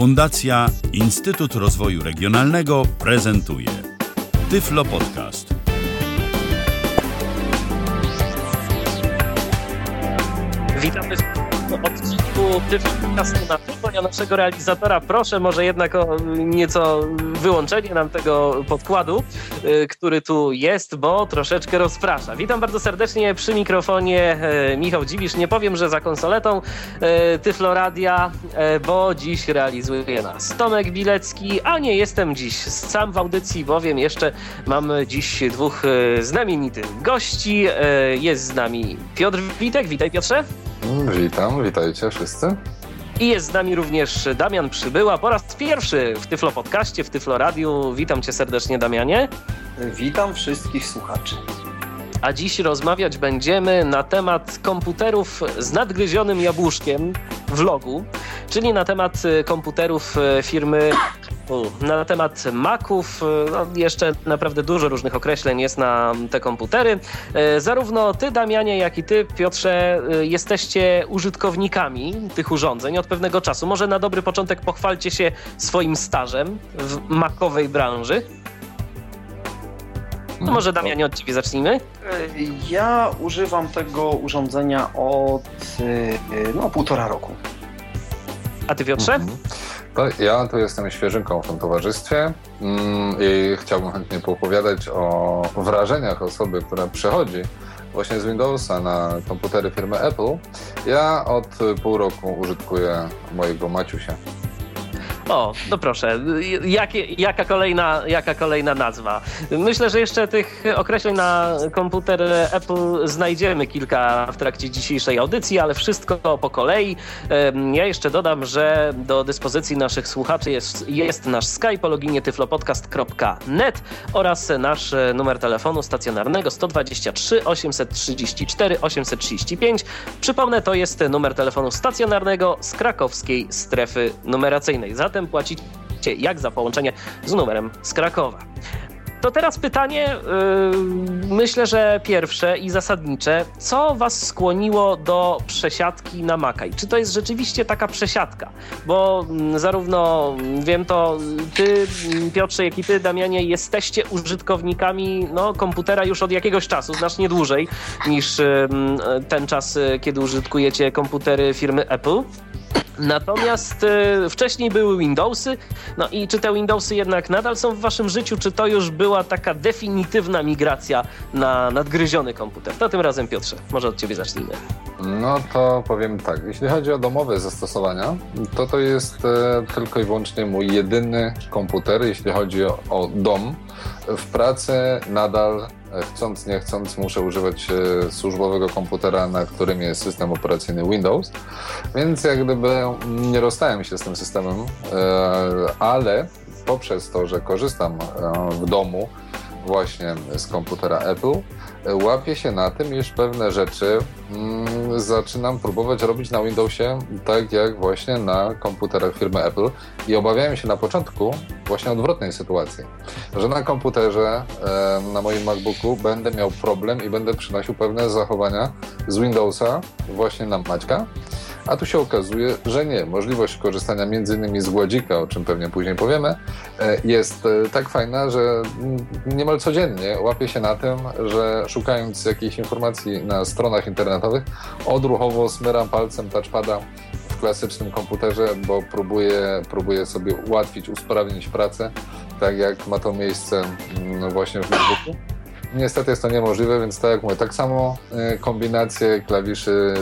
Fundacja Instytut Rozwoju Regionalnego prezentuje Tyflo Podcast. Witamy w odcinku Tyflo Podcastu na. Ja naszego realizatora proszę może jednak o nieco wyłączenie nam tego podkładu, y, który tu jest, bo troszeczkę rozprasza. Witam bardzo serdecznie przy mikrofonie y, Michał Dziwisz. Nie powiem, że za konsoletą y, Tyflo Radia, bo dziś realizuje nas Tomek Bilecki, a nie jestem dziś sam w audycji, bowiem jeszcze mamy dziś dwóch znamienitych gości. Jest z nami Piotr Witek. Witaj Piotrze. Witam, witajcie wszyscy. I jest z nami również Damian Przybyła po raz pierwszy w Tyflo Podcaście, w Tyflo Radiu. Witam cię serdecznie, Damianie. Witam wszystkich słuchaczy. A dziś rozmawiać będziemy na temat komputerów z nadgryzionym jabłuszkiem w logu, czyli na temat komputerów firmy na temat Maców. No, jeszcze naprawdę dużo różnych określeń jest na te komputery. Zarówno ty, Damianie, jak i ty, Piotrze, jesteście użytkownikami tych urządzeń od pewnego czasu. Może na dobry początek pochwalcie się swoim stażem w makowej branży. No może Damianie od ciebie zacznijmy. E, ja używam tego urządzenia od no, półtora roku. A ty Piotrze? Mhm. To ja tu jestem świeżynką w tym towarzystwie mm, i chciałbym chętnie poopowiadać o wrażeniach osoby, która przechodzi właśnie z Windowsa na komputery firmy Apple. Ja od pół roku użytkuję mojego Maciusia. O, no proszę, Jakie, jaka, kolejna, jaka kolejna nazwa? Myślę, że jeszcze tych określeń na komputer Apple znajdziemy kilka w trakcie dzisiejszej audycji, ale wszystko po kolei. Ja jeszcze dodam, że do dyspozycji naszych słuchaczy jest, jest nasz Skype o loginie tyflopodcast.net oraz nasz numer telefonu stacjonarnego 123 834 835. Przypomnę, to jest numer telefonu stacjonarnego z krakowskiej strefy numeracyjnej. Zatem płacicie jak za połączenie z numerem z Krakowa. To teraz pytanie, yy, myślę, że pierwsze i zasadnicze. Co Was skłoniło do przesiadki na Makaj? Czy to jest rzeczywiście taka przesiadka? Bo mm, zarówno wiem to Ty, Piotrze, jak i Ty, Damianie, jesteście użytkownikami no, komputera już od jakiegoś czasu, znacznie dłużej niż yy, ten czas, kiedy użytkujecie komputery firmy Apple. Natomiast y, wcześniej były Windowsy, no i czy te Windowsy jednak nadal są w waszym życiu, czy to już była taka definitywna migracja na nadgryziony komputer? To tym razem Piotrze, może od ciebie zacznijmy. No to powiem tak, jeśli chodzi o domowe zastosowania, to to jest e, tylko i wyłącznie mój jedyny komputer, jeśli chodzi o, o dom. W pracy nadal chcąc nie chcąc muszę używać e, służbowego komputera, na którym jest system operacyjny Windows, więc jak gdyby nie rozstałem się z tym systemem, e, ale poprzez to, że korzystam e, w domu właśnie z komputera Apple, łapię się na tym, iż pewne rzeczy mm, zaczynam próbować robić na Windowsie tak jak właśnie na komputerach firmy Apple i obawiałem się na początku właśnie odwrotnej sytuacji, że na komputerze, e, na moim MacBooku będę miał problem i będę przynosił pewne zachowania z Windowsa właśnie na Maćka, a tu się okazuje, że nie. Możliwość korzystania m.in. z gładzika, o czym pewnie później powiemy, e, jest e, tak fajna, że niemal codziennie łapię się na tym, że szukając jakiejś informacji na stronach internetowych, odruchowo smyram palcem touchpada w klasycznym komputerze, bo próbuję, próbuję sobie ułatwić, usprawnić pracę, tak jak ma to miejsce mm, właśnie w Facebooku. Niestety jest to niemożliwe, więc tak jak mówię, tak samo e, kombinacje klawiszy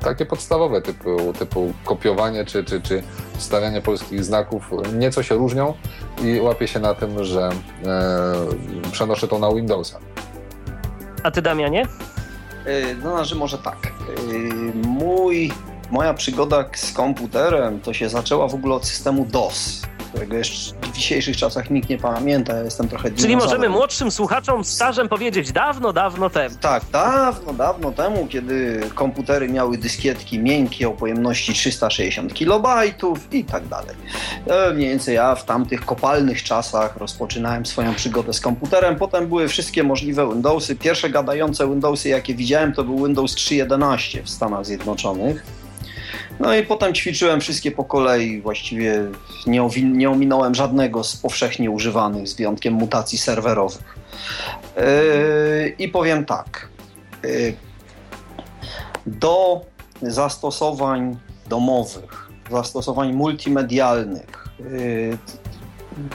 takie podstawowe typu, typu kopiowanie czy, czy, czy wstawianie polskich znaków nieco się różnią i łapię się na tym, że e, przenoszę to na Windowsa. A ty Damianie? No, że może tak. Mój, moja przygoda z komputerem to się zaczęła w ogóle od systemu DOS którego jeszcze w dzisiejszych czasach nikt nie pamięta. Ja jestem trochę Czyli możemy młodszym słuchaczom stażem powiedzieć dawno, dawno temu. Tak, dawno, dawno temu, kiedy komputery miały dyskietki miękkie o pojemności 360 KB i tak dalej. E, mniej więcej ja w tamtych kopalnych czasach rozpoczynałem swoją przygodę z komputerem. Potem były wszystkie możliwe Windowsy. Pierwsze gadające Windowsy, jakie widziałem, to był Windows 3.11 w Stanach Zjednoczonych. No i potem ćwiczyłem wszystkie po kolei, właściwie nie, nie ominąłem żadnego z powszechnie używanych, z wyjątkiem mutacji serwerowych. Yy, I powiem tak. Yy, do zastosowań domowych, zastosowań multimedialnych, yy,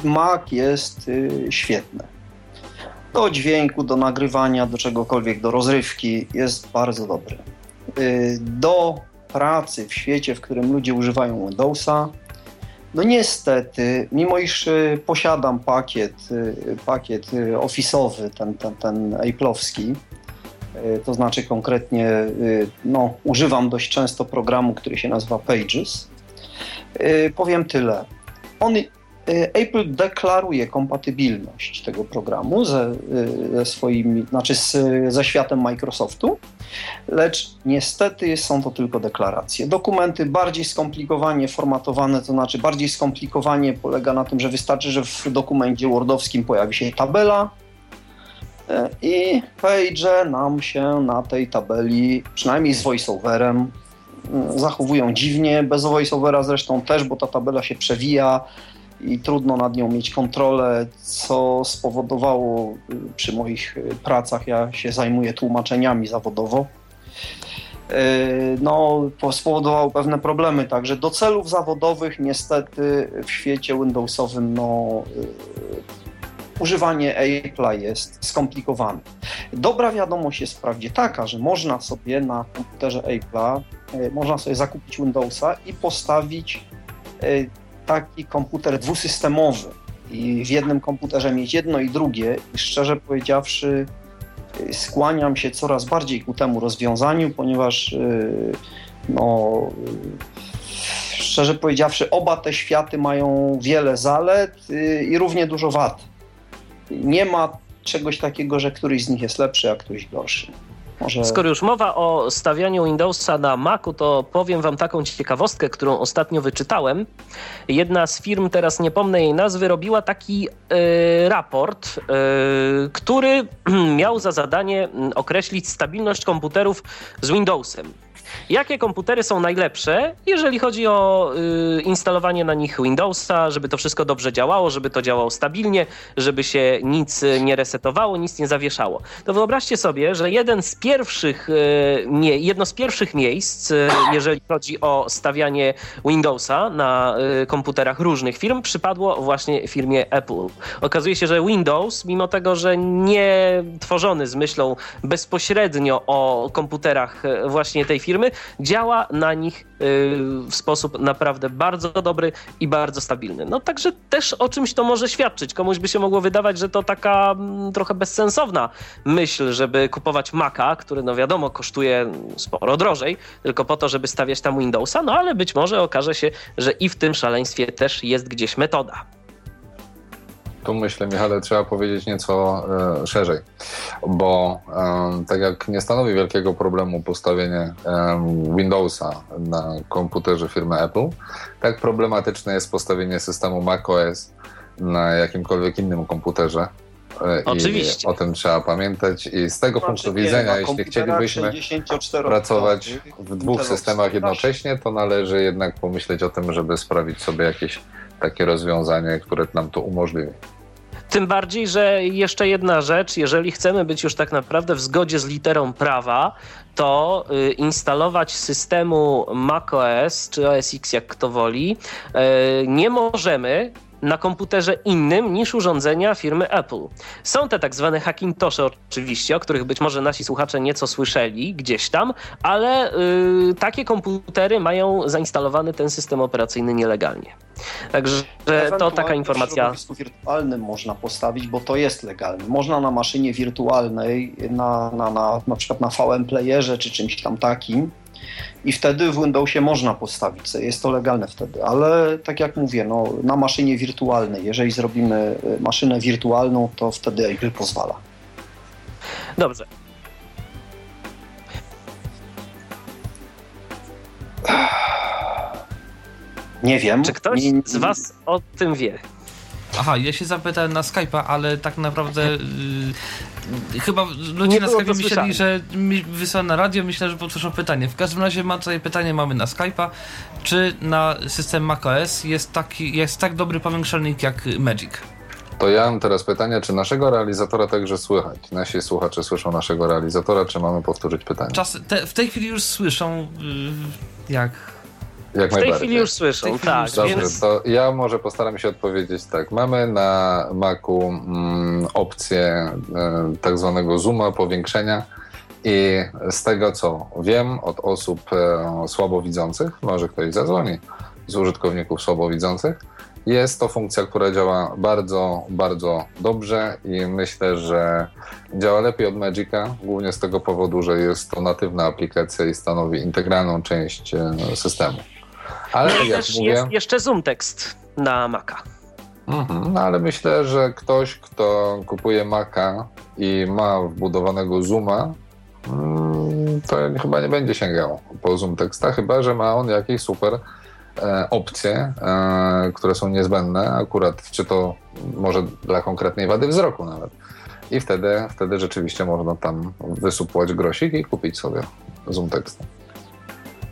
Mac jest świetny. Do dźwięku, do nagrywania, do czegokolwiek, do rozrywki jest bardzo dobry. Do pracy w świecie, w którym ludzie używają Windowsa, no niestety, mimo iż y, posiadam pakiet, y, pakiet y, ofisowy, ten, ten, ten Apple'owski, to znaczy konkretnie no, używam dość często programu, który się nazywa Pages, powiem tyle. On Apple deklaruje kompatybilność tego programu ze, y, ze swoimi, znaczy z, ze światem Microsoftu, lecz niestety są to tylko deklaracje. Dokumenty bardziej skomplikowanie formatowane, to znaczy bardziej skomplikowanie polega na tym, że wystarczy, że w dokumencie Wordowskim pojawi się tabela, y, i page nam się na tej tabeli, przynajmniej z voiceoverem, zachowują dziwnie. Bez voiceovera zresztą też, bo ta tabela się przewija i trudno nad nią mieć kontrolę, co spowodowało y, przy moich y, pracach, ja się zajmuję tłumaczeniami zawodowo, y, no, spowodowało pewne problemy. Także do celów zawodowych niestety w świecie Windowsowym no, używanie Apple'a jest skomplikowane. Dobra wiadomość jest wprawdzie taka, że można sobie na komputerze Apple'a, można sobie zakupić Windowsa i postawić taki komputer dwusystemowy i w jednym komputerze mieć jedno i drugie, i szczerze powiedziawszy, y, skłaniam się coraz bardziej ku temu rozwiązaniu, ponieważ y, no, y, szczerze powiedziawszy, oba te światy mają wiele zalet i równie dużo wad. Nie ma czegoś takiego, że któryś z nich jest lepszy, a któryś gorszy. Może... Skoro już mowa o stawianiu Windowsa na Macu, to powiem wam taką ciekawostkę, którą ostatnio wyczytałem. Jedna z firm, teraz nie pomnę jej nazwy, robiła taki y, raport, y, który miał za zadanie mm, określić stabilność komputerów z Windowsem. Jakie komputery są najlepsze, jeżeli chodzi o y, instalowanie na nich Windowsa, żeby to wszystko dobrze działało, żeby to działało stabilnie, żeby się nic nie resetowało, nic nie zawieszało. To wyobraźcie sobie, że jeden z pierwszych, y, nie, jedno z pierwszych miejsc, y, jeżeli chodzi o stawianie Windowsa na y, komputerach różnych firm, przypadło właśnie firmie Apple. Okazuje się, że Windows, mimo tego, że nie tworzony z myślą bezpośrednio o komputerach y, właśnie tej firmy, firmy, działa na nich y, w sposób naprawdę bardzo dobry i bardzo stabilny. No także też o czymś to może świadczyć. Komuś by się mogło wydawać, że to taka mm, trochę bezsensowna myśl, żeby kupować Maca, który no wiadomo kosztuje sporo drożej, tylko po to, żeby stawiać tam Windowsa, no ale być może okaże się, że i w tym szaleństwie też jest gdzieś metoda. Tu myślę, Michale, trzeba powiedzieć nieco e, szerzej, bo e, tak jak nie stanowi wielkiego problemu postawienie e, Windowsa na komputerze firmy Apple, tak problematyczne jest postawienie systemu macOS na jakimkolwiek innym komputerze. E, Oczywiście. I o tym trzeba pamiętać. I z tego znaczy, punktu widzenia, jeśli chcielibyśmy pracować w dwóch systemach jednocześnie, to należy jednak pomyśleć o tym, żeby sprawić sobie jakieś takie rozwiązanie, które nam to umożliwi. Tym bardziej, że jeszcze jedna rzecz, jeżeli chcemy być już tak naprawdę w zgodzie z literą prawa, to y, instalować systemu macOS czy OS X, jak kto woli, y, nie możemy na komputerze innym niż urządzenia firmy Apple. Są te tak zwane Hackintosze oczywiście, o których być może nasi słuchacze nieco słyszeli gdzieś tam, ale y, takie komputery mają zainstalowany ten system operacyjny nielegalnie. Także to taka informacja. W wirtualnym można postawić, bo to jest legalne. Można na maszynie wirtualnej, na, na, na, na przykład na VM playerze czy czymś tam takim, i wtedy w Windowsie można postawić, jest to legalne wtedy, ale tak jak mówię, no, na maszynie wirtualnej, jeżeli zrobimy e, maszynę wirtualną, to wtedy Apple pozwala. Dobrze. Nie wiem. Czy ktoś z Was o tym wie? Aha, ja się zapytałem na Skype'a, ale tak naprawdę yy, chyba ludzie na Skype'ie myśleli, że mi wysłałem na radio, myślę, że powtórzą pytanie. W każdym razie mam tutaj pytanie, mamy na Skype'a. Czy na system macOS jest, taki, jest tak dobry powiększalnik jak Magic? To ja mam teraz pytanie, czy naszego realizatora także słychać? Nasi słuchacze słyszą naszego realizatora, czy mamy powtórzyć pytanie? Czas, te, w tej chwili już słyszą, yy, jak jak w tej chwili już słyszą, tak. Dobrze, więc... to ja może postaram się odpowiedzieć tak. Mamy na Macu mm, opcję e, tak zwanego zooma, powiększenia i z tego co wiem od osób e, słabowidzących, może ktoś zadzwoni z użytkowników słabowidzących, jest to funkcja, która działa bardzo, bardzo dobrze i myślę, że działa lepiej od Magica, głównie z tego powodu, że jest to natywna aplikacja i stanowi integralną część e, systemu. Ale no jak mówię... jest jeszcze zoom tekst na Maca. Mhm, no ale myślę, że ktoś, kto kupuje Maca i ma wbudowanego zooma, mm, to chyba nie będzie sięgał po zoom teksta, chyba że ma on jakieś super e, opcje, e, które są niezbędne, akurat czy to może dla konkretnej wady wzroku nawet. I wtedy, wtedy rzeczywiście można tam wysupłać grosik i kupić sobie zoom teksta.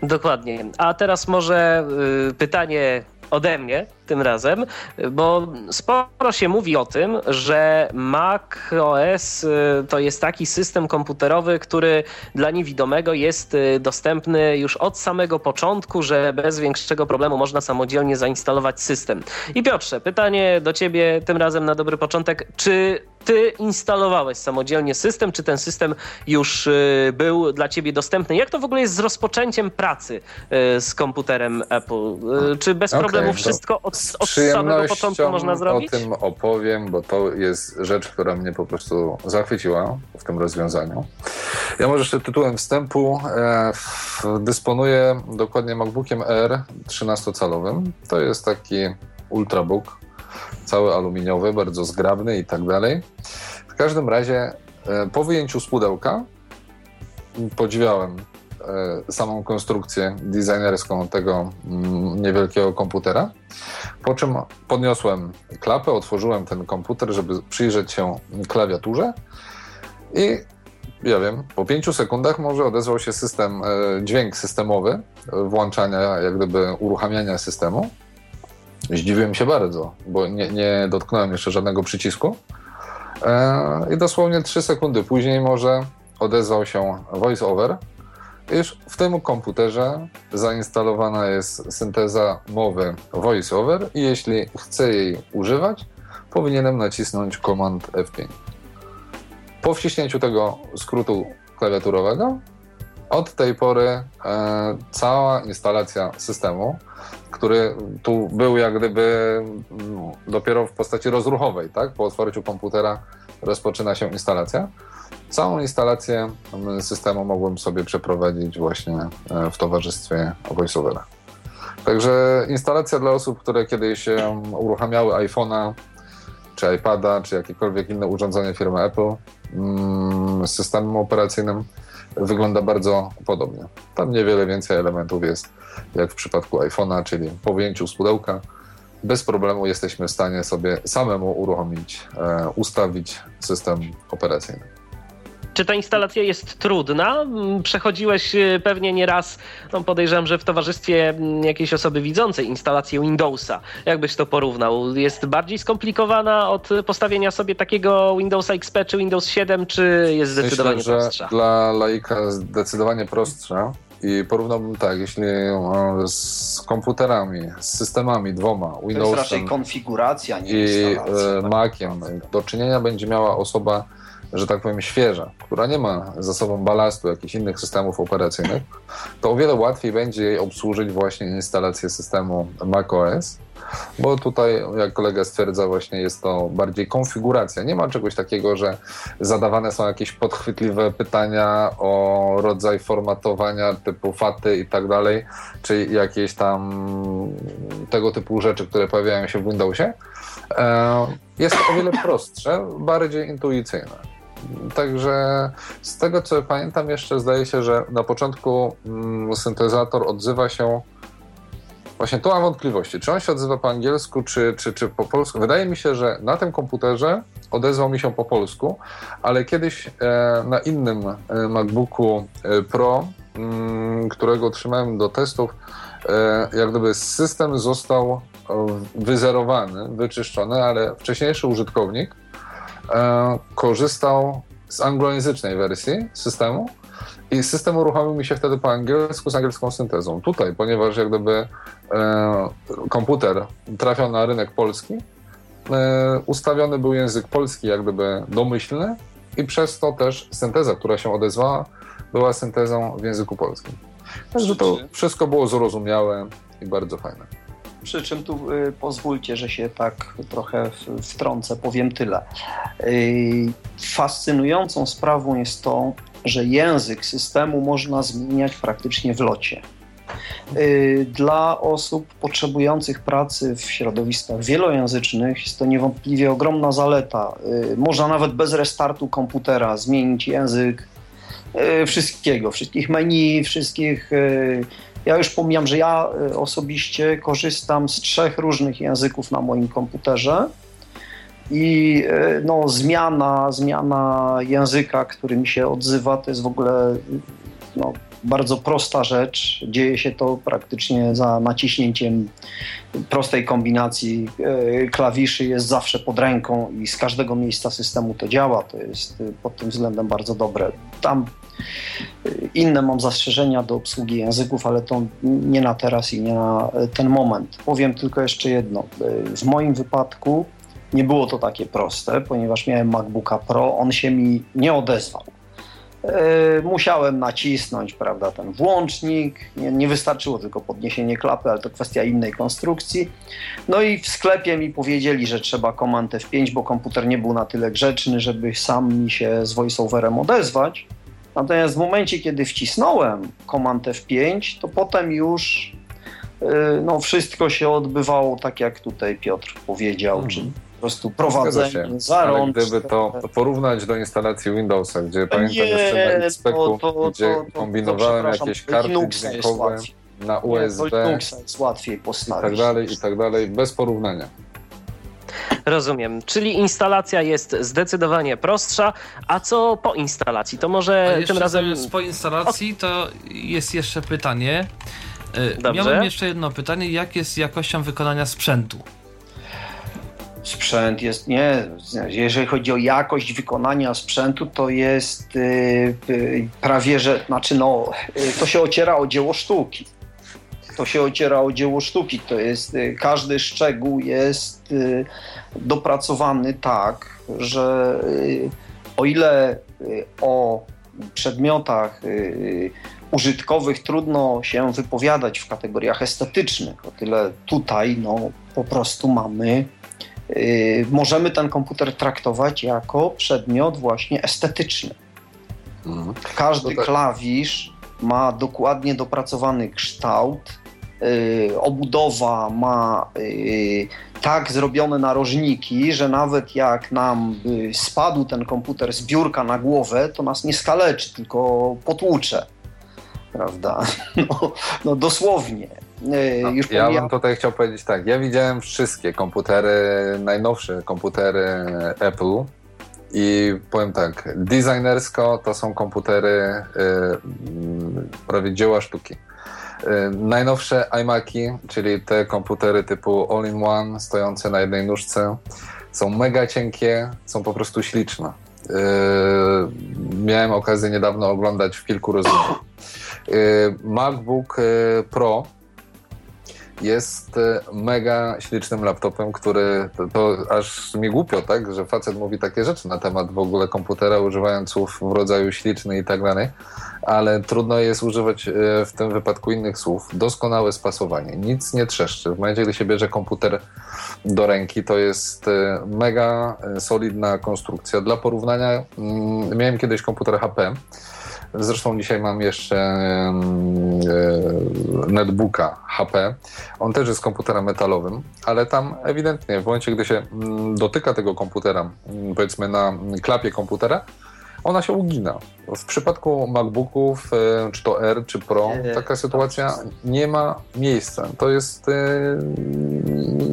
Dokładnie. A teraz może y, pytanie ode mnie tym razem, bo sporo się mówi o tym, że Mac OS y, to jest taki system komputerowy, który dla niewidomego jest y, dostępny już od samego początku, że bez większego problemu można samodzielnie zainstalować system. I Piotrze, pytanie do ciebie tym razem na dobry początek. Czy ty instalowałeś samodzielnie system, czy ten system już y, był dla ciebie dostępny? Jak to w ogóle jest z rozpoczęciem pracy z komputerem Apple? Czy bez okay, problemu wszystko od od samego początku można zrobić? o tym opowiem, bo to jest rzecz, która mnie po prostu zachwyciła w tym rozwiązaniu. Ja może jeszcze tytułem wstępu e, dysponuję dokładnie MacBookiem R 13-calowym. To jest taki ultrabook, cały aluminiowy, bardzo zgrabny i tak dalej. W każdym razie e, po wyjęciu z pudełka podziwiałem E, samą konstrukcję designerską tego mm, niewielkiego komputera. Po czym podniosłem klapę, otworzyłem ten komputer, żeby przyjrzeć się klawiaturze i ja wiem, po pięciu sekundach może odezwał się system, e, dźwięk systemowy włączania, jak gdyby uruchamiania systemu. Zdziwiłem się bardzo, bo nie, nie dotknąłem jeszcze żadnego przycisku. E, I dosłownie trzy sekundy później może odezwał się voice-over, Już w tym komputerze zainstalowana jest synteza mowy VoiceOver i jeśli chcę jej używać, powinienem nacisnąć Command F5. Po wciśnięciu tego skrótu klawiaturowego, od tej pory e, cała instalacja systemu, który tu był jak gdyby mm, dopiero w postaci rozruchowej, tak? Po otwarciu komputera rozpoczyna się instalacja Całą instalację systemu mogłem sobie przeprowadzić właśnie e, w towarzystwie VoiceOvera. Także instalacja dla osób, które kiedyś uruchamiały iPhone'a, czy iPada, czy jakiekolwiek inne urządzenie firmy Apple mm, z systemem operacyjnym wygląda bardzo podobnie. Tam niewiele więcej elementów jest jak w przypadku iPhone'a, czyli po wyjęciu z pudełka bez problemu jesteśmy w stanie sobie samemu uruchomić, e, ustawić system operacyjny. Czy ta instalacja jest trudna? Mm, przechodziłeś y, pewnie nie raz, no podejrzewam, że w towarzystwie mm, jakiejś osoby widzącej instalację Windowsa. Jakbyś to porównał? Jest bardziej skomplikowana od postawienia sobie takiego Windowsa XP czy Windows 7, czy jest zdecydowanie Myślę, że prostsza? Dla laika zdecydowanie prostsza. I porównałbym tak, jeśli z komputerami, z systemami dwoma, Windowsem to jest raczej konfiguracja, nie i e, Maciem, do czynienia będzie miała osoba że tak powiem, świeża, która nie ma za sobą balastu jakichś innych systemów operacyjnych, to o wiele łatwiej będzie jej obsłużyć właśnie instalację systemu macOS, bo tutaj, jak kolega stwierdza, właśnie jest to bardziej konfiguracja. Nie ma czegoś takiego, że zadawane są jakieś podchwytliwe pytania o rodzaj formatowania typu faty i tak dalej, czy jakieś tam tego typu rzeczy, które pojawiają się w Windowsie. E, jest o wiele prostsze, bardziej intuicyjne. Także z tego co pamiętam, jeszcze zdaje się, że na początku mm, syntezator odzywa się Właśnie tu mam wątpliwości. Czy on się odzywa po angielsku, czy, czy, czy po polsku? Wydaje mi się, że na tym komputerze odezwał mi się po polsku, ale kiedyś e, na innym e, MacBooku e, Pro, mm, którego otrzymałem do testów, jak gdyby system został wyzerowany, wyczyszczony, ale wcześniejszy użytkownik korzystał z anglojęzycznej wersji systemu i system uruchomił mi się wtedy po angielsku z angielską syntezą. Tutaj, ponieważ jak gdyby e, komputer trafiał na rynek polski, e, ustawiony był język polski jak gdyby domyślny i przez to też synteza, która się odezwała, była syntezą w języku polskim. Także to wszystko było zrozumiałe i bardzo fajne. Przy czym tu y, pozwólcie, że się tak trochę wtrącę, powiem tyle. Y, fascynującą sprawą jest to, że język systemu można zmieniać praktycznie w locie. Y, dla osób potrzebujących pracy w środowiskach wielojęzycznych jest to niewątpliwie ogromna zaleta. Y, można nawet bez restartu komputera zmienić język y, wszystkiego, wszystkich menu, wszystkich. Ja już pomijam, że ja osobiście korzystam z trzech różnych języków na moim komputerze i e, no, zmiana, zmiana języka, który mi się odzywa, to jest w ogóle no, bardzo prosta rzecz. Dzieje się to praktycznie za naciśnięciem prostej kombinacji e, klawiszy, jest zawsze pod ręką i z każdego miejsca systemu to działa. To jest e, pod tym względem bardzo dobre. Tam inne mam zastrzeżenia do obsługi języków, ale to nie na teraz i nie na ten moment. Powiem tylko jeszcze jedno. W moim wypadku nie było to takie proste, ponieważ miałem MacBooka Pro, on się mi nie odezwał. Yy, musiałem nacisnąć prawda, ten włącznik, nie, nie, wystarczyło tylko podniesienie klapy, ale to kwestia innej konstrukcji. No i w sklepie mi powiedzieli, że trzeba Command F5, bo komputer nie był na tyle grzeczny, żeby sam mi się z voiceoverem odezwać. Natomiast w momencie, kiedy wcisnąłem Command F5, to potem już yy, no, wszystko się odbywało tak, jak tutaj Piotr powiedział, czyli po prostu prowadzenie zarząd. gdyby to porównać do instalacji Windowsa, gdzie pamiętam nie, jeszcze na speku, to, to, gdzie to, kombinowałem jakieś karty dźwiękowe na USB nie, jest łatwiej postawić. I tak dalej, i tak dalej, bez porównania. Rozumiem. Czyli instalacja jest zdecydowanie prostsza. A co po instalacji? To może tym razem. Po instalacji to jest jeszcze pytanie. Y, Dobrze. Miałem jeszcze jedno pytanie. Jak jest jakością wykonania sprzętu? Sprzęt jest nie. Jeżeli chodzi o jakość wykonania sprzętu, to jest yy, yy, prawie że, znaczy no, yy, to się ociera o dzieło sztuki. To się ociera o dzieło sztuki. To jest, y, każdy szczegół jest y, dopracowany tak, że y, o ile o przedmiotach użytkowych trudno się wypowiadać w kategoriach estetycznych, o tyle tutaj no, po prostu mamy Y, możemy ten komputer traktować jako przedmiot właśnie estetyczny. Mhm. Każdy tak. klawisz ma dokładnie dopracowany kształt, y, obudowa ma y, tak zrobione narożniki, że nawet jak nam spadł ten komputer z biurka na głowę, to nas nie skaleczy, tylko potłucze. Prawda? No, no dosłownie. No, już ja bym tutaj chciał powiedzieć tak. Ja widziałem wszystkie komputery, najnowsze komputery Apple i powiem tak, designersko to są komputery yy, prawie dzieła sztuki. Yy, najnowsze iMaki, czyli te komputery typu all-in-one, stojące na jednej nóżce, są mega cienkie, są po prostu śliczne. Yy, miałem okazję niedawno oglądać w kilku rozmowach. MacBook Pro jest e, mega ślicznym laptopem, który to, to, aż mi głupio, tak, że facet mówi takie rzeczy na temat w ogóle komputera, używając słów w rodzaju śliczny i tak dalej, ale trudno jest używać e, w tym wypadku innych słów. Doskonałe spasowanie, nic nie trzeszczy. W momencie, gdy się bierze komputer do ręki, to jest e, mega solidna konstrukcja. Dla porównania, mm, miałem kiedyś komputer HP, Zresztą dzisiaj mam jeszcze e, netbooka HP. On też jest komputerem metalowym, ale tam ewidentnie w momencie, gdy się mm, dotyka tego komputera, mm, powiedzmy na klapie komputera, ona się ugina. W przypadku MacBooków, e, czy to R, czy Pro, taka sytuacja nie ma miejsca. To jest e,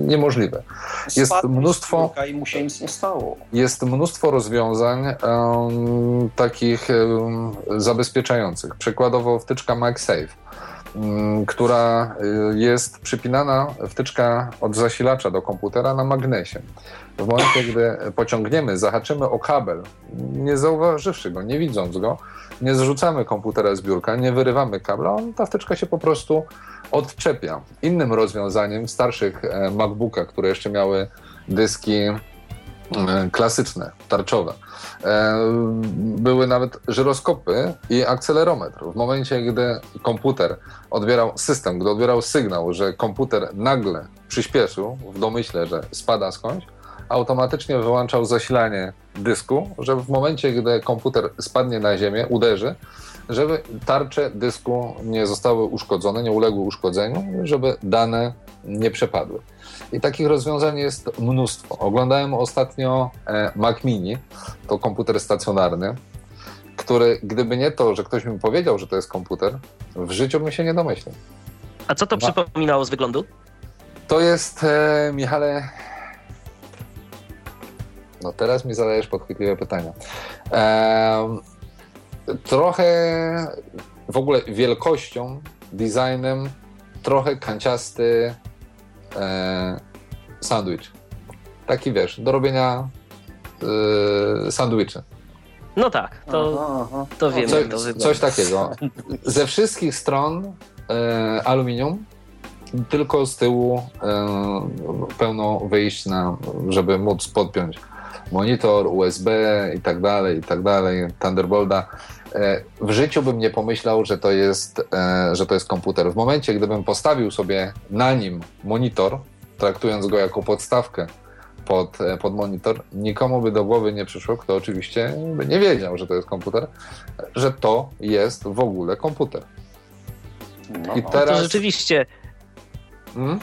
niemożliwe. Jest mnóstwo. I mu się nic nie stało. Jest mnóstwo rozwiązań takich zabezpieczających. Przykładowo wtyczka MagSafe która jest przypinana wtyczka od zasilacza do komputera na magnesie. W momencie, gdy pociągniemy, zahaczymy o kabel, nie zauważywszy go, nie widząc go, nie zrzucamy komputera z biurka, nie wyrywamy kabla, on, ta wtyczka się po prostu odczepia. Innym rozwiązaniem w starszych e, MacBookach, które jeszcze miały dyski e, klasyczne, tarczowe. E, były nawet żyroskopy i akcelerometr. W momencie, gdy komputer odbierał system, gdy odbierał sygnał, że komputer nagle przyspieszył w domyśle, że spada skądś, automatycznie wyłączał zasilanie dysku, żeby w momencie, gdy komputer spadnie na ziemię, uderzy, żeby tarcze dysku nie zostały uszkodzone, nie uległy uszkodzeniu, żeby dane nie przepadły. I takich rozwiązań jest mnóstwo. Oglądałem ostatnio e, Mac Mini, to komputer stacjonarny, który, gdyby nie to, że ktoś mi powiedział, że to jest komputer, w życiu bym się nie domyślił. A co to Ma... przypominało z wyglądu? To jest, e, Michale, no teraz mi zadajesz podchwytliwe pytania. Ehm, trochę w ogóle wielkością, designem, trochę kanciasty e, sandwich. Taki wiesz, do robienia e, sandwiczy. No tak, to, to wiem. Coś, to coś takiego. Ze wszystkich stron e, aluminium, tylko z tyłu e, pełno wyjść, na, żeby móc podpiąć monitor, USB i tak dalej, i tak dalej, Thunderbolta. E, w życiu bym nie pomyślał, że to, jest, e, że to jest komputer. W momencie, gdybym postawił sobie na nim monitor, traktując go jako podstawkę pod, e, pod monitor, nikomu by do głowy nie przyszło, kto oczywiście by nie wiedział, że to jest komputer, że to jest w ogóle komputer. No, I teraz... To rzeczywiście. Hmm?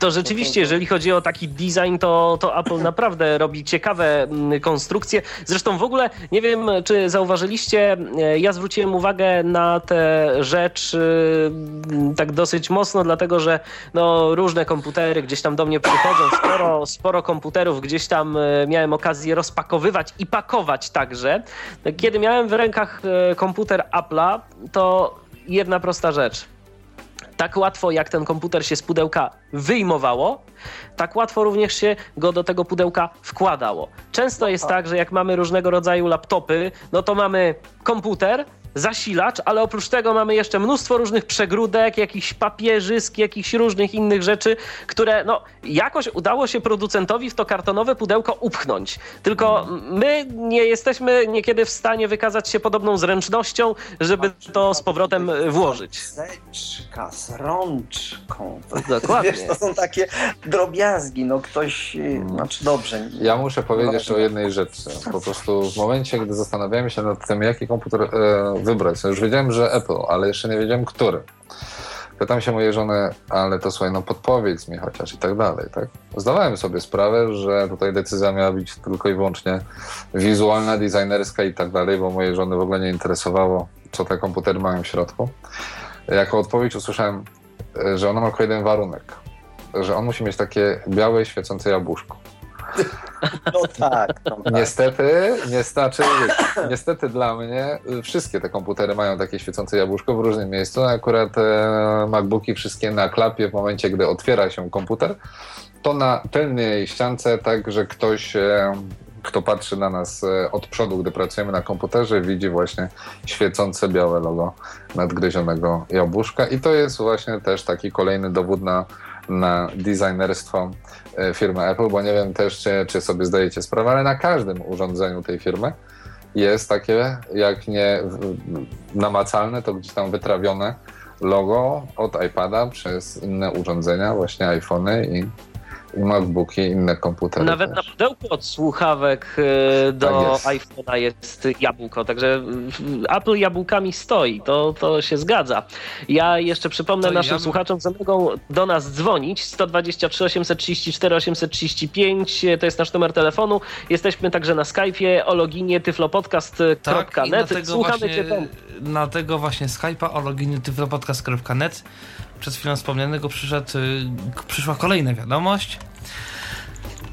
To rzeczywiście, jeżeli chodzi o taki design, to, to Apple naprawdę robi ciekawe mm, konstrukcje. Zresztą w ogóle nie wiem, czy zauważyliście, e, ja zwróciłem uwagę na tę rzecz mm, tak dosyć mocno, dlatego że no, różne komputery gdzieś tam do mnie przychodzą, sporo, sporo komputerów gdzieś tam e, miałem okazję rozpakowywać i pakować także. Kiedy miałem w rękach e, komputer Apple'a, to jedna prosta rzecz tak łatwo jak ten komputer się z pudełka wyjmowało, tak łatwo również się go do tego pudełka wkładało. Często jest tak, że jak mamy różnego rodzaju laptopy, no to mamy komputer, zasilacz, ale oprócz tego mamy jeszcze mnóstwo różnych przegródek, jakichś papierzysk, jakichś różnych innych rzeczy, które no jakoś udało się producentowi w to kartonowe pudełko upchnąć. Tylko my nie jesteśmy niekiedy w stanie wykazać się podobną zręcznością, żeby to z powrotem włożyć. Zeczka z rączką. Dokładnie. Wiesz, to są takie drobiazgi, no ktoś, y, znaczy dobrze. Ja muszę powiedzieć o jednej rzeczy. Po prostu w momencie, gdy zastanawiałem się nad tym, jaki komputer e, wybrać. Już wiedziałem, że Apple, ale jeszcze nie wiedziałem, który. Pytam się mojej żony, ale to słuchaj, no podpowiedz mi chociaż i tak dalej, tak? Zdawałem sobie sprawę, że tutaj decyzja miała być tylko i wyłącznie wizualna, designerska i tak dalej, bo mojej żony w ogóle nie interesowało, co te komputery mają w środku. Jako odpowiedź usłyszałem, że ona ma tylko jeden warunek, że on musi mieć takie białe, świecące jabłuszko. No tak. No tak. Niestety, niestety, niestety dla mnie wszystkie te komputery mają takie świecące jabłuszko w różnym miejscu. Akurat e, MacBooki wszystkie na klapie w momencie, gdy otwiera się komputer, to na tylnej ściance, tak że ktoś e, kto patrzy na nas e, od przodu, gdy pracujemy na komputerze, widzi właśnie świecące białe logo nadgryzionego jabłuszka. I to jest właśnie też taki kolejny dowód na, na designerstwo E, firmy Apple, bo nie wiem też, czy, czy sobie zdajecie sprawę, ale na każdym urządzeniu tej firmy jest takie, jak nie namacalne, to gdzieś tam wytrawione logo od iPada przez inne urządzenia, właśnie iPhony i i MacBooki i inne komputery. Nawet też. na pudełku od słuchawek e, do tak iPhone'a jest jabłko, także Apple jabłkami stoi, to, to się zgadza. Ja jeszcze przypomnę to naszym słuchaczom, że mogą do nas dzwonić 123 834 835, to jest nasz numer telefonu. Jesteśmy także na Skype'ie o loginie tyflopodcast.net. Tak, Słuchamy właśnie, cię tam. Na tego właśnie Skype'a o loginie tyflopodcast.net przed chwilą wspomnianego przyszedł, y, przyszła kolejna wiadomość.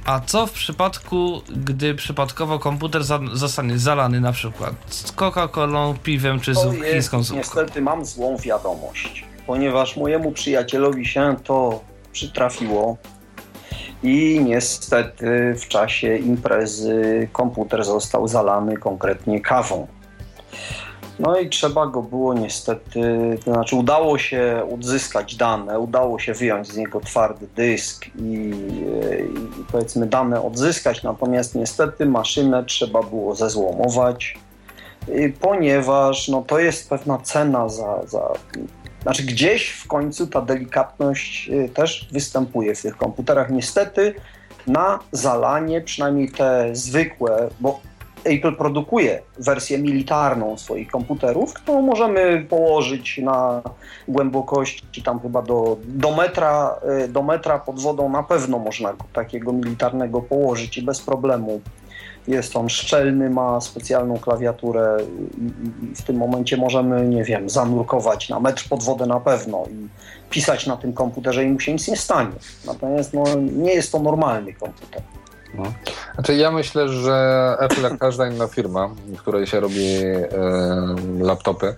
A co w przypadku, gdy przypadkowo komputer za, zostanie zalany na przykład z Coca-Colą, piwem czy z chińską zupką? Niestety mam złą wiadomość, ponieważ mojemu przyjacielowi się to przytrafiło i niestety w czasie imprezy komputer został zalany konkretnie kawą. No i trzeba go było niestety, to znaczy udało się odzyskać dane, udało się wyjąć z niego twardy dysk i, i powiedzmy dane odzyskać, natomiast niestety maszynę trzeba było zezłomować, ponieważ no, to jest pewna cena za, za znaczy gdzieś w końcu ta delikatność y, też występuje w tych komputerach. Niestety na zalanie, przynajmniej te zwykłe, bo Apple produkuje wersję militarną swoich komputerów, którą możemy położyć na głębokości tam chyba do, do, metra, y, do metra pod wodą. Na pewno można takiego militarnego położyć i bez problemu. Jest on szczelny, ma specjalną klawiaturę i, w tym momencie możemy, nie wiem, zanurkować na metr pod wodę na pewno i pisać na tym komputerze i mu się nic nie stanie. Natomiast no, nie jest to normalny komputer. No. Znaczy ja myślę, że Apple, jak każda inna firma, w której się robi e, laptopy,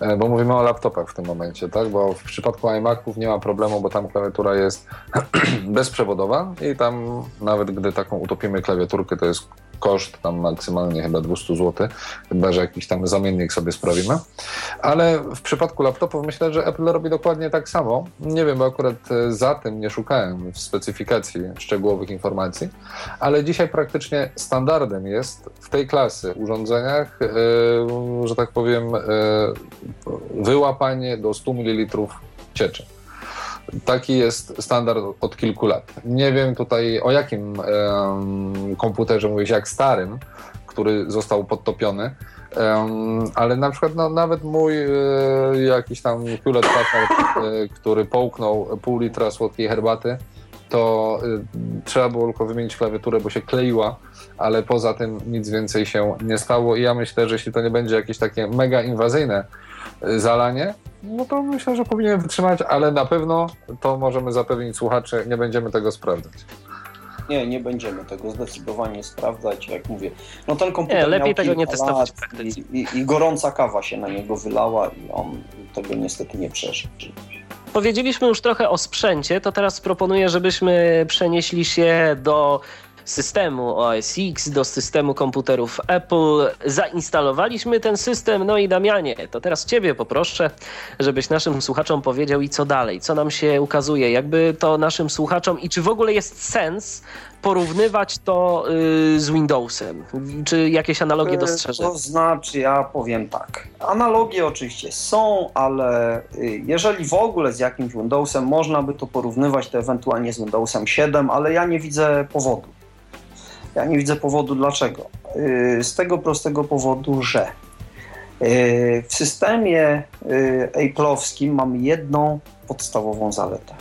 e, bo mówimy o laptopach w tym momencie, tak? Bo w przypadku iMaców nie ma problemu, bo tam klawiatura jest bezprzewodowa i tam nawet gdy taką utopimy klawiaturkę, to jest koszt tam maksymalnie chyba 200 zł, chyba że jakiś tam zamiennik sobie sprawimy. Ale w przypadku laptopów myślę, że Apple robi dokładnie tak samo. Nie wiem, bo akurat e, za tym nie szukałem w specyfikacji szczegółowych informacji, ale dzisiaj praktycznie standardem jest w tej klasy urządzeniach, yy, że tak powiem, yy, wyłapanie do 100 ml cieczy. Taki jest standard od kilku lat. Nie wiem tutaj o jakim um, komputerze mówisz, jak starym, który został podtopiony, um, ale na przykład no, nawet mój e, jakiś tam Hewlett Packard, e, który połknął pół litra słodkiej herbaty, to e, trzeba było tylko wymienić klawiaturę, bo się kleiła, ale poza tym nic więcej się nie stało i ja myślę, że jeśli to nie będzie jakieś takie mega inwazyjne zalanie, no to myślę, że powinien wytrzymać, ale na pewno to możemy zapewnić słuchaczy, nie będziemy tego sprawdzać. Nie, nie będziemy tego zdecydowanie sprawdzać, jak mówię. No ten komputer nie, lepiej tego nie testować i, i, I, gorąca kawa się na niego wylała i on tego niestety nie przeżył. Powiedzieliśmy już trochę o sprzęcie, to teraz proponuję, żebyśmy przenieśli się do systemu OS X do systemu komputerów Apple. Zainstalowaliśmy ten system. No i Damianie, to teraz Ciebie poproszę, żebyś naszym słuchaczom powiedział i co dalej, co nam się ukazuje, jakby to naszym słuchaczom i czy w ogóle jest sens porównywać to y, z Windowsem? Czy jakieś analogie y, dostrzeże? To znaczy, ja powiem tak. Analogie oczywiście są, ale y, jeżeli w ogóle z jakimś Windowsem można by to porównywać, to ewentualnie z Windowsem 7, ale ja nie widzę powodu. Ja nie widzę powodu dlaczego. Y, z tego prostego powodu, że y, w systemie y, Apple'owskim mamy jedną podstawową zaletę,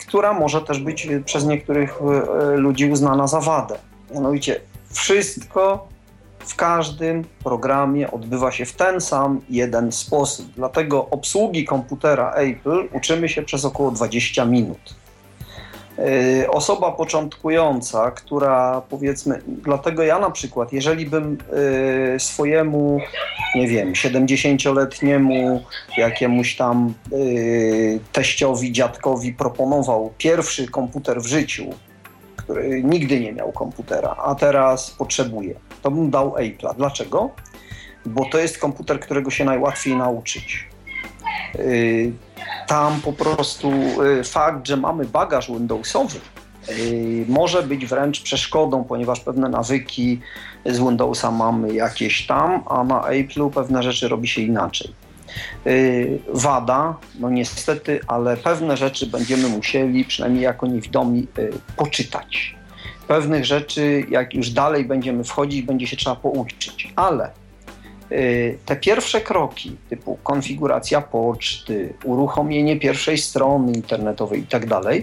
która może też być przez niektórych ludzi uznana za wadę. Mianowicie wszystko w każdym programie odbywa się w ten sam jeden sposób. Dlatego obsługi komputera Apple uczymy się przez około 20 minut. Y, osoba początkująca, która powiedzmy, dlatego ja na przykład, jeżeli bym y, swojemu, nie wiem, 70-letniemu jakiemuś tam y, teściowi, dziadkowi proponował pierwszy komputer w życiu, który nigdy nie miał komputera, a teraz potrzebuje, to bym dał Apple'a. Dlaczego? Bo to jest komputer, którego się najłatwiej nauczyć tam po prostu y, fakt, że mamy bagaż Windowsowy, y, może być wręcz przeszkodą, ponieważ pewne nawyki z Windowsa mamy jakieś tam, a na Apple'u pewne rzeczy robi się inaczej. Y, wada, no niestety, ale pewne rzeczy będziemy musieli, przynajmniej jako niewidomi, y, poczytać. Pewnych rzeczy, jak już dalej będziemy wchodzić, będzie się trzeba pouczyć, ale y, te pierwsze kroki, typu konfiguracja poczty, uruchomienie pierwszej strony internetowej itd., tak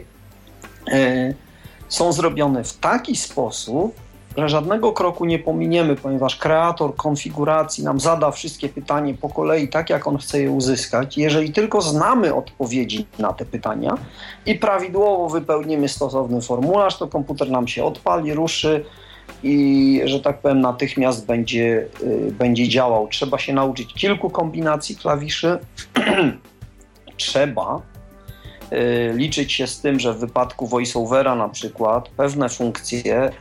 są zrobione w taki sposób, że żadnego kroku nie pominiemy, ponieważ kreator konfiguracji nam zada wszystkie pytania po kolei tak, jak on chce je uzyskać. Jeżeli tylko znamy odpowiedzi na te pytania i prawidłowo wypełnimy stosowny formularz, to komputer nam się odpali, ruszy i, że tak powiem, natychmiast będzie, yy, będzie działał. Trzeba się nauczyć kilku kombinacji klawiszy. Trzeba y, liczyć się z tym, że w wypadku voiceovera na przykład pewne funkcje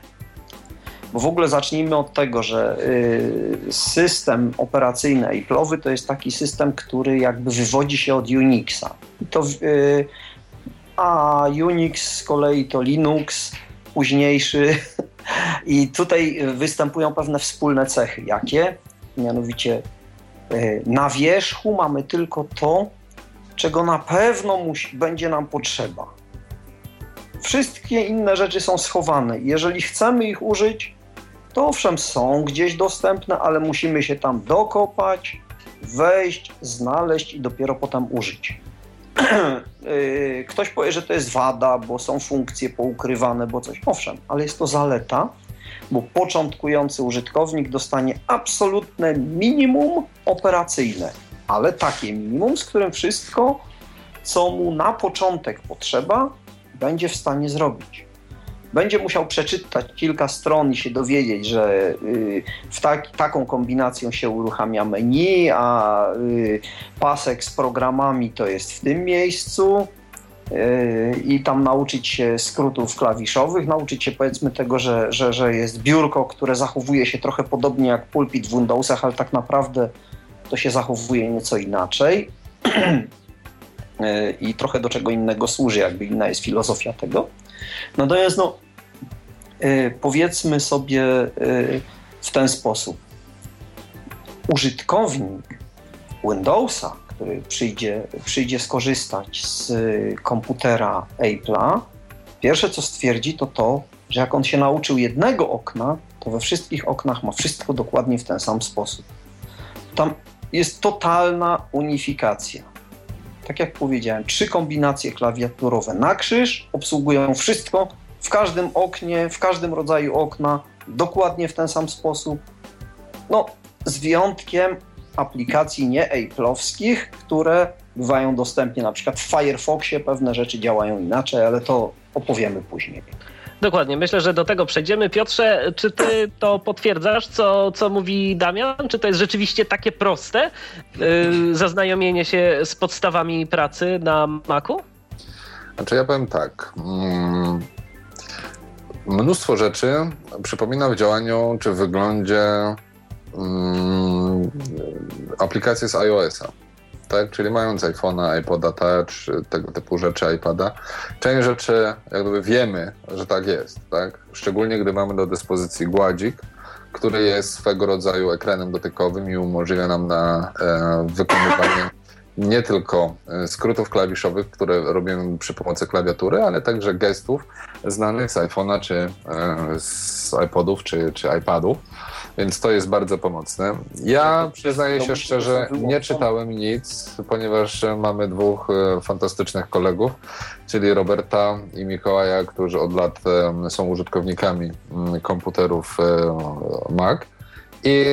bo w ogóle zacznijmy od tego, że y, system operacyjny Apple'owy to jest taki system, który jakby wywodzi się od Unixa. To, y, a Unix z kolei to Linux, późniejszy. I tutaj występują pewne wspólne cechy. Jakie? Mianowicie y, na wierzchu mamy tylko to, czego na pewno musi, będzie nam potrzeba. Wszystkie inne rzeczy są schowane. Jeżeli chcemy ich użyć, to owszem są gdzieś dostępne, ale musimy się tam dokopać, wejść, znaleźć i dopiero potem użyć. Y, ktoś powie, że to jest wada, bo są funkcje poukrywane, bo coś. Owszem, ale jest to zaleta, bo początkujący użytkownik dostanie absolutne minimum operacyjne, ale takie minimum, z którym wszystko, co mu na początek potrzeba, będzie w stanie zrobić będzie musiał przeczytać kilka stron i się dowiedzieć, że y, w tak, taką kombinacją się uruchamia menu, a y, pasek z programami to jest w tym miejscu y, i tam nauczyć się skrótów klawiszowych, nauczyć się powiedzmy tego, że, że, że jest biurko, które zachowuje się trochę podobnie jak pulpit w Windowsach, ale tak naprawdę to się zachowuje nieco inaczej i trochę do czego innego służy, jakby inna jest filozofia tego. Natomiast no, powiedzmy sobie y, w ten sposób. Użytkownik Windowsa, który przyjdzie, przyjdzie skorzystać z komputera Apple'a, pierwsze co stwierdzi to to, że jak on się nauczył jednego okna, to we wszystkich oknach ma wszystko dokładnie w ten sam sposób. Tam jest totalna unifikacja. Tak jak powiedziałem, trzy kombinacje klawiaturowe na krzyż obsługują wszystko w każdym oknie, w każdym rodzaju okna, dokładnie w ten sam sposób. No, z wyjątkiem aplikacji nie Apple'owskich, które bywają dostępne na przykład w Firefoxie, pewne rzeczy działają inaczej, ale to opowiemy później. Dokładnie, myślę, że do tego przejdziemy. Piotrze, czy ty to potwierdzasz, co, co mówi Damian? Czy to jest rzeczywiście takie proste, yy, zaznajomienie się z podstawami pracy na Macu? Znaczy ja powiem tak. Mm, mnóstwo rzeczy przypomina w działaniu czy w wyglądzie mm, aplikacje z iOS-a. Tak? Czyli mając iPhone'a, iPoda Touch, tego typu rzeczy, iPada, część rzeczy jakby wiemy, że tak jest. Tak? Szczególnie gdy mamy do dyspozycji gładzik, który jest swego rodzaju ekranem dotykowym i umożliwia nam na e, wykonywanie nie tylko e, skrótów klawiszowych, które robimy przy pomocy klawiatury, ale także gestów znanych z iPhone'a, czy e, z iPodów, czy, czy iPadów. Więc to jest bardzo pomocne. Ja przyznaję się szczerze, nie czytałem nic, ponieważ mamy dwóch e, fantastycznych kolegów, czyli Roberta i Mikołaja, którzy od lat są użytkownikami mm, komputerów Mac i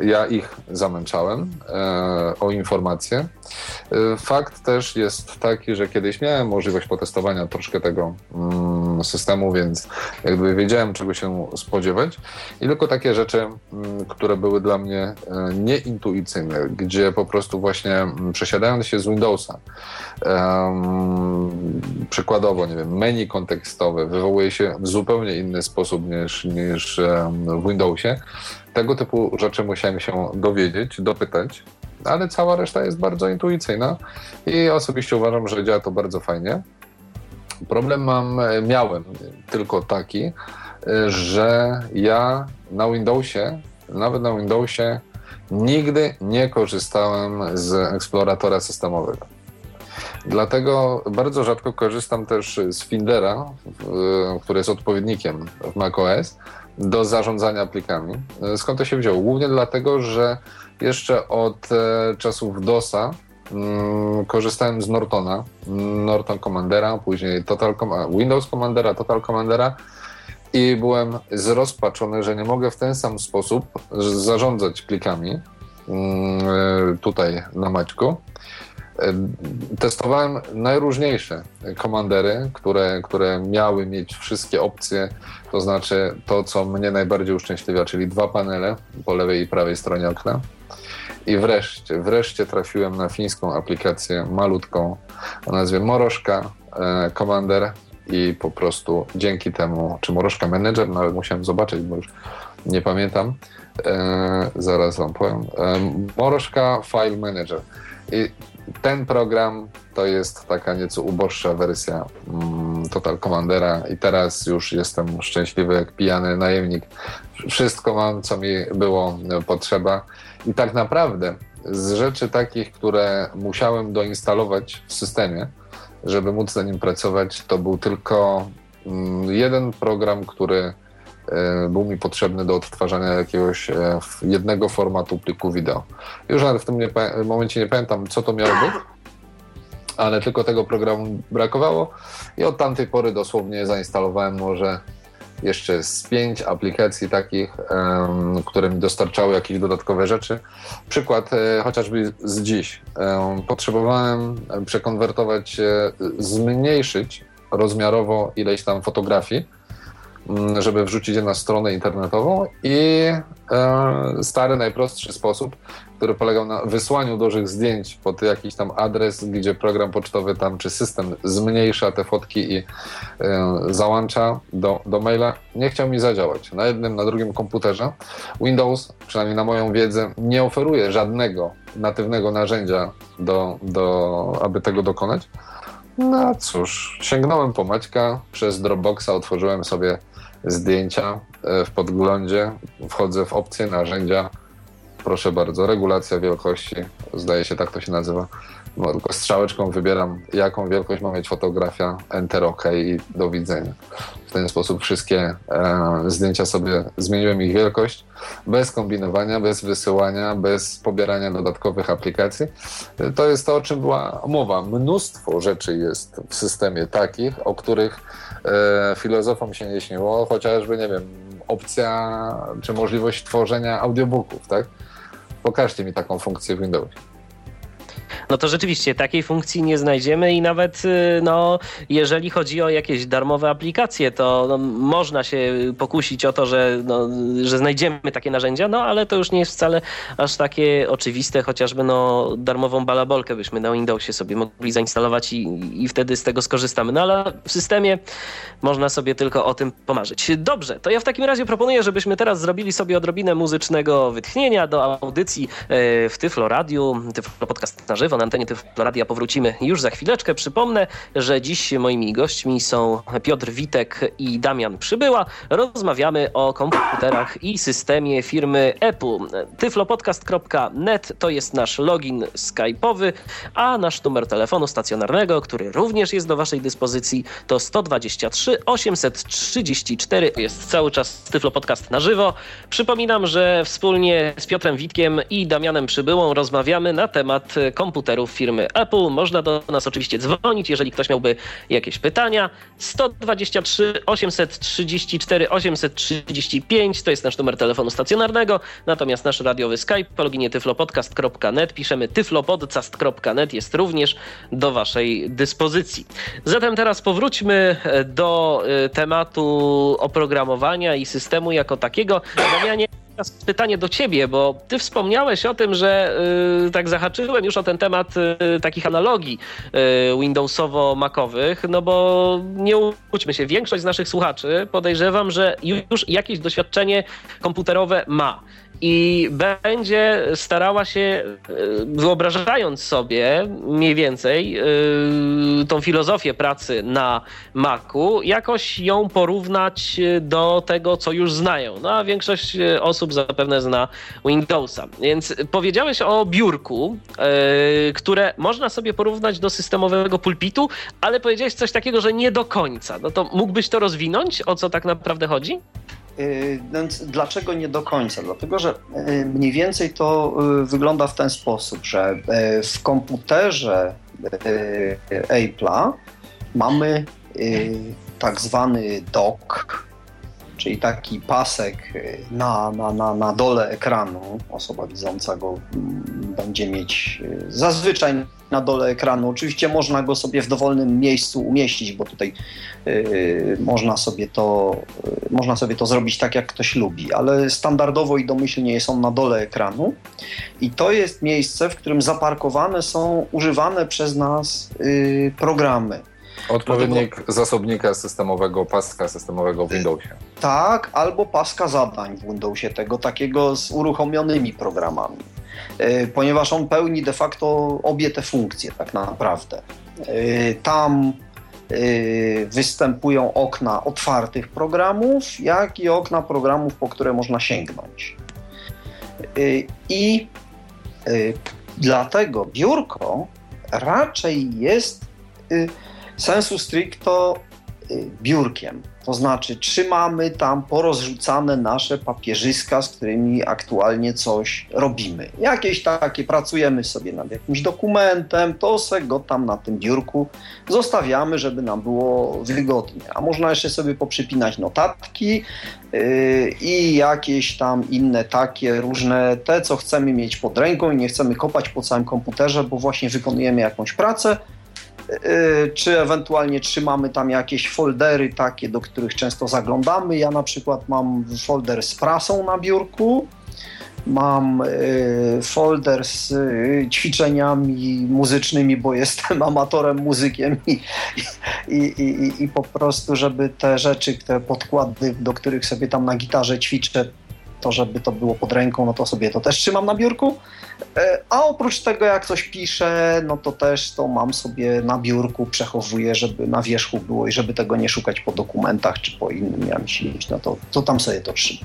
ja ich zamęczałem e, o informacje. E, fakt też jest taki, że kiedyś miałem możliwość potestowania troszkę tego mm, systemu, więc jakby wiedziałem, czego się spodziewać. I tylko takie rzeczy, mm, które były dla mnie e, nieintuicyjne, gdzie po prostu właśnie mm, przesiadając się z Windowsa, przykładowo, nie wiem, menu kontekstowe wywołuje się w zupełnie inny sposób niż, niż w Windowsie, tego typu rzeczy musiałem się dowiedzieć, dopytać, ale cała reszta jest bardzo intuicyjna i osobiście uważam, że działa to bardzo fajnie. Problem mam, miałem tylko taki, że ja na Windowsie, nawet na Windowsie Nigdy nie korzystałem z eksploratora systemowego. Dlatego bardzo rzadko korzystam też z Findera, który jest odpowiednikiem w macOS, do zarządzania plikami. Skąd to się wzięło? Głównie dlatego, że jeszcze od e, czasów DOSa mm, korzystałem z Nortona, Norton Commandera, później Total Com Windows Commandera, Total Commandera i byłem zrozpaczony, że nie mogę w ten sam sposób zarządzać plikami mm, e, tutaj na Maćku. E, testowałem najróżniejsze komandery, które, które miały mieć wszystkie opcje, to znaczy to, co mnie najbardziej uszczęśliwia, czyli dwa panele po lewej i prawej stronie okna. I wreszcie, wreszcie trafiłem na fińską aplikację malutką o nazwie Morożka Commander i po prostu dzięki temu, czy Morożka Manager, nawet musiałem zobaczyć, bo już nie pamiętam, e, zaraz wam powiem, e, Morożka File Manager. I ten program to jest taka nieco uboższa wersja mm, Total Commandera i teraz już jestem szczęśliwy jak pijany najemnik. Wszystko mam, co mi było potrzeba i tak naprawdę z rzeczy takich, które musiałem doinstalować w systemie, żeby móc na nim pracować, to był tylko mm, jeden program, który e, był mi potrzebny do odtwarzania jakiegoś e, jednego formatu pliku wideo. Już nawet w tym nie, momencie nie pamiętam, co to miało być, ale tylko tego programu brakowało i od tamtej pory dosłownie zainstalowałem może jeszcze z pięć aplikacji takich, które mi dostarczały jakieś dodatkowe rzeczy. Przykład e, chociażby z dziś. Potrzebowałem przekonwertować, e, zmniejszyć rozmiarowo ileś tam fotografii, żeby wrzucić je na stronę internetową i e, stary, najprostszy sposób który polegał na wysłaniu dużych zdjęć pod jakiś tam adres, gdzie program pocztowy tam czy system zmniejsza te fotki i y, załącza do, do maila, nie chciał mi zadziałać. Na jednym, na drugim komputerze Windows, przynajmniej na moją wiedzę, nie oferuje żadnego natywnego narzędzia, do, do, aby tego dokonać. No cóż, sięgnąłem po Maćka, przez Dropboxa otworzyłem sobie zdjęcia e, w podglądzie, wchodzę w opcje narzędzia, proszę bardzo, regulacja wielkości, zdaje się tak to się nazywa. Tylko strzałeczką wybieram, jaką wielkość ma mieć fotografia, enter OK i do widzenia. W ten sposób wszystkie e, zdjęcia sobie zmieniłem ich wielkość, bez kombinowania, bez wysyłania, bez pobierania dodatkowych aplikacji. To jest to, o czym była mowa. Mnóstwo rzeczy jest w systemie takich, o których e, filozofom się nie śniło, chociażby, nie wiem, opcja czy możliwość tworzenia audiobooków, tak? Pokażcie mi taką funkcję w Windowsie no to rzeczywiście takiej funkcji nie znajdziemy i nawet y, no, jeżeli chodzi o jakieś darmowe aplikacje, to no, można się pokusić o to, że, no, że znajdziemy takie narzędzia, no ale to już nie jest wcale aż takie oczywiste, chociażby no, darmową balabolkę byśmy na Windowsie sobie mogli zainstalować i, i wtedy z tego skorzystamy. No ale w systemie można sobie tylko o tym pomarzyć. Dobrze, to ja w takim razie proponuję, żebyśmy teraz zrobili sobie odrobinę muzycznego wytchnienia do audycji e, w Tyflo Radiu, Tyflo Podcast na żywo na antenie Tyfloradia powrócimy już za chwileczkę. Przypomnę, że dziś moimi gośćmi są Piotr Witek i Damian Przybyła. Rozmawiamy o komputerach i systemie firmy Apple. tyflopodcast.net to jest nasz login skype'owy, a nasz numer telefonu stacjonarnego, który również jest do Waszej dyspozycji, to 123 834. Jest cały czas Tyflo Podcast na żywo. Przypominam, że wspólnie z Piotrem Witkiem i Damianem Przybyłą rozmawiamy na temat komputerów firmy Apple. Można do nas oczywiście dzwonić, jeżeli ktoś miałby jakieś pytania. 123 834 835 to jest nasz numer telefonu stacjonarnego, natomiast nasz radiowy Skype po loginie tyflopodcast.net piszemy tyflopodcast.net jest również do waszej dyspozycji. Zatem teraz powróćmy do y, tematu oprogramowania i systemu jako takiego. Damianie, Teraz pytanie do ciebie, bo ty wspomniałeś o tym, że y, tak zahaczyłem już o ten temat y, takich analogii y, Windowsowo-Macowych, no bo nie łudźmy się, większość z naszych słuchaczy podejrzewam, że już jakieś doświadczenie komputerowe ma i będzie starała się, e, wyobrażając sobie mniej więcej e, tą filozofię pracy na Macu, jakoś ją porównać do tego, co już znają. No a większość osób zapewne zna Windowsa. Więc powiedziałeś o biurku, które można sobie porównać do systemowego pulpitu, ale powiedziałeś coś takiego, że nie do końca. No to mógłbyś to rozwinąć? O co tak naprawdę chodzi? Więc dlaczego nie do końca? Dlatego, że mniej więcej to wygląda w ten sposób, że w komputerze Apple'a mamy tak zwany dock, czyli taki pasek na, na, na, na dole ekranu. Osoba widząca go mm, będzie mieć zazwyczaj na dole ekranu. Oczywiście można go sobie w dowolnym miejscu umieścić, bo tutaj yy, można, sobie to, yy, można sobie to zrobić tak, jak ktoś lubi, ale standardowo i domyślnie są na dole ekranu. I to jest miejsce, w którym zaparkowane są używane przez nas yy, programy. Odpowiednik Dlatego, zasobnika systemowego, paska systemowego w Windowsie. Tak, albo paska zadań w Windowsie, tego takiego z uruchomionymi programami. E, ponieważ on pełni de facto obie te funkcje tak naprawdę. E, tam e, występują okna otwartych programów, jak i okna programów, po które można sięgnąć. I dlatego biurko raczej jest sensu stricto biurkiem. To znaczy, trzymamy tam porozrzucane nasze papierzyska, z którymi aktualnie coś robimy. Jakieś takie, pracujemy sobie nad jakimś dokumentem, to se go tam na tym biurku zostawiamy, żeby nam było wygodnie. A można jeszcze sobie poprzypinać notatki yy, i jakieś tam inne takie różne, te co chcemy mieć pod ręką i nie chcemy kopać po całym komputerze, bo właśnie wykonujemy jakąś pracę Y, czy ewentualnie trzymamy tam jakieś foldery takie, do których często zaglądamy. Ja na przykład mam folder z prasą na biurku, mam y, folder z y, ćwiczeniami muzycznymi, bo jestem amatorem muzykiem i, i, i, i, po prostu, żeby te rzeczy, te podkłady, do których sobie tam na gitarze ćwiczę, to żeby to było pod ręką, no to sobie to też trzymam na biurku. E, a oprócz tego, jak coś piszę, no to też to mam sobie na biurku, przechowuję, żeby na wierzchu było i żeby tego nie szukać po dokumentach czy po innym jakimś, no to, to tam sobie to trzymam.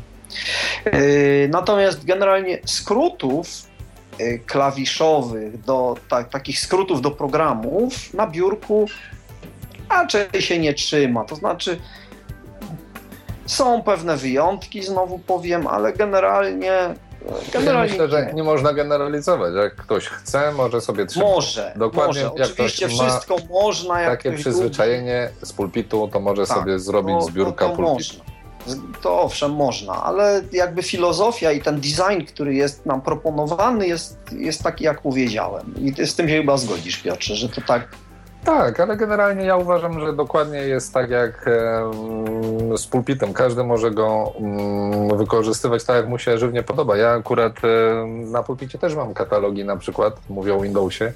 E, natomiast generalnie skrótów e, klawiszowych, do tak, takich skrótów do programów na biurku raczej się nie trzyma. To znaczy, są pewne wyjątki, znowu powiem, ale generalnie. generalnie ja myślę, że nie można generalizować. Jak ktoś chce, może sobie trzymać. Może, Dokładnie może. Oczywiście wszystko można. Jak takie przyzwyczajenie lubi. z pulpitu, to może tak, sobie zrobić to, z biurka to, to pulpitu. Można. To owszem, można, ale jakby filozofia i ten design, który jest nam proponowany, jest, jest taki, jak powiedziałem. I z tym się chyba zgodzisz, Piotrze, że to tak tak, ale generalnie ja uważam, że dokładnie jest tak jak z pulpitem. Każdy może go mm, wykorzystywać tak, jak mu się żywnie podoba. Ja akurat na pulpicie też mam katalogi, na przykład mówię o Windowsie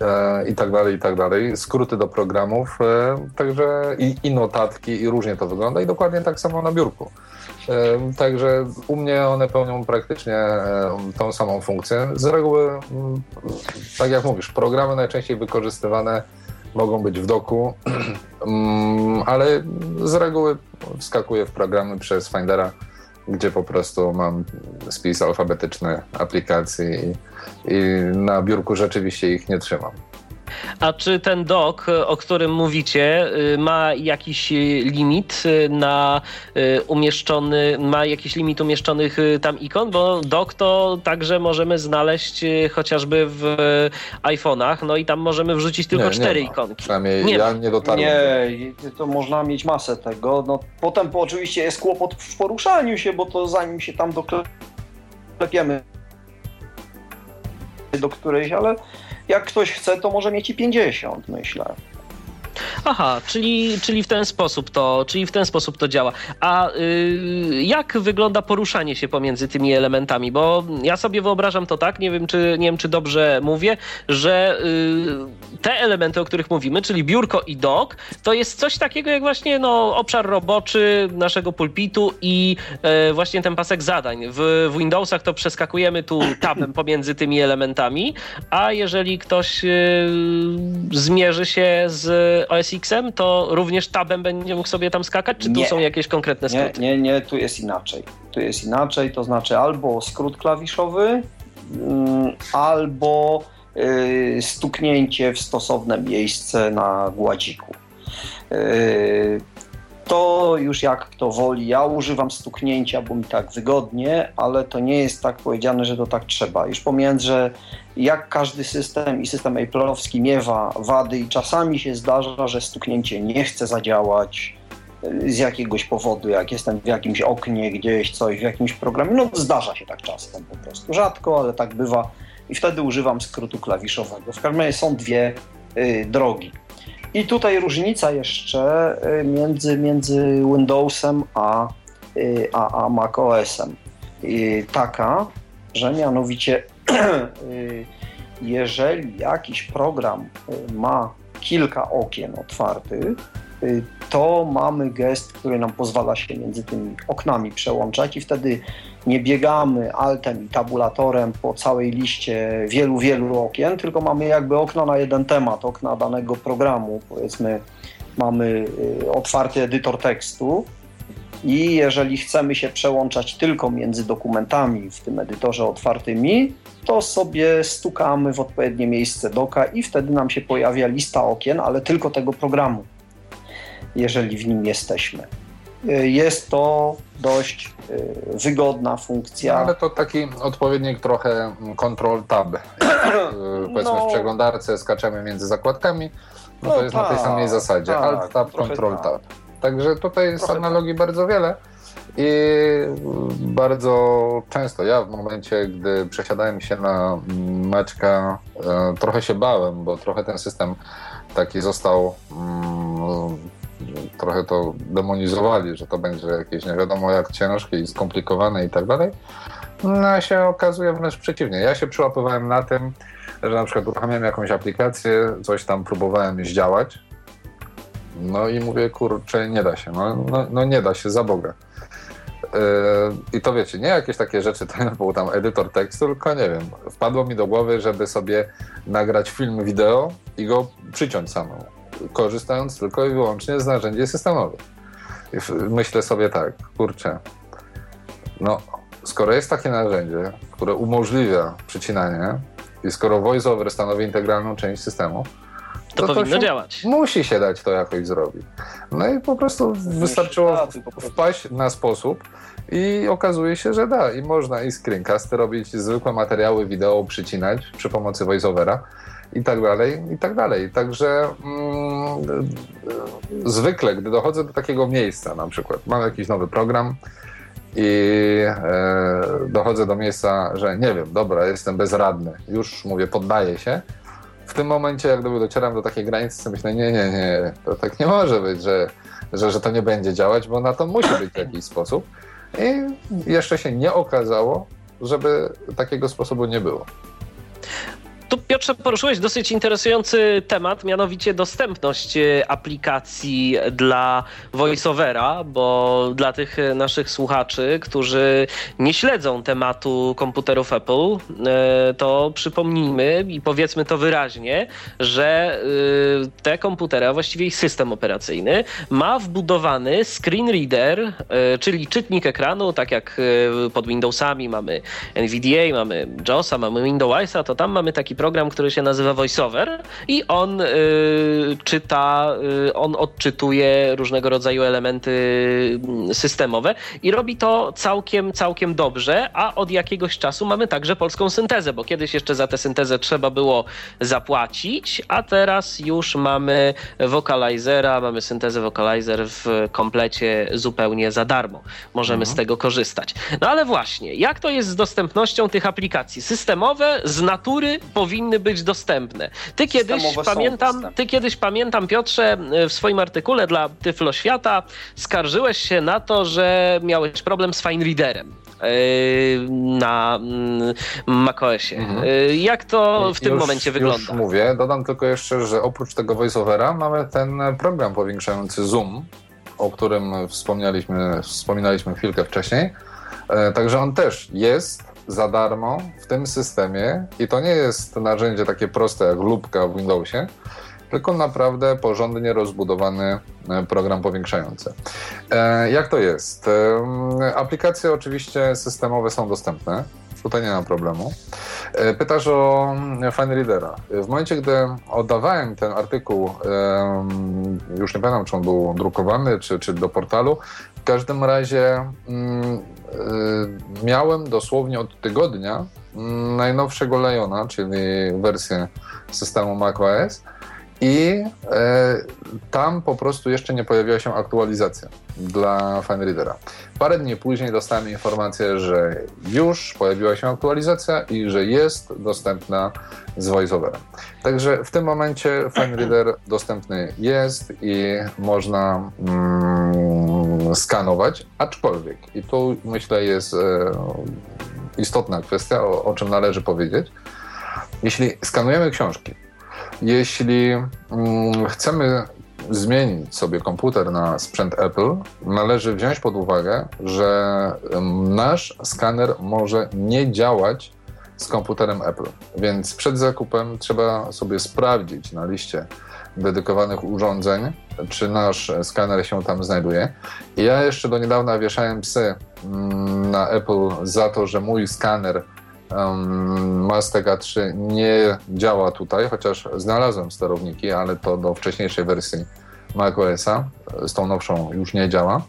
e, i tak dalej, i tak dalej. Skróty do programów, e, także i, i notatki, i różnie to wygląda, i dokładnie tak samo na biurku. E, także u mnie one pełnią praktycznie tą samą funkcję. Z reguły, mm, tak jak mówisz, programy najczęściej wykorzystywane mogą być w doku, mm, ale z reguły wskakuję w programy przez Findera, gdzie po prostu mam spis alfabetyczny aplikacji i, i na biurku rzeczywiście ich nie trzymam. A czy ten dock, o którym mówicie, y, ma jakiś limit na y, umieszczony, ma jakiś limit umieszczonych y, tam ikon? Bo dock to także możemy znaleźć chociażby w iPhone'ach, no i tam możemy wrzucić tylko nie, cztery nie ikonki. Przynajmniej nie ja nie dotarłem. Nie, to można mieć masę tego. No, potem oczywiście jest kłopot w poruszaniu się, bo to zanim się tam doklepiemy do którejś, ale jak ktoś chce, to może mieć i 50, myślę. Aha, czyli, czyli w ten sposób to, czyli w ten sposób to działa. A y, jak wygląda poruszanie się pomiędzy tymi elementami? Bo ja sobie wyobrażam to tak, nie wiem czy, nie wiem, czy dobrze mówię, że y, te elementy, o których mówimy, czyli biurko i dock, to jest coś takiego jak właśnie no, obszar roboczy naszego pulpitu i y, właśnie ten pasek zadań. W, w Windowsach to przeskakujemy tu tabem pomiędzy tymi elementami, a jeżeli ktoś y, zmierzy się z OS PSX-em, to również tabem będzie mógł sobie tam skakać, czy Nie. tu są jakieś konkretne skróty? Nie, nie, nie, tu jest inaczej. Tu jest inaczej, to znaczy albo skrót klawiszowy, mm, albo y, stuknięcie w stosowne miejsce na gładziku. Y, to już jak kto woli. Ja używam stuknięcia, bo mi tak wygodnie, ale to nie jest tak powiedziane, że to tak trzeba. Już pomijając, że jak każdy system i system Apple'owski miewa wady i czasami się zdarza, że stuknięcie nie chce zadziałać z jakiegoś powodu, jak jestem w jakimś oknie gdzieś, coś, w jakimś programie. No zdarza się tak czasem po prostu. Rzadko, ale tak bywa. I wtedy używam skrótu klawiszowego. W każdym razie są dwie y, drogi. I tutaj różnica jeszcze y, między, między Windowsem a, y, a, a macOSem. Y, taka, że mianowicie y, jeżeli jakiś program ma kilka okien otwartych, to mamy gest, który nam pozwala się między tymi oknami przełączać i wtedy nie biegamy altem i tabulatorem po całej liście wielu, wielu okien, tylko mamy jakby okno na jeden temat, okna danego programu. Powiedzmy, mamy y, otwarty edytor tekstu i jeżeli chcemy się przełączać tylko między dokumentami w tym edytorze otwartymi, to sobie stukamy w odpowiednie miejsce doka i wtedy nam się pojawia lista okien, ale tylko tego programu, jeżeli w nim jesteśmy. Y, Jest to dość y, wygodna funkcja. No, ale to taki odpowiednik trochę Control Tab. Y, powiedzmy No. w przeglądarce skaczemy między zakładkami, no, No to jest na tej tak, samej zasadzie. tak, Alt Tab, trochę Control tak. Tab. Także tutaj jest Trochę analogii bardzo wiele i bardzo często ja w momencie, gdy przesiadałem się na Maćka, e, trochę się bałem, bo trochę ten system taki został mm, trochę to demonizowali, że to będzie jakieś nie wiadomo jak ciężkie i skomplikowane i tak dalej. No a się okazuje wręcz przeciwnie. Ja się przyłapywałem na tym, że na przykład uruchamiałem jakąś aplikację, coś tam próbowałem zdziałać, no i mówię, kurczę, nie da się, no, no, no nie da się, za Boga. Yy, I to wiecie, nie jakieś takie rzeczy, to był tam edytor tekstu, tylko nie wiem, wpadło mi do głowy, żeby sobie nagrać film wideo i go przyciąć samemu, korzystając tylko i wyłącznie z narzędzi systemowych. Myślę sobie tak, kurczę, no skoro jest takie narzędzie, które umożliwia przycinanie i skoro VoiceOver stanowi integralną część systemu, To, powinno się działać. Musi się dać to jakoś zrobić. No i po prostu wystarczyło wpaść na sposób i okazuje się, że da. I można i screencasty robić, zwykłe materiały wideo przycinać przy pomocy voiceovera i tak dalej, i tak dalej. Także mm, zwykle, gdy dochodzę do takiego miejsca, na przykład mam jakiś nowy program i e, dochodzę do miejsca, że nie wiem, dobra, jestem bezradny, już mówię, poddaję się, w tym momencie, jak gdyby docieram do takiej granicy, myślę, nie, nie, nie, to tak nie może być, że, że, że to nie będzie działać, bo na to musi być jakiś sposób. I jeszcze się nie okazało, żeby takiego sposobu nie było. Tu Piotrze poruszyłeś dosyć interesujący temat, mianowicie dostępność e, aplikacji dla VoiceOvera, bo dla tych e, naszych słuchaczy, którzy nie śledzą tematu komputerów Apple, e, to przypomnijmy i powiedzmy to wyraźnie, że te komputery, a właściwie ich system operacyjny, ma wbudowany screen reader, czyli czytnik ekranu, tak jak pod Windowsami mamy NVDA, mamy JOSa, mamy Windowsa, to tam mamy taki program, który się nazywa VoiceOver i on y, czyta, y, on odczytuje różnego rodzaju elementy mm, systemowe i robi to całkiem, całkiem dobrze, a od jakiegoś czasu mamy także polską syntezę, bo kiedyś jeszcze za tę syntezę trzeba było zapłacić, a teraz już mamy vocalizera, mamy syntezę vocalizer w komplecie zupełnie za darmo. Możemy z tego korzystać. No ale właśnie, jak to jest z dostępnością tych aplikacji? Systemowe z natury powinny być dostępne. Ty kiedyś, pamiętam, ty kiedyś pamiętam, Piotrze, w swoim artykule dla Tyflo Świata skarżyłeś się na to, że miałeś problem z Fine Readerem yy, na mm, macOSie. Mhm. Yy, Jak to w tym Już- momencie Już wygląda? mówię, dodam tylko jeszcze, że oprócz tego voiceovera mamy ten program powiększający Zoom, o którym wspomnieliśmy, wspominaliśmy chwilkę wcześniej. E, Także on też jest za darmo w tym systemie i to nie jest narzędzie takie proste jak lubka w Windowsie, tylko naprawdę porządnie rozbudowany e, program powiększający. E, jak to jest? Aplikacje oczywiście systemowe są dostępne. Tutaj nie ma problemu. Pytasz o Fine Readera. W momencie, gdy oddawałem ten artykuł, już nie pamiętam, czy on był drukowany, czy, czy do portalu, w każdym razie mm, miałem dosłownie od tygodnia najnowszego Liona, czyli wersję systemu macOS i e, tam po prostu jeszcze nie pojawiła się aktualizacja dla FineReadera. Parę dni później dostałem informację, że już pojawiła się aktualizacja i że jest dostępna z VoiceOverem. Także w tym momencie FineReader dostępny jest i można mm, skanować, aczkolwiek, i tu myślę jest e, istotna kwestia, o, o czym należy powiedzieć. Jeśli skanujemy książki, jeśli mm, chcemy zmienić sobie komputer na sprzęt Apple, należy wziąć pod uwagę, że nasz skaner może nie działać z komputerem Apple. Więc przed zakupem trzeba sobie sprawdzić na liście dedykowanych urządzeń, czy nasz skaner się tam znajduje. I ja jeszcze do niedawna wieszałem psy mm, na Apple za to, że mój skaner um, Mastega 3 nie działa tutaj, chociaż znalazłem sterowniki, ale to do wcześniejszej wersji macOSa, z tą nowszą już nie działa.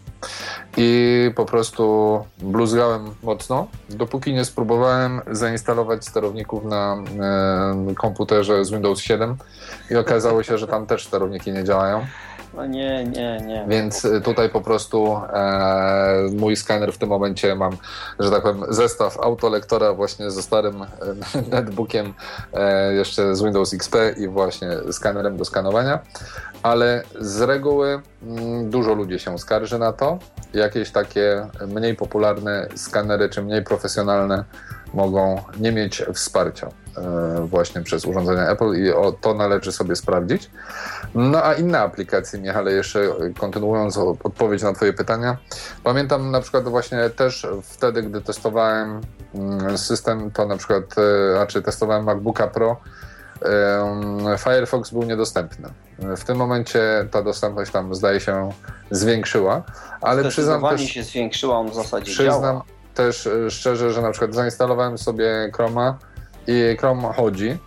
I po prostu bluzgałem mocno, dopóki nie spróbowałem zainstalować sterowników na komputerze z Windows 7 i okazało się, że tam też sterowniki nie działają. No nie, nie, nie. Więc y, tutaj po prostu e, mój skaner w tym momencie mam, że tak powiem, zestaw autolektora właśnie ze starym e, netbookiem e, jeszcze z Windows XP i właśnie skanerem do skanowania. Ale z reguły m, mm, dużo ludzi się skarży na to. Jakieś takie mniej popularne skanery czy mniej profesjonalne mogą nie mieć wsparcia właśnie przez urządzenia Apple i o to należy sobie sprawdzić. No a inne aplikacje, Michale, jeszcze kontynuując odpowiedź na Twoje pytania, pamiętam na przykład właśnie też wtedy, gdy testowałem mm, system, to na przykład, e, znaczy testowałem MacBooka Pro, Firefox był niedostępny. W tym momencie ta dostępność tam zdaje się zwiększyła, ale przyznam też... się zwiększyła, on w zasadzie Przyznam działa. też e, szczerze, że na przykład zainstalowałem sobie Chroma i Chrome chodzi,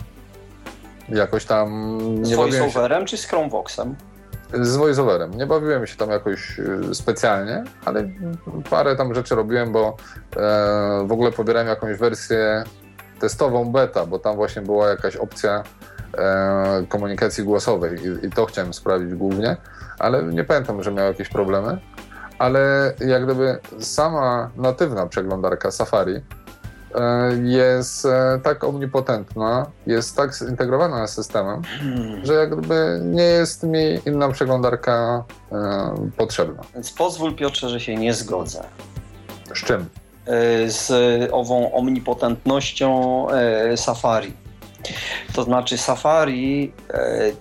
jakoś tam nie Z VoiceOverem się... czy z Chromevoxem? Z VoiceOverem. Nie bawiłem się tam jakoś y, specjalnie, ale parę tam rzeczy robiłem, bo e, w ogóle pobierałem jakąś wersję testową beta, bo tam właśnie była jakaś opcja e, komunikacji głosowej i, to chciałem sprawdzić głównie, ale nie pamiętam, że miał jakieś problemy. Ale jak gdyby sama natywna przeglądarka Safari E, jest e, tak omnipotentna, jest tak zintegrowana z systemem, że jakby nie jest mi inna przeglądarka e, potrzebna. Więc pozwól Piotrze, że się nie zgodzę. Z czym? Z ową omnipotentnością Safari. To znaczy, Safari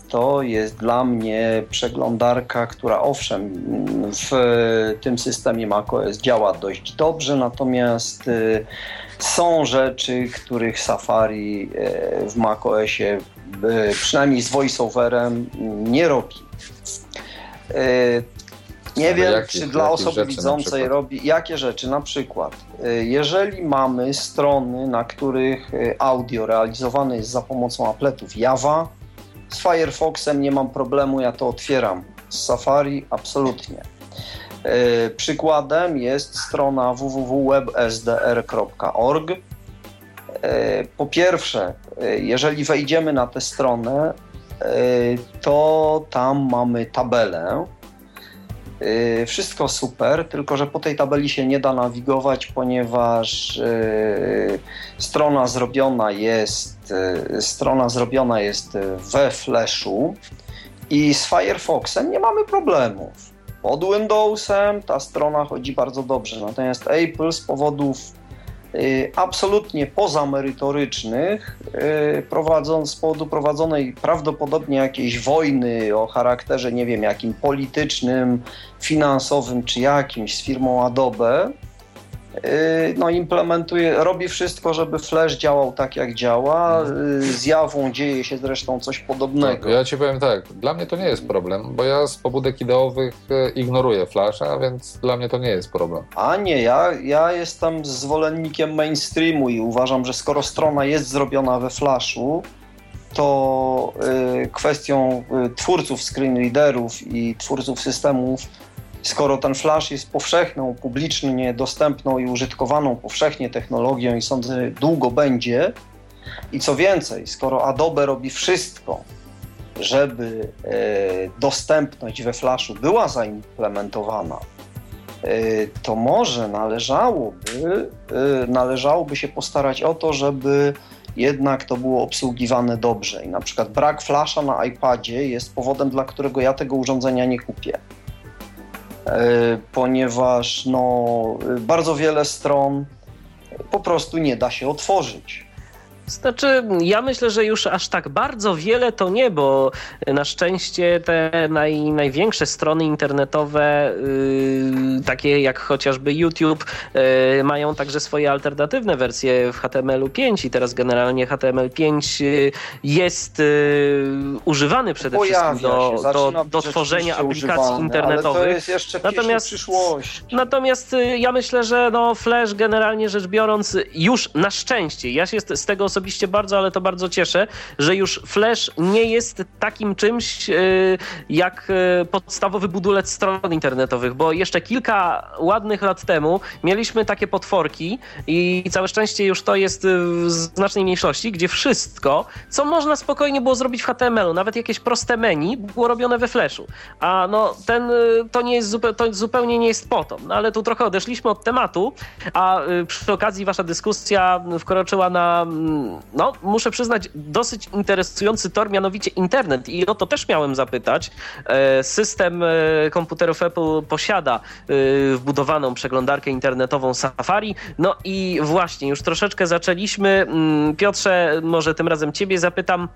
to jest dla mnie przeglądarka, która owszem, w tym systemie macOS działa dość dobrze, natomiast są rzeczy, których Safari e, w macOSie e, przynajmniej z voiceoverem nie robi. E, nie wiem, czy dla osoby widzącej robi jakie rzeczy. Na przykład, jeżeli mamy strony, na których audio realizowane jest za pomocą apletów Java, z Firefoxem nie mam problemu, ja to otwieram. Z Safari absolutnie. E, przykładem jest strona www.websdr.org. E, po pierwsze, e, jeżeli wejdziemy na tę stronę, to tam mamy tabelę. Wszystko super, tylko że po tej tabeli się nie da nawigować, ponieważ strona zrobiona jest strona zrobiona jest we Flashu i z Firefoxem nie mamy problemów pod Windowsem ta strona chodzi bardzo dobrze. Natomiast Apple z powodów y, absolutnie pozamerytorycznych, y, prowadząc, z powodu prowadzonej prawdopodobnie jakiejś wojny o charakterze, nie wiem, jakim politycznym, finansowym czy jakimś z firmą Adobe, no, implementuje, robi wszystko, żeby Flash działał tak, jak działa. Z Jawą dzieje się zresztą coś podobnego. Ja ci powiem tak, dla mnie to nie jest problem, bo ja z pobudek ideowych ignoruję Flasha, więc dla mnie to nie jest problem. A nie, ja, ja jestem zwolennikiem mainstreamu i uważam, że skoro strona jest zrobiona we Flashu, to y, kwestią y, twórców screenreaderów i twórców systemów, skoro ten Flash jest powszechną, publicznie dostępną i użytkowaną powszechnie technologią i sądzę długo będzie, i co więcej, skoro Adobe robi wszystko, żeby y, dostępność we Flashu była zaimplementowana, to może należałoby, należałoby się postarać o to, żeby jednak to było obsługiwane dobrze. I na przykład brak flasza na iPadzie jest powodem, dla którego ja tego urządzenia nie kupię. E, ponieważ no, bardzo wiele stron po prostu nie da się otworzyć. Znaczy, ja myślę, że już aż tak bardzo wiele to nie, bo na szczęście te naj, największe strony internetowe, yy, takie jak chociażby YouTube, yy, mają także swoje alternatywne wersje w HTML 5 i teraz generalnie HTML5 yy, jest y, używany przede Pojawia wszystkim do, do, do tworzenia aplikacji internetowych. Ale to jest jeszcze natomiast, przyszłość. Natomiast y, ja myślę, że no Flash generalnie rzecz biorąc już na szczęście, ja się z tego osobiście bardzo, ale to bardzo cieszę, że już Flash nie jest takim czymś y, jak y, podstawowy budulec stron internetowych, bo jeszcze kilka ładnych lat temu mieliśmy takie potworki i całe szczęście już to jest w znacznej mniejszości, gdzie wszystko, co można spokojnie było zrobić w HTML-u, nawet jakieś proste menu, było robione we Flashu. A no ten, to nie jest to zupełnie nie jest po to. No ale tu trochę odeszliśmy od tematu, a przy okazji wasza dyskusja wkroczyła na mm, no, muszę przyznać, dosyć interesujący tor, mianowicie internet. I o to też miałem zapytać. E, system e, komputerów Apple posiada e, wbudowaną przeglądarkę internetową Safari. No i właśnie, już troszeczkę zaczęliśmy. Mm, Piotrze, może tym razem ciebie zapytam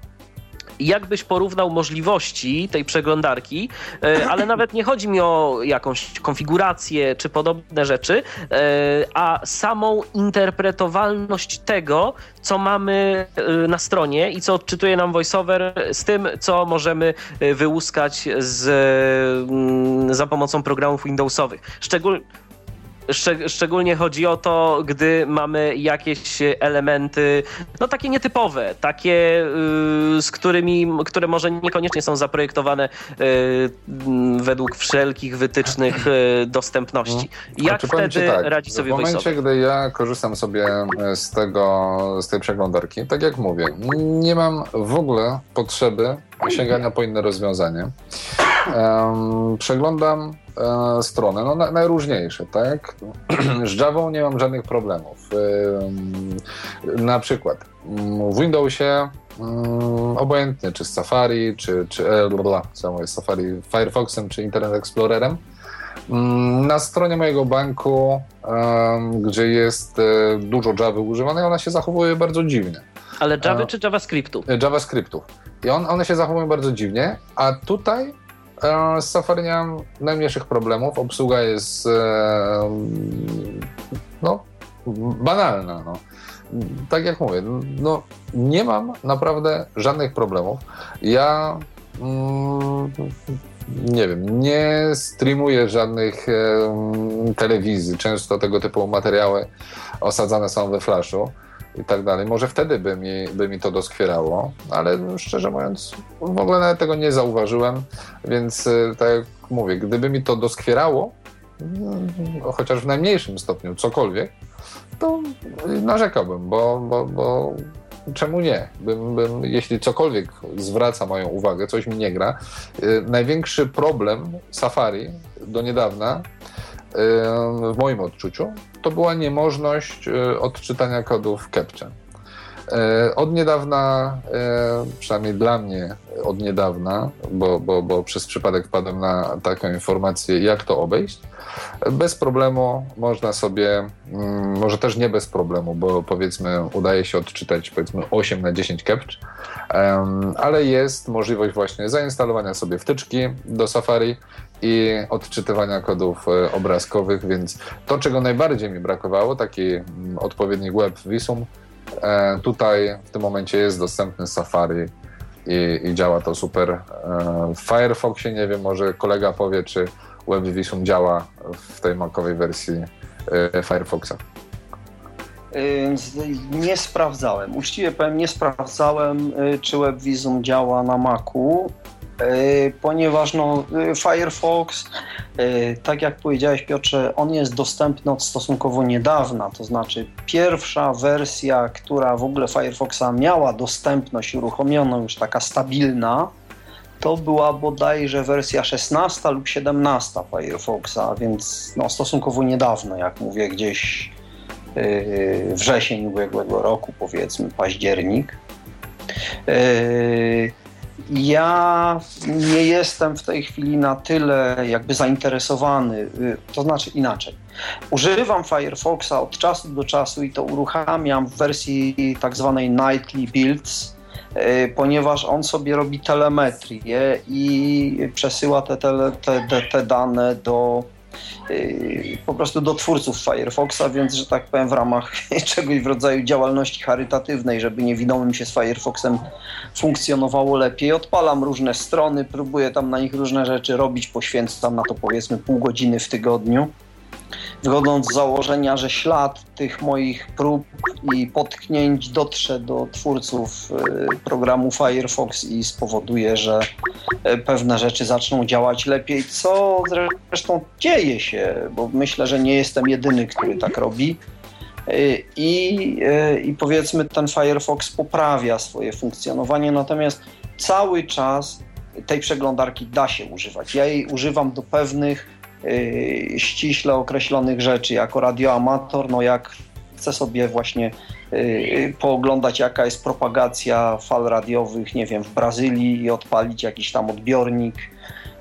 jak byś porównał możliwości tej przeglądarki, e, ale nawet nie chodzi mi o jakąś konfigurację czy podobne rzeczy, e, a samą interpretowalność tego, co mamy e, na stronie i co odczytuje nam VoiceOver z tym, co możemy wyłuskać z, mm, za pomocą programów Windowsowych. Szczególnie szczególnie chodzi o to, gdy mamy jakieś elementy, no takie nietypowe, takie, yy, z którymi, które może niekoniecznie są zaprojektowane yy, według wszelkich wytycznych yy, dostępności. Jak wtedy tak, radzi sobie W momencie, gdy ja korzystam sobie z tego, z tej przeglądarki, tak jak mówię, nie mam w ogóle potrzeby sięgania po inne rozwiązanie. Um, przeglądam e, strony, no na, najróżniejsze, tak? Z Java nie mam żadnych problemów. E, na przykład w Windowsie um, obojętnie, czy z Safari, czy, czy e, bla, samo jest Safari, Firefoxem, czy Internet Explorerem, na stronie mojego banku, gdzie jest e, dużo Java używanej, ona się zachowuje bardzo dziwnie. Ale Java e, czy JavaScriptu? JavaScriptu. I on, one się zachowują bardzo dziwnie, a tutaj E, z Safari nie mam najmniejszych problemów. Obsługa jest e, no, banalna. No. Tak jak mówię, no, nie mam naprawdę żadnych problemów. Ja mm, nie wiem, nie streamuję żadnych e, telewizji. Często tego typu materiały osadzane są we flashu i tak dalej. Może wtedy by mi, by mi to doskwierało, ale szczerze mówiąc, w ogóle nawet tego nie zauważyłem, więc y, tak jak mówię, gdyby mi to doskwierało, no, chociaż w najmniejszym stopniu, cokolwiek, to narzekałbym, bo, bo, bo czemu nie? Bym, bym, jeśli cokolwiek zwraca moją uwagę, coś mi nie gra. Y, największy problem Safari do niedawna w moim odczuciu, to była niemożność odczytania kodów CAPTCHA. E, od niedawna, e, przynajmniej dla mnie od niedawna, bo, bo, bo przez przypadek wpadłem na taką informację, jak to obejść, bez problemu można sobie, mm, może też nie bez problemu, bo powiedzmy udaje się odczytać powiedzmy 8 na 10 captch, ale jest możliwość właśnie zainstalowania sobie wtyczki do Safari i odczytywania kodów e, obrazkowych, więc to, czego najbardziej mi brakowało, taki mm, odpowiedni web Visum, e, tutaj w tym momencie jest dostępny Safari i, i działa to super. E, w Firefoxie nie wiem, może kolega powie, czy WebVisum działa w tej makowej wersji Firefoxa. Nie sprawdzałem. Uczciwie powiem, nie sprawdzałem, czy WebVisum działa na Macu. E, ponieważ no, e, Firefox, e, tak jak powiedziałeś Piotrze, on jest dostępny od stosunkowo niedawna, to znaczy pierwsza wersja, która w ogóle Firefoxa miała dostępność uruchomioną, już taka stabilna, to była bodajże wersja 16 lub 17 Firefoxa, więc no, stosunkowo niedawno, jak mówię, gdzieś wrzesień ubiegłego roku, powiedzmy październik. Ja nie jestem w tej chwili na tyle jakby zainteresowany, y, to znaczy inaczej. Używam Firefoxa od czasu do czasu i to uruchamiam w wersji tak zwanej Nightly Builds, y, ponieważ on sobie robi telemetrię i przesyła te, te, te, te dane do po prostu do twórców Firefoxa, więc, że tak powiem, w ramach czegoś w rodzaju działalności charytatywnej, żeby niewidomym się z Firefoxem funkcjonowało lepiej. Odpalam różne strony, próbuję tam na nich różne rzeczy robić, poświęcam na to powiedzmy pół godziny w tygodniu wychodząc z założenia, że ślad tych moich prób i potknięć dotrze do twórców y, programu Firefox i spowoduje, że y, pewne rzeczy zaczną działać lepiej, co zresztą dzieje się, bo myślę, że nie jestem jedyny, który tak robi. Y, I, I powiedzmy, ten Firefox poprawia swoje funkcjonowanie, natomiast cały czas tej przeglądarki da się używać. Ja jej używam do pewnych ściśle określonych rzeczy, jako radioamator, no jak chcę sobie właśnie y, pooglądać jaka jest propagacja fal radiowych, nie wiem, w Brazylii i odpalić jakiś tam odbiornik,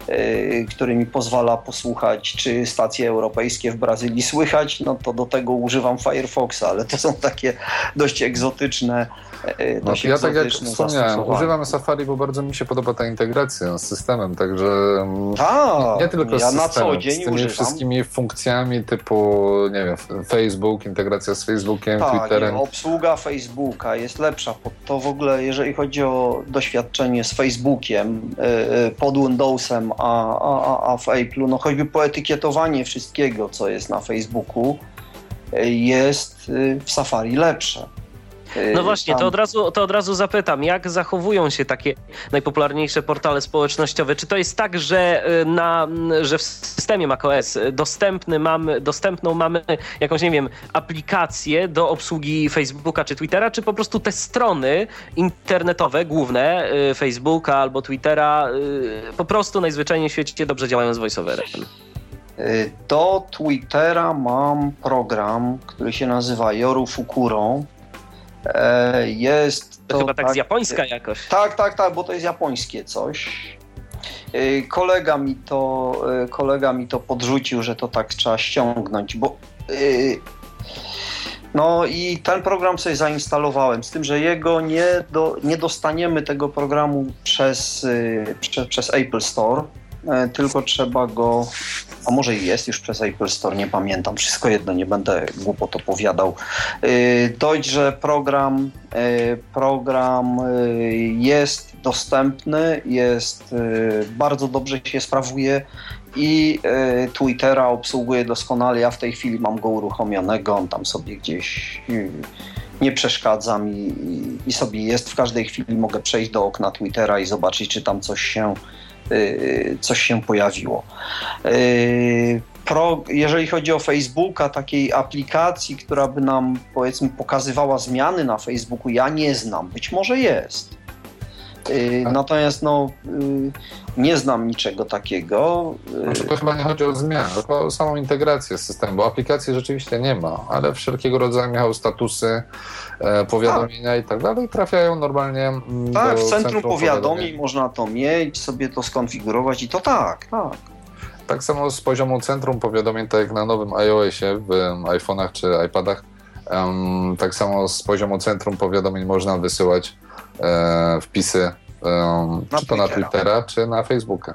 y, który mi pozwala posłuchać, czy stacje europejskie w Brazylii słychać, no to do tego używam Firefoxa, ale to są takie dość egzotyczne no, ja tak jak wspomniałem, używam Safari, bo bardzo mi się podoba ta integracja z systemem, także tak, nie tylko ja z systemem, z tymi używam. wszystkimi funkcjami typu, nie wiem, Facebook, integracja z Facebookiem, tak, Twitterem. Obsługa Facebooka jest lepsza. To w ogóle, jeżeli chodzi o doświadczenie z Facebookiem e, e, pod Windowsem, a, a, a w Apple'u, no choćby poetykietowanie wszystkiego, co jest na Facebooku, jest w Safari lepsze. No właśnie, to od, razu, to od razu zapytam, jak zachowują się takie najpopularniejsze portale społecznościowe? Czy to jest tak, że, y, na, że w systemie macOS dostępny mamy, dostępną mamy jakąś, nie wiem, aplikację do obsługi Facebooka czy Twittera, czy po prostu te strony internetowe, główne, y, Facebooka albo Twittera, y, po prostu najzwyczajniej w świecie dobrze działają z VoiceOverem? Do Twittera mam program, który się nazywa Yoru Fukuro. E, jest to, to chyba tak, tak z japońska jakoś. Tak, tak, tak, bo to jest japońskie coś. E, kolega mi to, e, kolega mi to podrzucił, że to tak trzeba ściągnąć, bo no i ten program sobie zainstalowałem, z tym, że jego nie, do, nie dostaniemy tego programu przez, przez, przez Apple Store, tylko trzeba go a może jest już przez Apple Store, nie pamiętam, wszystko jedno, nie będę głupot opowiadał. Dość, że program, y, program y, jest dostępny, jest bardzo dobrze się sprawuje i Twittera obsługuje doskonale. Ja w tej chwili mam go uruchomionego, on tam sobie gdzieś nie przeszkadza mi i sobie jest. W każdej chwili mogę przejść do okna Twittera i zobaczyć, czy tam coś się coś się pojawiło. Y, pro, jeżeli chodzi o Facebooka, takiej aplikacji, która by nam powiedzmy pokazywała zmiany na Facebooku, ja nie znam. Być może jest. Y, natomiast no, y, nie znam niczego takiego. Znaczy, to chyba nie chodzi o zmianę, tylko o samą integrację z systemem, bo aplikacji rzeczywiście nie ma, ale wszelkiego rodzaju miał statusy, e, powiadomienia tak. i tak dalej trafiają normalnie mm, tak, do w centrum, centrum powiadomień można to mieć, sobie to skonfigurować i to tak, tak. Tak samo z poziomu centrum powiadomień, tak jak na nowym iOSie w iPhone'ach czy iPadach, um, tak samo z poziomu centrum powiadomień można wysyłać e, wpisy um, czy to na Twittera, czy na Facebooka.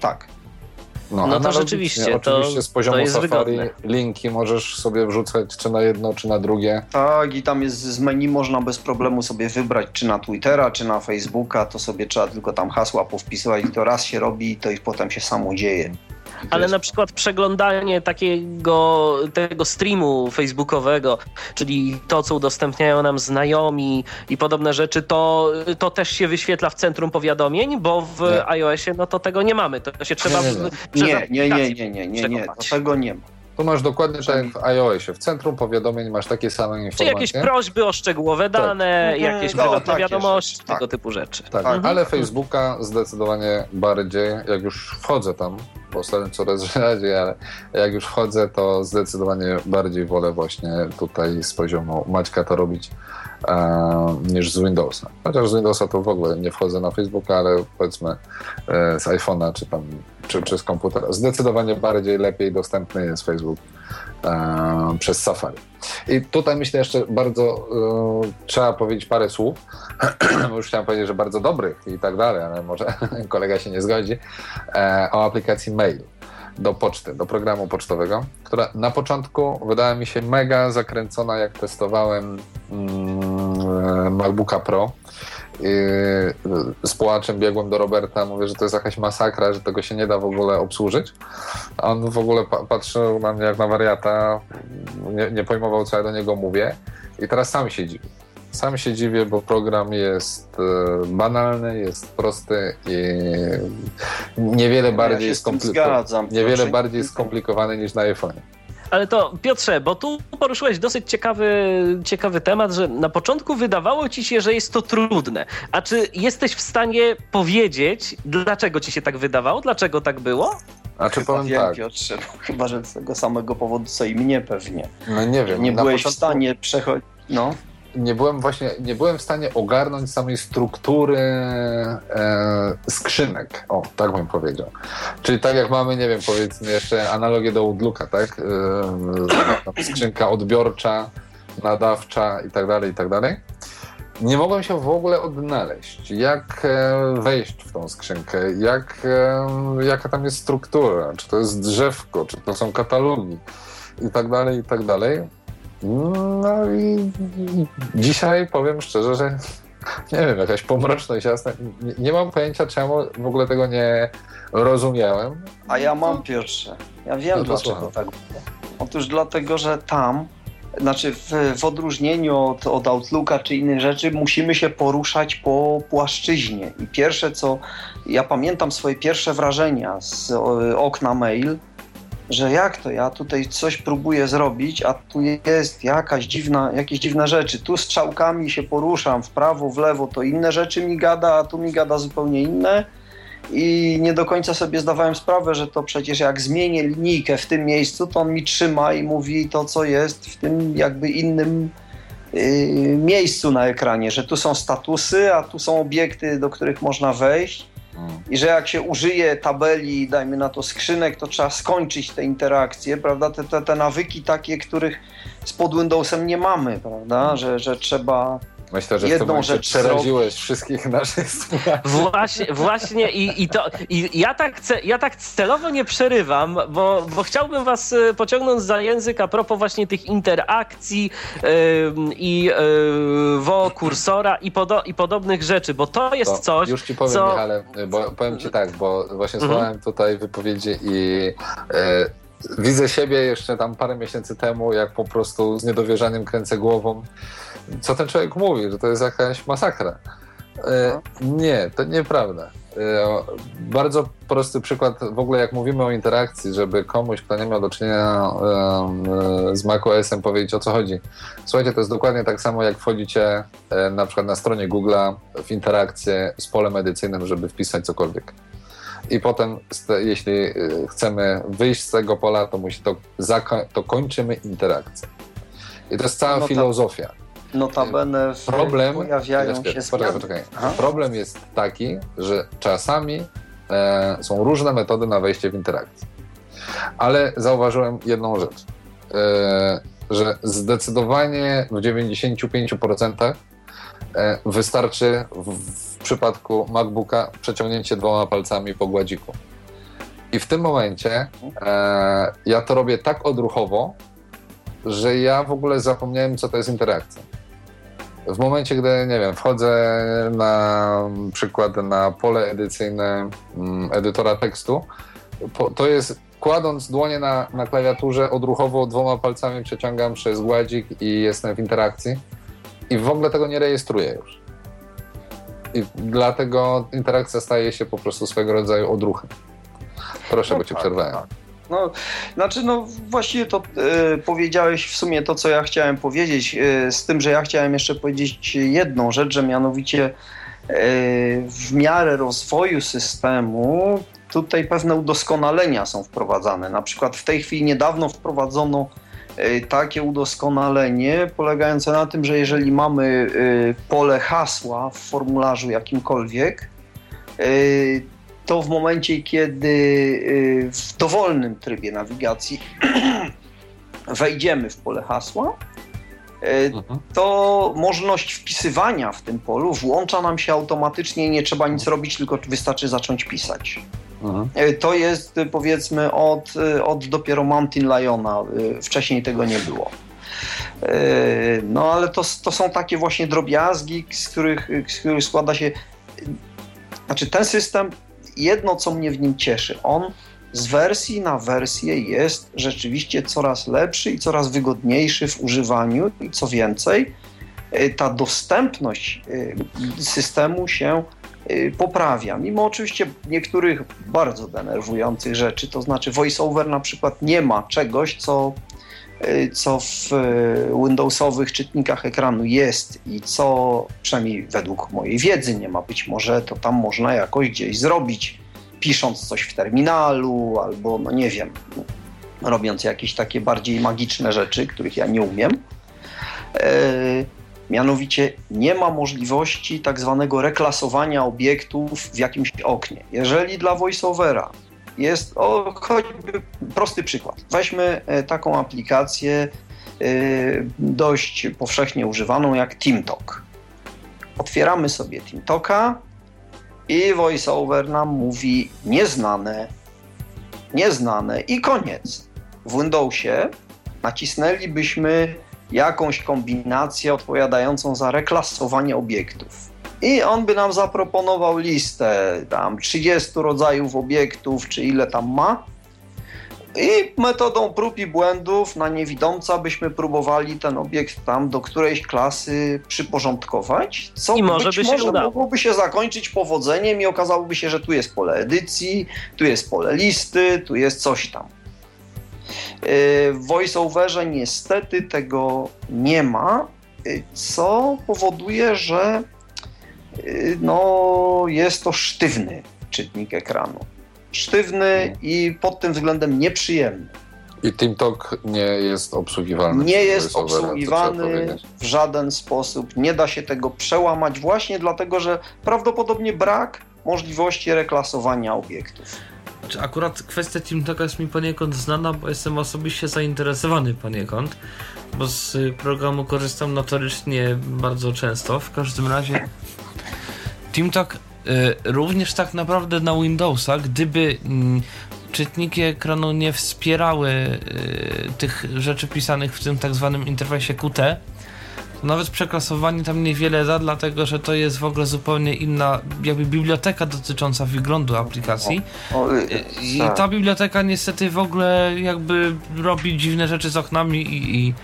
Tak. No, no to rzeczywiście. Oczywiście to, z poziomu Safari wygodne. linki możesz sobie wrzucać czy na jedno, czy na drugie. Tak, i tam jest z menu można bez problemu sobie wybrać, czy na Twittera, czy na Facebooka. To sobie trzeba tylko tam hasła powpisywać i to raz się robi, to i potem się samo dzieje. Ale na przykład przeglądanie takiego tego streamu facebookowego, czyli to, co udostępniają nam znajomi i podobne rzeczy, to, to też się wyświetla w centrum powiadomień, bo w nie. iOSie no to tego nie mamy. To się trzeba... Nie, nie, nie, nie, nie, nie, nie, nie, to tego nie ma. Tu masz dokładnie tak jak w iOSie. W centrum powiadomień masz takie same informacje. Czy jakieś prośby o szczegółowe tak. dane, tak. jakieś no, prywatne tak, wiadomości, tego tak. typu rzeczy. Tak, mhm. ale Facebooka zdecydowanie bardziej, jak już wchodzę tam, bo staram coraz rzadziej, ale jak już wchodzę, to zdecydowanie bardziej wolę właśnie tutaj z poziomu Maćka to robić niż z Windowsa. Chociaż z Windowsa to w ogóle nie wchodzę na Facebooka, ale powiedzmy e, z iPhone'a czy tam czy, czy z komputera. Zdecydowanie bardziej lepiej dostępny jest Facebook e, przez Safari. I tutaj myślę jeszcze bardzo e, trzeba powiedzieć parę słów. Już chciałem powiedzieć, że bardzo dobrych i tak dalej, ale może kolega się nie zgodzi. E, o aplikacji Mail do poczty, do programu pocztowego, która na początku wydała mi się mega zakręcona, jak testowałem mm, MacBooka Pro z płaczem biegłem do Roberta, mówię, że to jest jakaś masakra, że tego się nie da w ogóle obsłużyć. A on w ogóle patrzył na mnie jak na wariata, nie, nie pojmował, co ja do niego mówię. I teraz sam się dziwi. Sam się dziwię, bo program jest e, banalny, jest prosty i niewiele bardziej, ja skomplikowany, niewiele bardziej skomplikowany niż na iPhone. Ale to Piotrze, bo tu poruszyłeś dosyć ciekawy, ciekawy temat, że na początku wydawało ci się, że jest to trudne. A czy jesteś w stanie powiedzieć, dlaczego ci się tak wydawało? Dlaczego tak było? A czy powiem wiem, tak. Piotrze, chyba, że z tego samego powodu, co i mnie pewnie. No nie wiem. Nie byłeś początku... w stanie przechodzić. No nie byłem właśnie, nie byłem w stanie ogarnąć samej struktury e, skrzynek. O, tak bym powiedział. Czyli tak jak mamy, nie wiem, powiedzmy jeszcze analogię do Outlooka, tak? E, skrzynka odbiorcza, nadawcza i tak dalej, i tak dalej. Nie mogłem się w ogóle odnaleźć, jak e, wejść w tą skrzynkę, jak, e, jaka tam jest struktura, czy to jest drzewko, czy to są katalogi i tak dalej, i tak dalej. No i dzisiaj powiem szczerze, że nie wiem, jakaś pomroczność jasna. Nie, nie mam pojęcia, czemu w ogóle tego nie rozumiałem. A ja mam pierwsze. Ja wiem, no dlaczego tak było. Otóż dlatego, że tam, znaczy w, w odróżnieniu od, od Outlooka czy innych rzeczy, musimy się poruszać po płaszczyźnie. I pierwsze, co ja pamiętam swoje pierwsze wrażenia z okna mail, że jak to ja tutaj coś próbuję zrobić, a tu jest jakaś dziwna, jakieś dziwne rzeczy. Tu strzałkami się poruszam w prawo, w lewo, to inne rzeczy mi gada, a tu mi gada zupełnie inne. I nie do końca sobie zdawałem sprawę, że to przecież jak zmienię linijkę w tym miejscu, to on mi trzyma i mówi to, co jest w tym jakby innym yy, miejscu na ekranie, że tu są statusy, a tu są obiekty, do których można wejść i że jak się użyje tabeli, dajmy na to skrzynek, to trzeba skończyć te interakcje, prawda? Te, te, te nawyki takie, których z pod Windowsem nie mamy, prawda? Że, że trzeba Myślę, że jedną rzecz przeraziłeś wszystkich naszych słuchaczy. Właśnie, właśnie i, i to i ja, tak, ja tak celowo nie przerywam, bo, bo chciałbym was e, pociągnąć za język a propos właśnie tych interakcji yy, i yy, wo kursora i, podo, i podobnych rzeczy, bo to jest to, coś, Już ci powiem, co... Michale, bo powiem ci tak, bo właśnie mhm. słuchałem tutaj wypowiedzi i yy, widzę siebie jeszcze tam parę miesięcy temu, jak po prostu z niedowierzaniem kręcę głową co ten człowiek mówi, że to jest jakaś masakra. E, nie, to nieprawda. bardzo prosty przykład, w ogóle jak mówimy o interakcji, żeby komuś, kto nie miał do czynienia z macOS-em powiedzieć o co chodzi. Słuchajcie, to jest dokładnie tak samo jak wchodzicie na przykład na stronie Google'a w interakcję z polem edycyjnym, żeby wpisać cokolwiek. I potem, jeśli chcemy wyjść z tego pola, to musi to, to kończymy interakcję. I to jest cała no filozofia. Notabene problem, pojawiają się poczekaj, poczekaj. Problem jest taki, że czasami e, są różne metody na wejście w interakcję. Ale zauważyłem jedną rzecz, e, że zdecydowanie w 95% e, wystarczy w, w przypadku MacBooka przeciągnięcie dwoma palcami po gładziku. I w tym momencie e, ja to robię tak odruchowo, że ja w ogóle zapomniałem, co to jest interakcja. W momencie, gdy, nie wiem, wchodzę na przykład na pole edycyjne mm, edytora tekstu, to jest kładąc dłonie na, na klawiaturze, odruchowo dwoma palcami przeciągam przez gładzik i jestem w interakcji i w ogóle tego nie rejestruję już. I dlatego interakcja staje się po prostu swego rodzaju odruchem. Proszę, no bo cię tak, przerwałem. Tak. No, znaczy, no właściwie to y, powiedziałeś w sumie to, co ja chciałem powiedzieć, y, z tym, że ja chciałem jeszcze powiedzieć jedną rzecz, że mianowicie y, w miarę rozwoju systemu tutaj pewne udoskonalenia są wprowadzane. Na przykład w tej chwili niedawno wprowadzono takie udoskonalenie polegające na tym, że jeżeli mamy pole hasła w formularzu jakimkolwiek, to w momencie, kiedy y, w dowolnym trybie nawigacji wejdziemy w pole hasła, y, mhm. to możliwość wpisywania w tym polu włącza nam się automatycznie nie trzeba nic robić, tylko wystarczy zacząć pisać. Mhm. Y, to jest powiedzmy od, od dopiero Mountain Liona. Wcześniej tego nie było. No ale to, to są takie właśnie drobiazgi, z których, z których składa się. Znaczy, ten system jedno, co mnie w nim cieszy, on z wersji na wersję jest rzeczywiście coraz lepszy i coraz wygodniejszy w używaniu i co więcej, y, ta dostępność y, systemu się y, poprawia. Mimo oczywiście niektórych bardzo denerwujących rzeczy, to znaczy VoiceOver na przykład nie ma czegoś, co co w y, Windowsowych czytnikach ekranu jest i co przynajmniej według mojej wiedzy nie ma. Być może to tam można jakoś gdzieś zrobić, pisząc coś w terminalu albo, no nie wiem, robiąc jakieś takie bardziej magiczne rzeczy, których ja nie umiem. E, mianowicie nie ma możliwości tak zwanego reklasowania obiektów w jakimś oknie. Jeżeli dla voiceovera jest o, choćby prosty przykład. Weźmy e, taką aplikację e, dość powszechnie używaną jak TeamTalk. Otwieramy sobie TeamTalka i VoiceOver nam mówi nieznane, nieznane i koniec. W Windowsie nacisnęlibyśmy jakąś kombinację odpowiadającą za reklasowanie obiektów. I on by nam zaproponował listę tam 30 rodzajów obiektów, czy ile tam ma. I metodą prób i błędów na niewidomca byśmy próbowali ten obiekt tam do którejś klasy przyporządkować, co I może, być by może mogłoby się zakończyć powodzeniem i okazałoby się, że tu jest pole edycji, tu jest pole listy, tu jest coś tam. W voiceoverze niestety tego nie ma, co powoduje, że Y, no, jest to sztywny czytnik ekranu. Sztywny mhm. i pod tym względem nieprzyjemny. I TeamTalk nie jest obsługiwalny. Nie jest obsługiwany w żaden sposób. Nie da się tego przełamać właśnie dlatego, że prawdopodobnie brak możliwości reklasowania obiektów. Znaczy, akurat kwestia TeamTalka jest mi poniekąd znana, bo jestem osobiście zainteresowany poniekąd, bo z programu korzystam notorycznie bardzo często. W każdym razie TeamTalk y, również tak naprawdę na Windowsa, gdyby mm, czytniki ekranu nie wspierały y, tych rzeczy pisanych w tym tak zwanym interfejsie QT, to nawet przeklasowanie tam niewiele da, dlatego że to jest w ogóle zupełnie inna jakby biblioteka dotycząca wyglądu aplikacji. Y, I tak. ta biblioteka niestety w ogóle jakby robi dziwne rzeczy z oknami i, i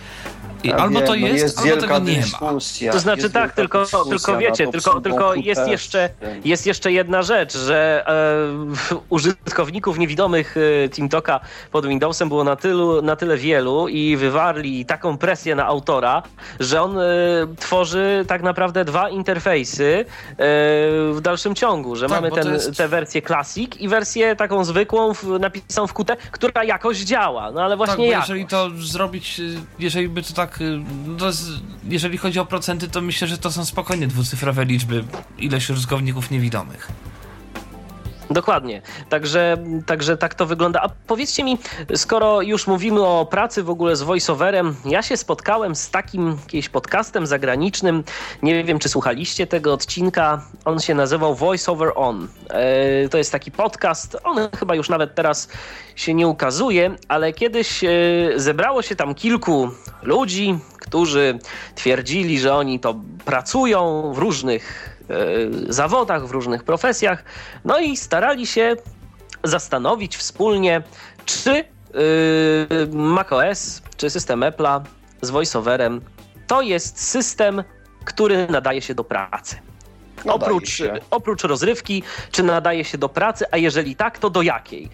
Ja albo wiem, to jest, jest albo tego nie ma. To znaczy tak, tylko, tylko wiecie, tylko, tylko jest, jeszcze, jest jeszcze jedna rzecz, że e, użytkowników niewidomych e, TeamTalka pod Windowsem było na, tylu, na tyle wielu i wywarli taką presję na autora, że on e, tworzy tak naprawdę dwa interfejsy e, w dalszym ciągu, że tak, mamy ten, jest... tę wersję Classic i wersję taką zwykłą, w, napisaną w Qt, która jakoś działa, no ale właśnie tak, jeżeli to zrobić, jeżeli by to tak, y, to jest, jeżeli chodzi o procenty, to myślę, że to są spokojnie dwucyfrowe liczby ilość użytkowników niewidomych. Dokładnie. Także, także tak to wygląda. A powiedzcie mi, skoro już mówimy o pracy w ogóle z voiceoverem, ja się spotkałem z takim jakimś podcastem zagranicznym. Nie wiem, czy słuchaliście tego odcinka. On się nazywał Voiceover On. E, to jest taki podcast. On chyba już nawet teraz się nie ukazuje, ale kiedyś e, zebrało się tam kilku ludzi, którzy twierdzili, że oni to pracują w różnych zawodach, w różnych profesjach. No i starali się zastanowić wspólnie, czy e, macOS, czy system Apple'a z voiceoverem to jest system, który nadaje się do pracy. Oprócz, oprócz rozrywki, czy nadaje się do pracy, a jeżeli tak, to do jakiej?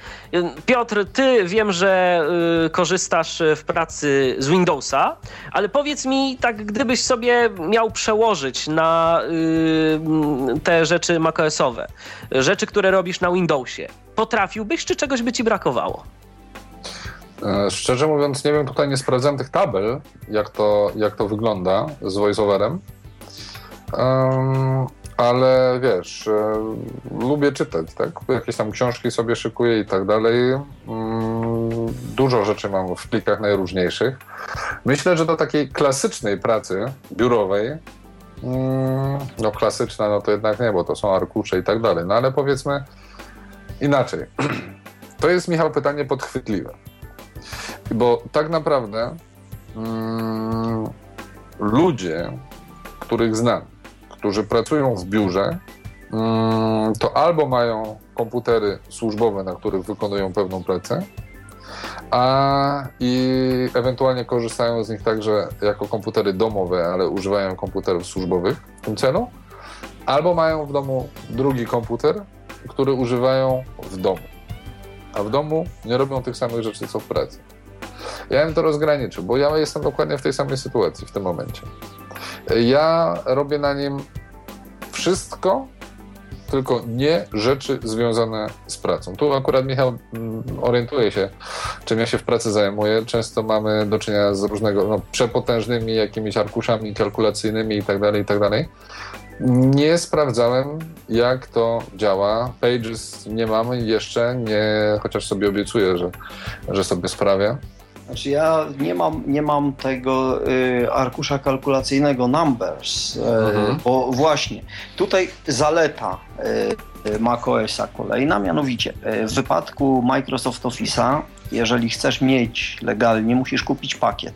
Piotr, ty wiem, że y, korzystasz w pracy z Windowsa, ale powiedz mi, tak gdybyś sobie miał przełożyć na y, te rzeczy macOSowe, rzeczy, które robisz na Windowsie, potrafiłbyś, czy czegoś by ci brakowało? E, szczerze mówiąc, nie wiem, tutaj nie sprawdzałem tych tabel, jak to, jak to wygląda z voiceoverem. Um, ale wiesz, e, lubię czytać, tak? Jakieś tam książki sobie szykuję i tak dalej. Mm, dużo rzeczy mam w plikach najróżniejszych. Myślę, że do takiej klasycznej pracy biurowej, mm, no klasyczna, no to jednak nie, bo to są arkusze i tak dalej, no ale powiedzmy inaczej. To jest, Michał, pytanie podchwytliwe. Bo tak naprawdę mm, ludzie, których znam, którzy pracują w biurze, mm, to albo mają komputery służbowe, na których wykonują pewną pracę, a i ewentualnie korzystają z nich także jako komputery domowe, ale używają komputerów służbowych w tym celu, albo mają w domu drugi komputer, który używają w domu, a w domu nie robią tych samych rzeczy co w pracy. Ja bym to rozgraniczył, bo ja jestem dokładnie w tej samej sytuacji w tym momencie. Ja robię na nim wszystko, tylko nie rzeczy związane z pracą. Tu akurat Michał mm, orientuje się, czym ja się w pracy zajmuję. Często mamy do czynienia z różnego, no, przepotężnymi jakimiś arkuszami kalkulacyjnymi itd., tak itd. Tak nie sprawdzałem, jak to działa. Pages nie mamy jeszcze, nie, chociaż sobie obiecuję, że, że sobie sprawię. Znaczy ja nie mam, nie mam tego y, arkusza kalkulacyjnego Numbers, y, mhm. bo właśnie tutaj zaleta y, macOSa kolejna, mianowicie y, w wypadku Microsoft Office'a, jeżeli chcesz mieć legalnie, musisz kupić pakiet.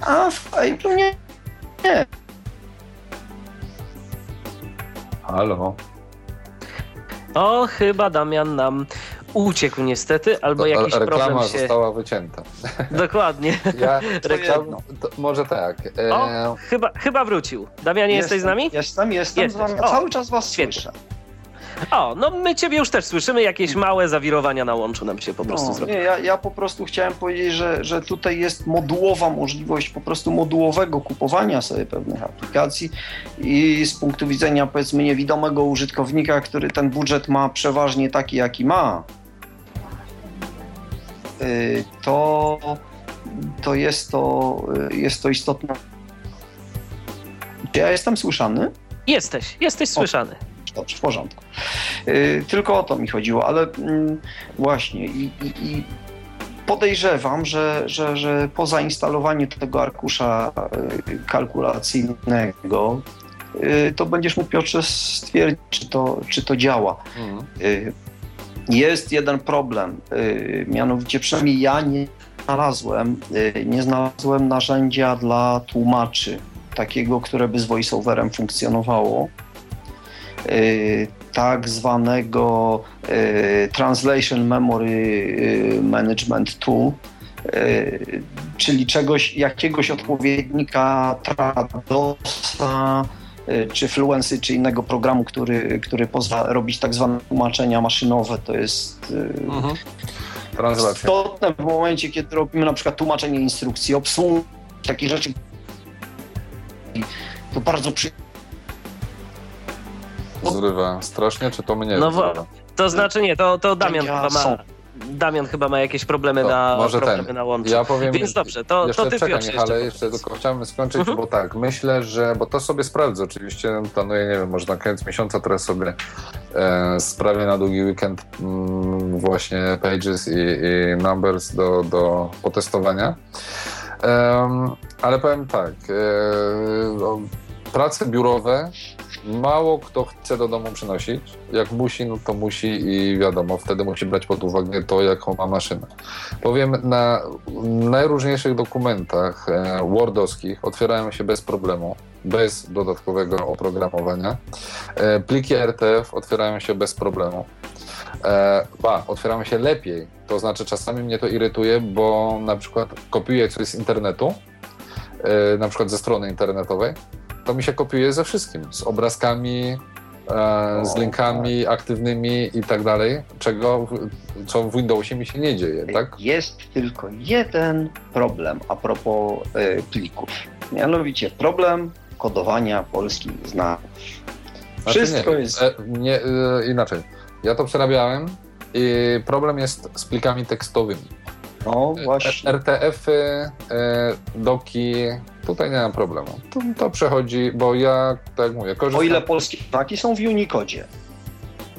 A w Apple nie. nie. Halo. O, chyba Damian nam uciekł niestety, albo to, jakiś reklama problem się... została wycięta. Dokładnie. Ja, reklam... może tak. E... O, chyba, chyba wrócił. Damianie, jestem, jesteś z nami? Jestem, jestem Jesteś. z wami. Cały czas was Świetnie. słyszę. O, no my ciebie już też słyszymy, jakieś małe zawirowania na łączu nam się po prostu no, Nie, ja, ja po prostu chciałem powiedzieć, że, że tutaj jest modułowa możliwość po prostu modułowego kupowania sobie pewnych aplikacji i z punktu widzenia powiedzmy niewidomego użytkownika, który ten budżet ma przeważnie taki, jaki ma, to, to jest to y, jest to istotne. Czy ja jestem słyszany? Jesteś, jesteś słyszany. Dobrze, w porządku. Yy, tylko o to mi chodziło, ale yy, właśnie i, i, i podejrzewam, że, że, że po zainstalowaniu tego arkusza kalkulacyjnego to będziesz mógł Piotrze stwierdzić, czy to, czy to działa. Mhm. Jest jeden problem, yy, mianowicie przynajmniej ja nie znalazłem, nie znalazłem narzędzia dla tłumaczy, takiego, które by z voiceoverem funkcjonowało. Y, tak zwanego y, Translation Memory y, Management Tool, czyli czegoś, jakiegoś odpowiednika Tradosa, czy Fluency, czy innego programu, który, który pozwala robić tak zwane tłumaczenia maszynowe. To jest mhm. istotne w momencie, kiedy robimy na przykład tłumaczenie instrukcji, obsługi, takich rzeczy. To bardzo przy... Zrywa strasznie, czy to mnie no, To znaczy nie, to, to Damian chyba ma... Damian chyba ma jakieś problemy to, na może problemy ten. na łącze. Ja powiem, Więc dobrze, to, jeszcze to ty czekam, Piotrze, ale jeszcze tylko chciałem skończyć, uh-huh. bo tak, myślę, że, bo to sobie sprawdzę oczywiście, planuję, nie wiem, może na koniec miesiąca teraz sobie e, sprawię na długi weekend mm, właśnie Pages i, i Numbers do, do potestowania. Ale powiem tak, e, prace biurowe mało kto chce do domu przynosić. Jak musi, no to musi i wiadomo, wtedy musi brać pod uwagę to, jaką ma maszynę. Powiem, na najróżniejszych dokumentach e, Wordowskich otwierają się bez problemu, bez dodatkowego oprogramowania. E, pliki RTF otwierają się bez problemu. E, ba, otwierają się lepiej. To znaczy, czasami mnie to irytuje, bo na przykład kopiuję coś z internetu, na przykład ze strony internetowej, to mi się kopiuje ze wszystkim. Z obrazkami, e, z linkami aktywnymi i tak dalej, czego, co w Windowsie mi się nie dzieje, tak? Jest tylko jeden problem a propos y, plików. Mianowicie problem kodowania polskich znaków. Znaczy Wszystko nie, jest... E, nie, e, inaczej. Ja to przerabiałem i problem jest z plikami tekstowymi. No właśnie. RTF-y, e, doki, tutaj nie mam problemu. To, to przechodzi, bo ja, tak mówię, korzystam... O ile polskie znaki są w Unicodzie?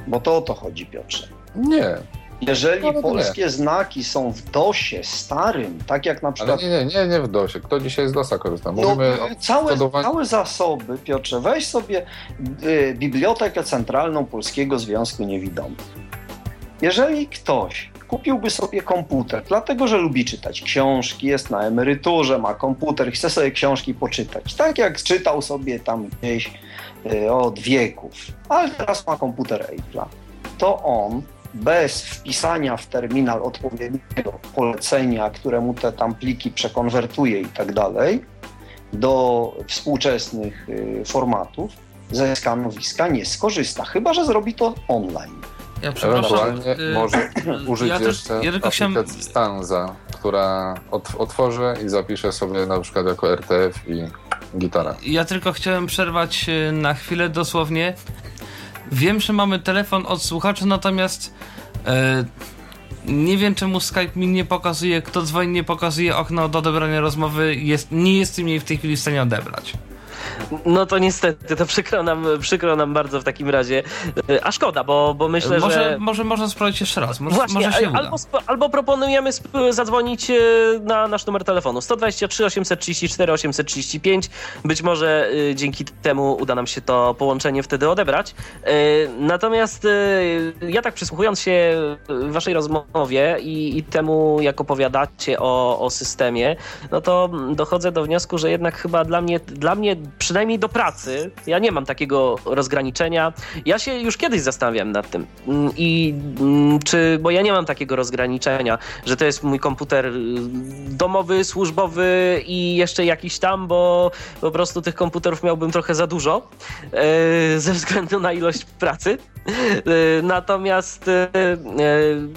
Bo to o to chodzi, Piotrze. Nie. Jeżeli no, polskie nie. znaki są w DOSie starym, tak jak na przykład... Ale nie, nie, nie, nie w DOSie. Kto dzisiaj z DOSa korzysta? No, Mówimy no, całe, całe zasoby, Piotrze, weź sobie y, Bibliotekę Centralną Polskiego Związku Niewidomych. Jeżeli ktoś kupiłby sobie komputer, dlatego że lubi czytać książki, jest na emeryturze, ma komputer, chce sobie książki poczytać. Tak jak czytał sobie tam gdzieś y, od wieków, ale teraz ma komputer Apple'a, to on bez wpisania w terminal odpowiedniego polecenia, które mu te tam pliki przekonwertuje i tak dalej, do współczesnych y, formatów, ze skanowiska nie skorzysta, chyba że zrobi to online. Ja Ewentualnie y, może użyć ja jeszcze ja tylko chciałem... Stanza, która otworzę i zapiszę sobie na przykład jako RTF i gitara. Ja tylko chciałem przerwać y, na chwilę dosłownie. Wiem, że mamy telefon od słuchaczy, natomiast e, nie wiem czemu Skype mi nie pokazuje, kto dzwoni, nie pokazuje okno do odebrania rozmowy. Jest, nie jestem jej w tej chwili w stanie odebrać. No to niestety, to przykro nam, przykro nam bardzo w takim razie. E, a szkoda, bo, bo myślę, może, że... Może można sprawdzić jeszcze raz, może, Właśnie, może się albo, albo proponujemy zadzwonić e, na nasz numer telefonu 123 834 835. Być może e, dzięki temu uda nam się to połączenie wtedy odebrać. Natomiast ja tak przysłuchując się waszej rozmowie i, i temu, jak opowiadacie o, o systemie, no to dochodzę do wniosku, że jednak chyba dla mnie, dla mnie przynajmniej do pracy, ja nie mam takiego rozgraniczenia. Ja się już kiedyś zastanawiałem nad tym. Mm, I mm, czy, bo ja nie mam takiego rozgraniczenia, że to jest mój komputer y, domowy, służbowy i jeszcze jakiś tam, bo po prostu tych komputerów miałbym trochę za dużo e, ze względu na ilość pracy. E, natomiast e,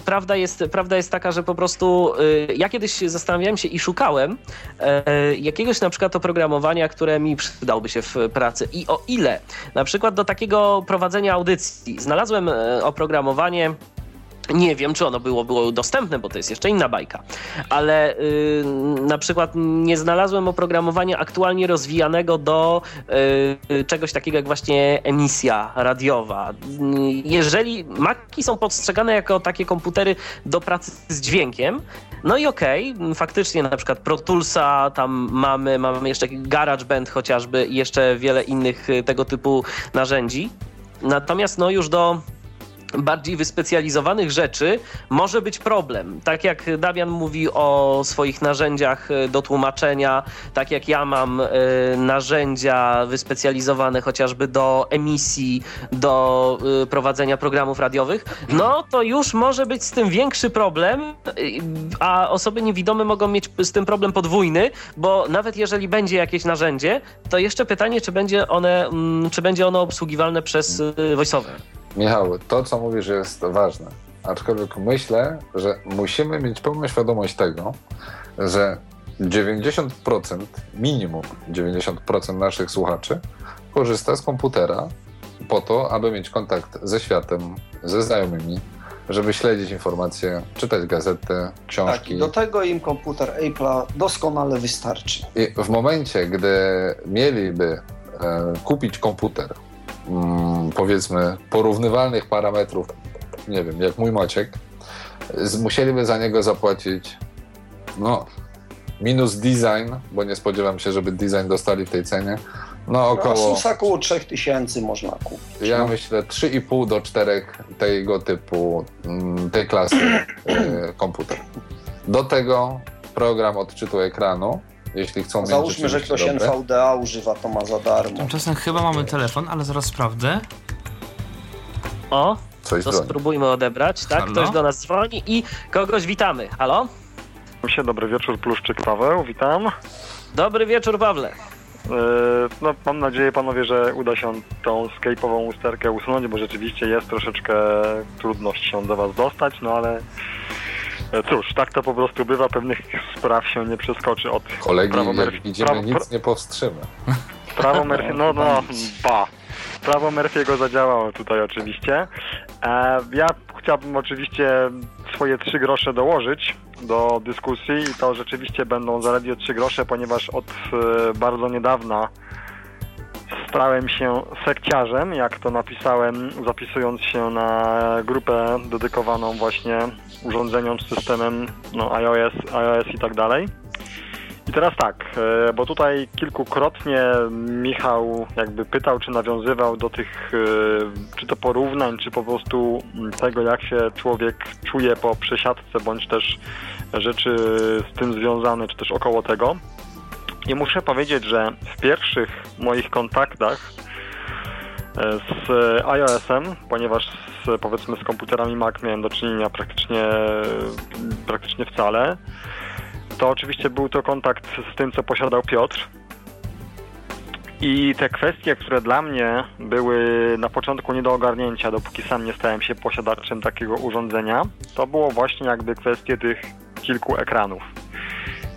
prawda, jest, prawda jest taka, że po prostu ja kiedyś zastanawiałem się i szukałem jakiegoś na przykład oprogramowania, które mi przydałby się w pracy i o ile. Na przykład do takiego prowadzenia audycji znalazłem e, oprogramowanie nie wiem, czy ono było, było dostępne, bo to jest jeszcze inna bajka, ale yy, na przykład nie znalazłem oprogramowania aktualnie rozwijanego do yy, czegoś takiego jak właśnie emisja radiowa. Jeżeli Maki są postrzegane jako takie komputery do pracy z dźwiękiem, no i okej, okay, faktycznie na przykład Pro Toolsa tam mamy, mamy jeszcze GarageBand chociażby i jeszcze wiele innych tego typu narzędzi. Natomiast no już do bardziej wyspecjalizowanych rzeczy może być problem. Tak jak Damian mówi o swoich narzędziach e, do tłumaczenia, tak jak ja mam y, narzędzia wyspecjalizowane chociażby do emisji, do y, prowadzenia programów radiowych, no to już może być z tym większy problem, a osoby niewidome mogą mieć z tym problem podwójny, bo nawet jeżeli będzie jakieś narzędzie, to jeszcze pytanie, czy będzie one, mm, czy będzie ono obsługiwalne przez voiceover. Michał, to co mówisz jest ważne, aczkolwiek myślę, że musimy mieć pełną świadomość tego, że 90%, minimum 90% naszych słuchaczy korzysta z komputera po to, aby mieć kontakt ze światem, ze znajomymi, żeby śledzić informacje, czytać gazety, książki. Tak, i do tego im komputer Apple'a doskonale wystarczy. I w momencie, gdy mieliby e, kupić komputer, powiedzmy, porównywalnych parametrów, nie wiem, jak mój Maciek, musieliby za niego zapłacić no, minus design, bo nie spodziewam się, żeby design dostali w tej cenie. No około... Asusa około 3000 można kupić. Ja no. myślę 3,5 do 4 tego typu, mm, tej klasy y, komputer. Do tego program odczytu ekranu, jeśli chcą Załóżmy, że ktoś dobre. NVDA używa, to ma za darmo. Tymczasem chyba mamy telefon, ale zaraz sprawdzę. O, Coś to dzwoni. spróbujmy odebrać, tak? Halo? Ktoś do nas dzwoni i kogoś witamy. Halo? się, dobry wieczór, Pluszczyk Paweł, witam. Dobry wieczór, Pawle. Yy, no, mam nadzieję, panowie, że uda się tą skejpową usterkę usunąć, bo rzeczywiście jest troszeczkę trudność się do was dostać, no ale e, cóż, tak to po prostu bywa, pewnych spraw się nie przeskoczy od Kolegi, prawo jak idziemy, prawo, nic nie powstrzyma. Prawo Murphy, no, no, ba. Prawo Murphy'ego zadziałało tutaj oczywiście. E, ja chciałbym oczywiście swoje trzy grosze dołożyć do dyskusji i to rzeczywiście będą zaledwie trzy grosze, ponieważ od e, bardzo niedawna stałem się sekciarzem, jak to napisałem, zapisując się na grupę dedykowaną właśnie urządzeniom systemem no, iOS, iOS i tak dalej. I teraz tak, e, bo tutaj kilkukrotnie Michał jakby pytał, czy nawiązywał do tych, e, czy to porównań, czy po prostu tego, jak się człowiek czuje po przesiadce, bądź też rzeczy z tym związane, czy też około tego. I muszę powiedzieć, że w pierwszych moich kontaktach e, z iOS-em, ponieważ powiedzmy z komputerami Mac miałem do czynienia praktycznie, praktycznie wcale, to oczywiście był to kontakt z tym, co posiadał Piotr. I te kwestie, które dla mnie były na początku nie do ogarnięcia, dopóki sam nie stałem się posiadaczem takiego urządzenia, to było właśnie jakby kwestie tych kilku ekranów.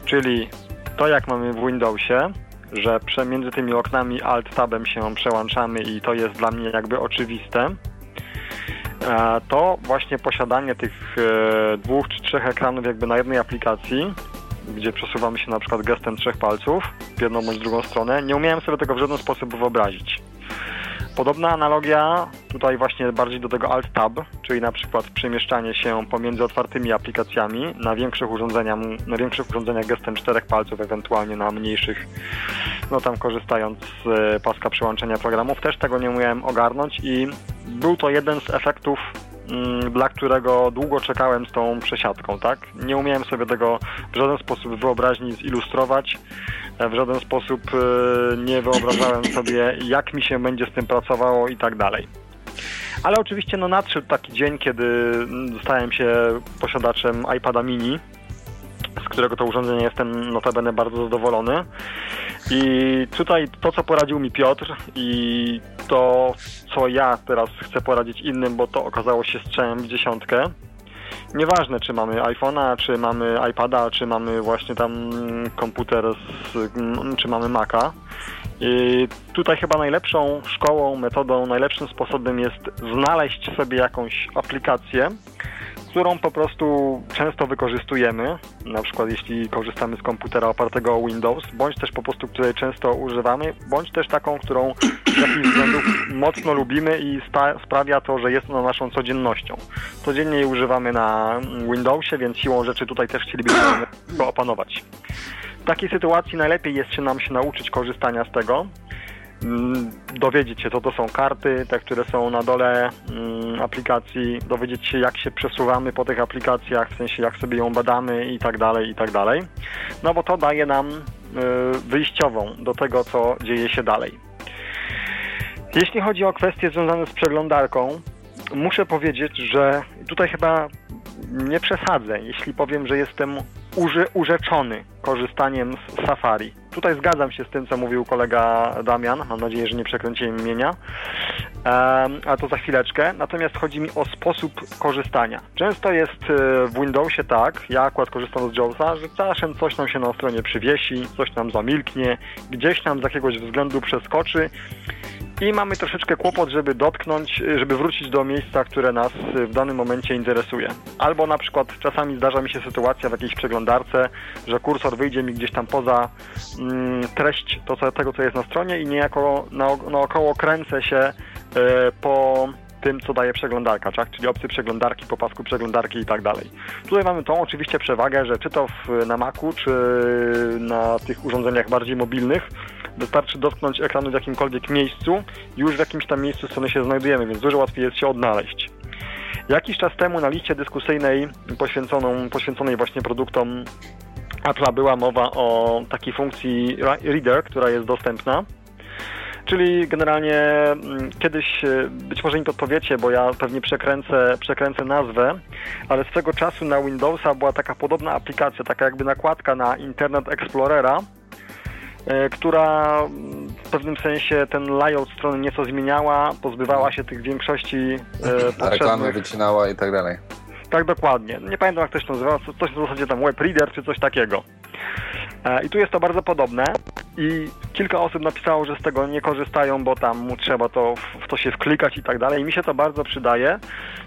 Czyli to, jak mamy w Windowsie, że między tymi oknami Alt-Tabem się przełączamy i to jest dla mnie jakby oczywiste, to właśnie posiadanie tych e, dwóch czy trzech ekranów jakby na jednej aplikacji gdzie przesuwamy się na przykład gestem trzech palców w jedną bądź drugą stronę. Nie umiałem sobie tego w żaden sposób wyobrazić. Podobna analogia tutaj właśnie bardziej do tego Alt-Tab, czyli na przykład przemieszczanie się pomiędzy otwartymi aplikacjami. Na większych urządzeniach, na większych urządzeniach gestem czterech palców, ewentualnie na mniejszych, no tam korzystając z e, paska przełączenia programów, też tego nie umiałem ogarnąć i był to jeden z efektów Mm, dla którego długo czekałem z tą przesiadką, tak? Nie umiałem sobie tego w żaden sposób wyobraźni zilustrować, w żaden sposób e, nie wyobrażałem sobie, jak mi się będzie z tym pracowało i tak dalej. Ale oczywiście no, nadszedł taki dzień, kiedy stałem się posiadaczem iPada mini, z którego to urządzenie jestem notabene bardzo zadowolony. I tutaj to, co poradził mi Piotr i to, co ja teraz chcę poradzić innym, bo to okazało się strzałem w dziesiątkę. Nieważne, czy mamy iPhone'a, czy mamy iPada, czy mamy właśnie tam komputer, z, czy mamy Maca. I tutaj chyba najlepszą szkołą, metodą, najlepszym sposobem jest znaleźć sobie jakąś aplikację, którą po prostu często wykorzystujemy, na przykład jeśli korzystamy z komputera opartego o Windows, bądź też po prostu której często używamy, bądź też taką, którą z jakichś względów mocno lubimy i sprawia to, że jest ona naszą codziennością. Codziennie jej używamy na Windowsie, więc siłą rzeczy tutaj też chcielibyśmy go opanować. W takiej sytuacji najlepiej jest się nam się nauczyć korzystania z tego, dowiedzieć się, co to są karty, te, które są na dole mm, aplikacji, dowiedzieć się, jak się przesuwamy po tych aplikacjach, w sensie jak sobie ją badamy i tak dalej, i tak dalej. No bo to daje nam y, wyjściową do tego, co dzieje się dalej. Jeśli chodzi o kwestie związane z przeglądarką, muszę powiedzieć, że tutaj chyba nie przesadzę, jeśli powiem, że jestem uży, urzeczony korzystaniem z Safari. Tutaj zgadzam się z tym, co mówił kolega Damian. Mam nadzieję, że nie przekręciłem imienia. Um, a to za chwileczkę. Natomiast chodzi mi o sposób korzystania. Często jest e, w Windowsie tak, ja akurat korzystam z Jawsa, że czasem coś nam się na stronie przywiesi, coś nam zamilknie, gdzieś nam z jakiegoś względu przeskoczy i mamy troszeczkę kłopot, żeby dotknąć, żeby wrócić do miejsca, które nas w danym momencie interesuje. Albo na przykład czasami zdarza mi się sytuacja w jakiejś przeglądarce, że kursor wyjdzie mi gdzieś tam poza mm, treść to, co, tego, co jest na stronie i niejako naokoło kręcę się y, po tym, co daje przeglądarka, tak? czyli opcje przeglądarki, po pasku przeglądarki i tak dalej. Tutaj mamy tą oczywiście przewagę, że czy to w, na Macu, czy na tych urządzeniach bardziej mobilnych, wystarczy dotknąć ekranu w jakimkolwiek miejscu, już w jakimś tam miejscu strony się znajdujemy, więc dużo łatwiej jest się odnaleźć. Jakiś czas temu na liście dyskusyjnej poświęconą, poświęconej właśnie produktom Apple'a była mowa o takiej funkcji Reader, która jest dostępna. Czyli generalnie mm, kiedyś, e, być może mi podpowiecie, bo ja pewnie przekręcę, przekręcę nazwę, ale swego czasu na Windowsa była taka podobna aplikacja, taka jakby nakładka na Internet Explorera, E, która w pewnym sensie ten layout strony nieco zmieniała, pozbywała się tych większości e, potrzebnych... Reklamy wycinała i tak dalej. Tak, dokładnie. Nie pamiętam jak to się nazywa, coś w zasadzie tam web reader czy coś takiego. E, I tu jest to bardzo podobne i kilka osób napisało, że z tego nie korzystają, bo tam trzeba to w to się wklikać i tak dalej. I mi się to bardzo przydaje,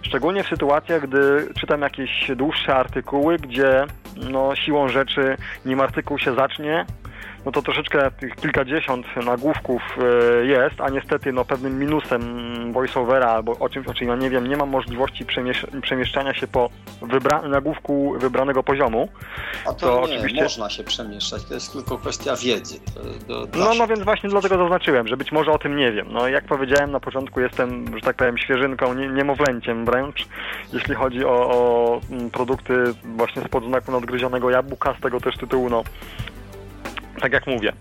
szczególnie w sytuacjach, gdy czytam jakieś dłuższe artykuły, gdzie no, siłą rzeczy nim artykuł się zacznie, no to troszeczkę tych kilkadziesiąt nagłówków e, jest, a niestety no, pewnym minusem voiceovera albo o czymś, o czym ja nie wiem, nie mam możliwości przemiesz przemieszczania się po wybra nagłówku wybranego poziomu. A to, to nie, oczywiście... można się przemieszczać, to jest tylko kwestia wiedzy. Do, do no, no więc właśnie dlatego zaznaczyłem, że być może o tym nie wiem. No jak powiedziałem na początku jestem, że tak powiem, świeżynką, nie, niemowlęciem wręcz, jeśli chodzi o, o mm, produkty właśnie spod znaku nadgryzionego jabłka, z tego też tytułu no tak jak mówię.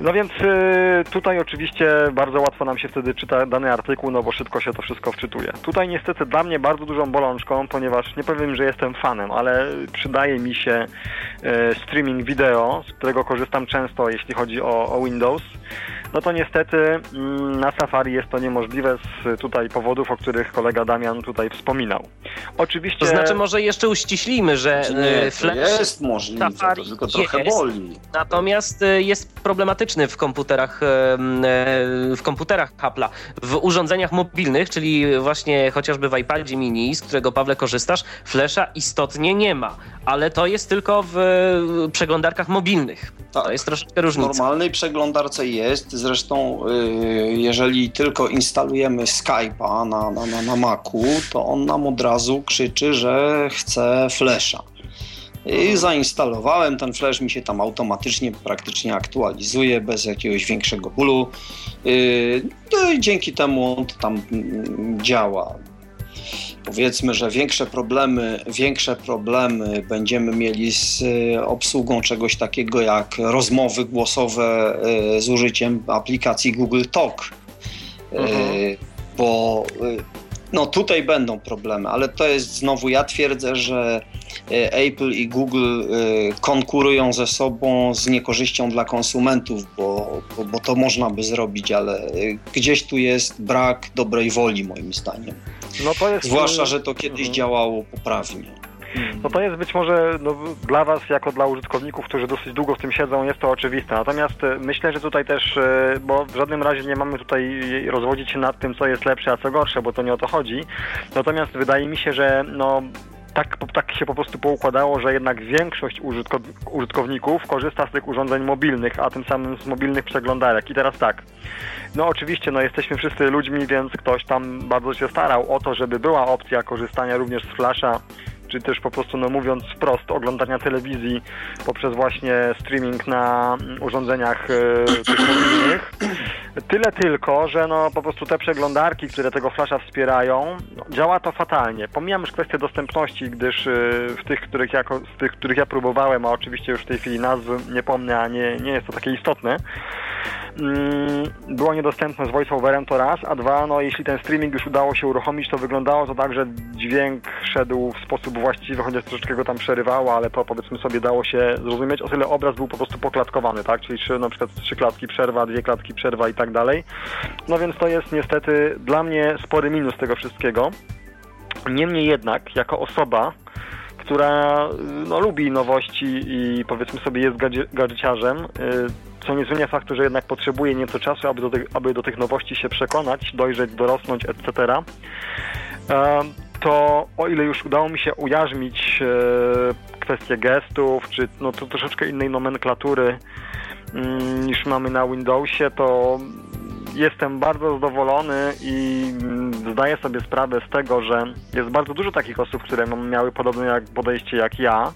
No więc y, tutaj oczywiście bardzo łatwo nam się wtedy czyta dany artykuł, no bo szybko się to wszystko wczytuje. Tutaj niestety dla mnie bardzo dużą bolączką, ponieważ nie powiem, że jestem fanem, ale przydaje mi się y, streaming wideo, z którego korzystam często, jeśli chodzi o, o Windows no to niestety mm, na Safari jest to niemożliwe z tutaj powodów, o których kolega Damian tutaj wspominał. Oczywiście... To znaczy może jeszcze uściślimy, że nie, Flash jest możliwe, Safari to tylko trochę jest, boli. Natomiast e, jest problematyczny w komputerach e, w komputerach Apple'a. W urządzeniach mobilnych, czyli właśnie chociażby w iPadzie mini, z którego Pawle korzystasz, Flasha istotnie nie ma, ale to jest tylko w przeglądarkach mobilnych. Tak. To jest troszeczkę różnica. W normalnej przeglądarce jest, Zresztą, y, jeżeli tylko instalujemy Skype'a na, na, na, na Macu, to on nam od razu krzyczy, że chce Flasha. I zainstalowałem, ten flash mi się tam automatycznie praktycznie aktualizuje bez jakiegoś większego bólu. Y, no i dzięki temu on tam mm, działa powiedzmy, że większe problemy, większe problemy będziemy mieli z e, obsługą czegoś takiego jak rozmowy głosowe e, z użyciem aplikacji Google Talk. E, mhm. Bo no tutaj będą problemy, ale to jest znowu, ja twierdzę, że Apple i Google konkurują ze sobą z niekorzyścią dla konsumentów, bo, bo, bo to można by zrobić, ale gdzieś tu jest brak dobrej woli moim zdaniem. No to jest... Zwłaszcza, że to kiedyś mhm. działało poprawnie. No to jest być może no, dla Was, jako dla użytkowników, którzy dosyć długo w tym siedzą, jest to oczywiste. Natomiast e, myślę, że tutaj też, e, bo w żadnym razie nie mamy tutaj rozwodzić się nad tym, co jest lepsze, a co gorsze, bo to nie o to chodzi. Natomiast wydaje mi się, że no, tak, tak się po prostu poukładało, że jednak większość użytkowników korzysta z tych urządzeń mobilnych, a tym samym z mobilnych przeglądarek. I teraz tak, no oczywiście, no jesteśmy wszyscy ludźmi, więc ktoś tam bardzo się starał o to, żeby była opcja korzystania również z Flasha, czy też po prostu, no mówiąc wprost, oglądania telewizji poprzez właśnie streaming na urządzeniach e, tych mobilnych. Tyle tylko, że no po prostu te przeglądarki, które tego flasha wspierają, no, działa to fatalnie. Pomijam już kwestię dostępności, gdyż y, w tych, których ja, z tych, których ja próbowałem, a oczywiście już w tej chwili nazwy nie pomnę, a nie, nie jest to takie istotne, mm, było niedostępne z voiceoverem to raz, a dwa, no jeśli ten streaming już udało się uruchomić, to wyglądało to tak, że dźwięk szedł w sposób właściwy, chociaż troszeczkę go tam przerywało, ale to powiedzmy sobie dało się zrozumieć, o tyle obraz był po prostu poklatkowany, tak, czyli trzy, na przykład trzy klatki przerwa, dwie klatki przerwa i tak dalej. No więc to jest niestety dla mnie spory minus tego wszystkiego. Niemniej jednak, jako osoba, która no, lubi nowości i powiedzmy sobie jest gadżeciarzem, y, co nie zmienia faktu, że jednak potrzebuje nieco czasu, aby do, tych, aby do tych nowości się przekonać, dojrzeć, dorosnąć, etc. To o ile już udało mi się ujarzmić y, kwestie gestów, czy no, to troszeczkę innej nomenklatury mm, niż mamy na Windowsie, to jestem bardzo zadowolony i mm, zdaję sobie sprawę z tego, że jest bardzo dużo takich osób, które miały podobne podejście jak ja,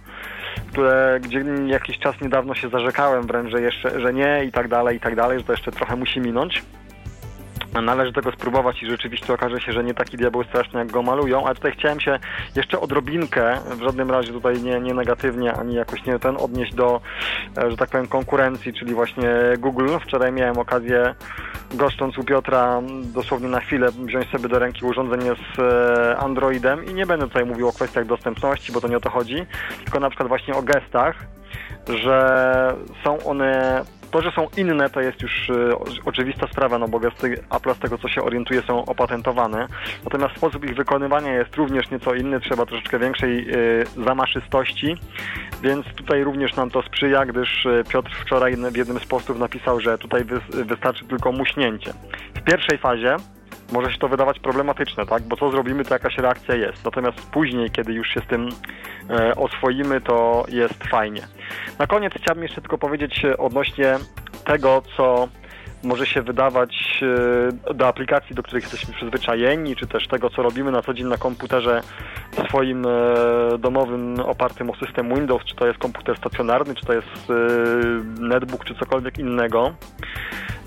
które gdzie jakiś czas niedawno się zarzekałem wręcz, że jeszcze, że nie i tak dalej, i tak dalej, że to jeszcze trochę musi minąć. Należy tego spróbować i rzeczywiście okaże się, że nie taki diabeł straszny, jak go malują, ale tutaj chciałem się jeszcze odrobinkę, w żadnym razie tutaj nie, nie negatywnie, ani jakoś nie ten odnieść do, e, że tak powiem, konkurencji, czyli właśnie Google. Wczoraj miałem okazję goszcząc u Piotra dosłownie na chwilę wziąć sobie do ręki urządzenie z e, Androidem i nie będę tutaj mówił o kwestiach dostępności, bo to nie o to chodzi, tylko na przykład właśnie o gestach, że są one to, że są inne, to jest już y, oczywista sprawa, no bo gesty Apple z tego, co się orientuje, są opatentowane. Natomiast sposób ich wykonywania jest również nieco inny, trzeba troszeczkę większej y, zamaszystości, więc tutaj również nam to sprzyja, gdyż y, Piotr wczoraj w jednym z postów napisał, że tutaj wy, wystarczy tylko muśnięcie. W pierwszej fazie może się to wydawać problematyczne, tak? Bo co zrobimy, to jakaś reakcja jest. Natomiast później, kiedy już się z tym e, oswoimy, to jest fajnie. Na koniec chciałbym jeszcze tylko powiedzieć odnośnie tego, co może się wydawać e, do aplikacji, do których jesteśmy przyzwyczajeni, czy też tego, co robimy na co dzień na komputerze swoim e, domowym opartym o system Windows, czy to jest komputer stacjonarny, czy to jest e, netbook, czy cokolwiek innego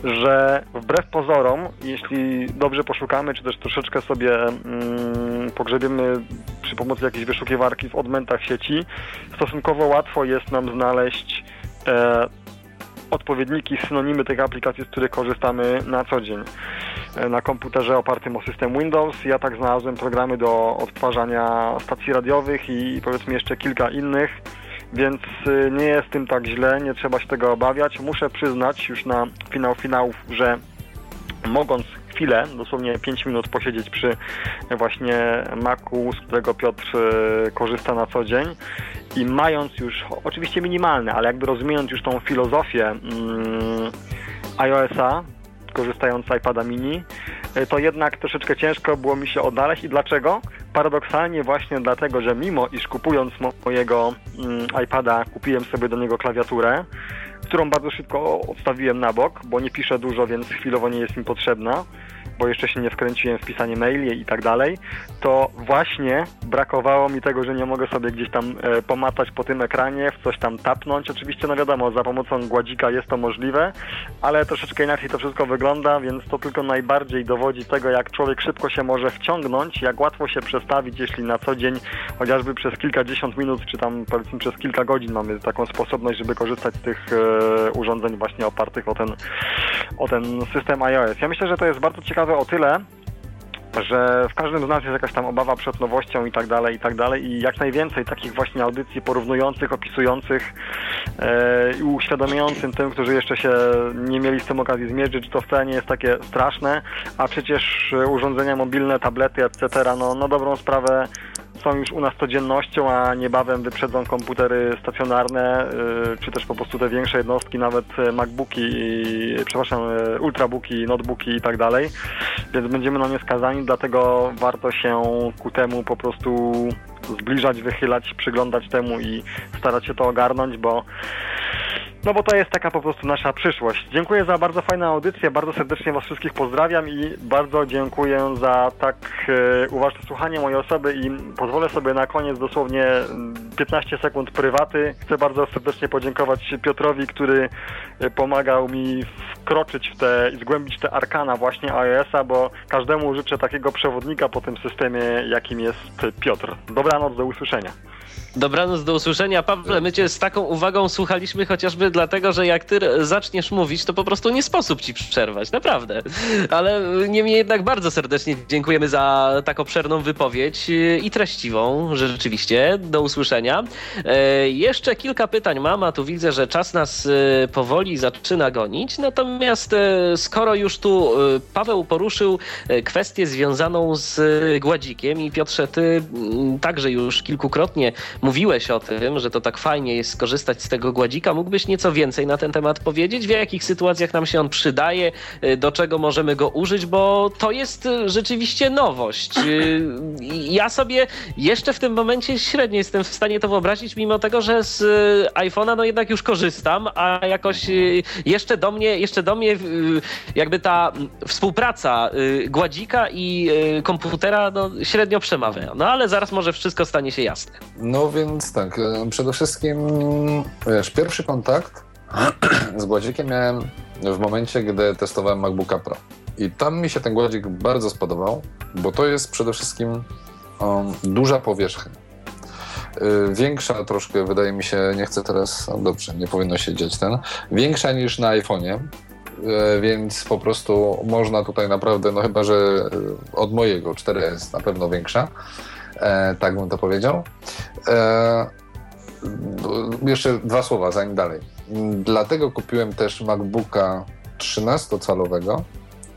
że wbrew pozorom, jeśli dobrze poszukamy, czy też troszeczkę sobie mm, pogrzebiemy przy pomocy jakiejś wyszukiwarki w odmętach sieci, stosunkowo łatwo jest nam znaleźć e, odpowiedniki, synonimy tych aplikacji, z których korzystamy na co dzień. E, na komputerze opartym o system Windows ja tak znalazłem programy do odtwarzania stacji radiowych i powiedzmy jeszcze kilka innych więc y, nie jest tym tak źle, nie trzeba się tego obawiać. Muszę przyznać już na finał finałów, że mogąc chwilę, dosłownie 5 minut posiedzieć przy właśnie Macu, z którego Piotr y, korzysta na co dzień i mając już, oczywiście minimalne, ale jakby rozumiejąc już tą filozofię mm, iOS-a, korzystając z iPada mini, y, to jednak troszeczkę ciężko było mi się odnaleźć. I dlaczego? Paradoksalnie właśnie dlatego, że mimo iż kupując mojego mm, iPada kupiłem sobie do niego klawiaturę, którą bardzo szybko odstawiłem na bok, bo nie piszę dużo, więc chwilowo nie jest mi potrzebna bo jeszcze się nie wkręciłem w pisanie maili i tak dalej, to właśnie brakowało mi tego, że nie mogę sobie gdzieś tam e, pomatać po tym ekranie, w coś tam tapnąć. Oczywiście, no wiadomo, za pomocą gładzika jest to możliwe, ale troszeczkę inaczej to wszystko wygląda, więc to tylko najbardziej dowodzi tego, jak człowiek szybko się może wciągnąć, jak łatwo się przestawić, jeśli na co dzień, chociażby przez kilkadziesiąt minut, czy tam powiedzmy przez kilka godzin mamy taką sposobność, żeby korzystać z tych e, urządzeń właśnie opartych o ten, o ten system iOS. Ja myślę, że to jest bardzo ciekawe ciekawe o tyle, że w każdym z nas jest jakaś tam obawa przed nowością i tak dalej, i tak dalej i jak najwięcej takich właśnie audycji porównujących, opisujących e, i uświadamiających tym, którzy jeszcze się nie mieli z tym okazji zmierzyć, to wcale nie jest takie straszne, a przecież urządzenia mobilne, tablety, etc., no na dobrą sprawę są już u nas codziennością, a niebawem wyprzedzą komputery stacjonarne, y, czy też po prostu te większe jednostki, nawet MacBooki, przepraszam, y, ultrabooki, notebooki i tak dalej. Więc będziemy na nie skazani, dlatego warto się ku temu po prostu zbliżać, wychylać, przyglądać temu i starać się to ogarnąć, bo No bo to jest taka po prostu nasza przyszłość. Dziękuję za bardzo fajną audycję, bardzo serdecznie Was wszystkich pozdrawiam i bardzo dziękuję za tak e, uważne słuchanie mojej osoby i pozwolę sobie na koniec dosłownie 15 mm, sekund prywaty. Chcę bardzo serdecznie podziękować Piotrowi, który e, pomagał mi wkroczyć w te i zgłębić te arkana właśnie iOS-a, bo każdemu życzę takiego przewodnika po tym systemie, jakim jest Piotr. Dobranoc, do usłyszenia. Dobranoc, do usłyszenia. Pawle, my cię z taką uwagą słuchaliśmy chociażby dlatego, że jak ty zaczniesz mówić, to po prostu nie sposób ci przerwać, naprawdę. Ale niemniej jednak bardzo serdecznie dziękujemy za tak obszerną wypowiedź i treściwą, rzeczywiście. Do usłyszenia. E, jeszcze kilka pytań mam, a tu widzę, że czas nas e, powoli zaczyna gonić. Natomiast e, skoro już tu Paweł poruszył kwestię związaną z gładzikiem i Piotrze, ty także już kilkukrotnie mówiłeś o tym, że to tak fajnie jest skorzystać z tego gładzika. Mógłbyś nieco więcej na ten temat powiedzieć? W jakich sytuacjach nam się on przydaje? Y, do czego możemy go użyć? Bo to jest y, rzeczywiście nowość. Y, ja sobie jeszcze w tym momencie średnio jestem w stanie to wyobrazić, mimo tego, że z iPhone'a no jednak już korzystam, a jakoś jeszcze do mnie, jeszcze do mnie jakby ta współpraca gładzika i komputera no, średnio przemawia. No ale zaraz może wszystko stanie się jasne. No więc tak, e, przede wszystkim wiesz, pierwszy kontakt z gładzikiem miałem w momencie, gdy testowałem MacBooka Pro. I tam mi się ten gładzik bardzo spodobał, bo to jest przede wszystkim um, duża powierzchnia. Yy, większa troszkę, wydaje mi się, nie chcę teraz, dobrze, nie powinno się dziać ten, większa niż na iPhone'ie, yy, więc po prostu można tutaj naprawdę, no chyba, że od mojego 4S na pewno większa, E, tak bym to powiedział. E, jeszcze dwa słowa, zanim dalej. Dlatego kupiłem też MacBooka 13-calowego,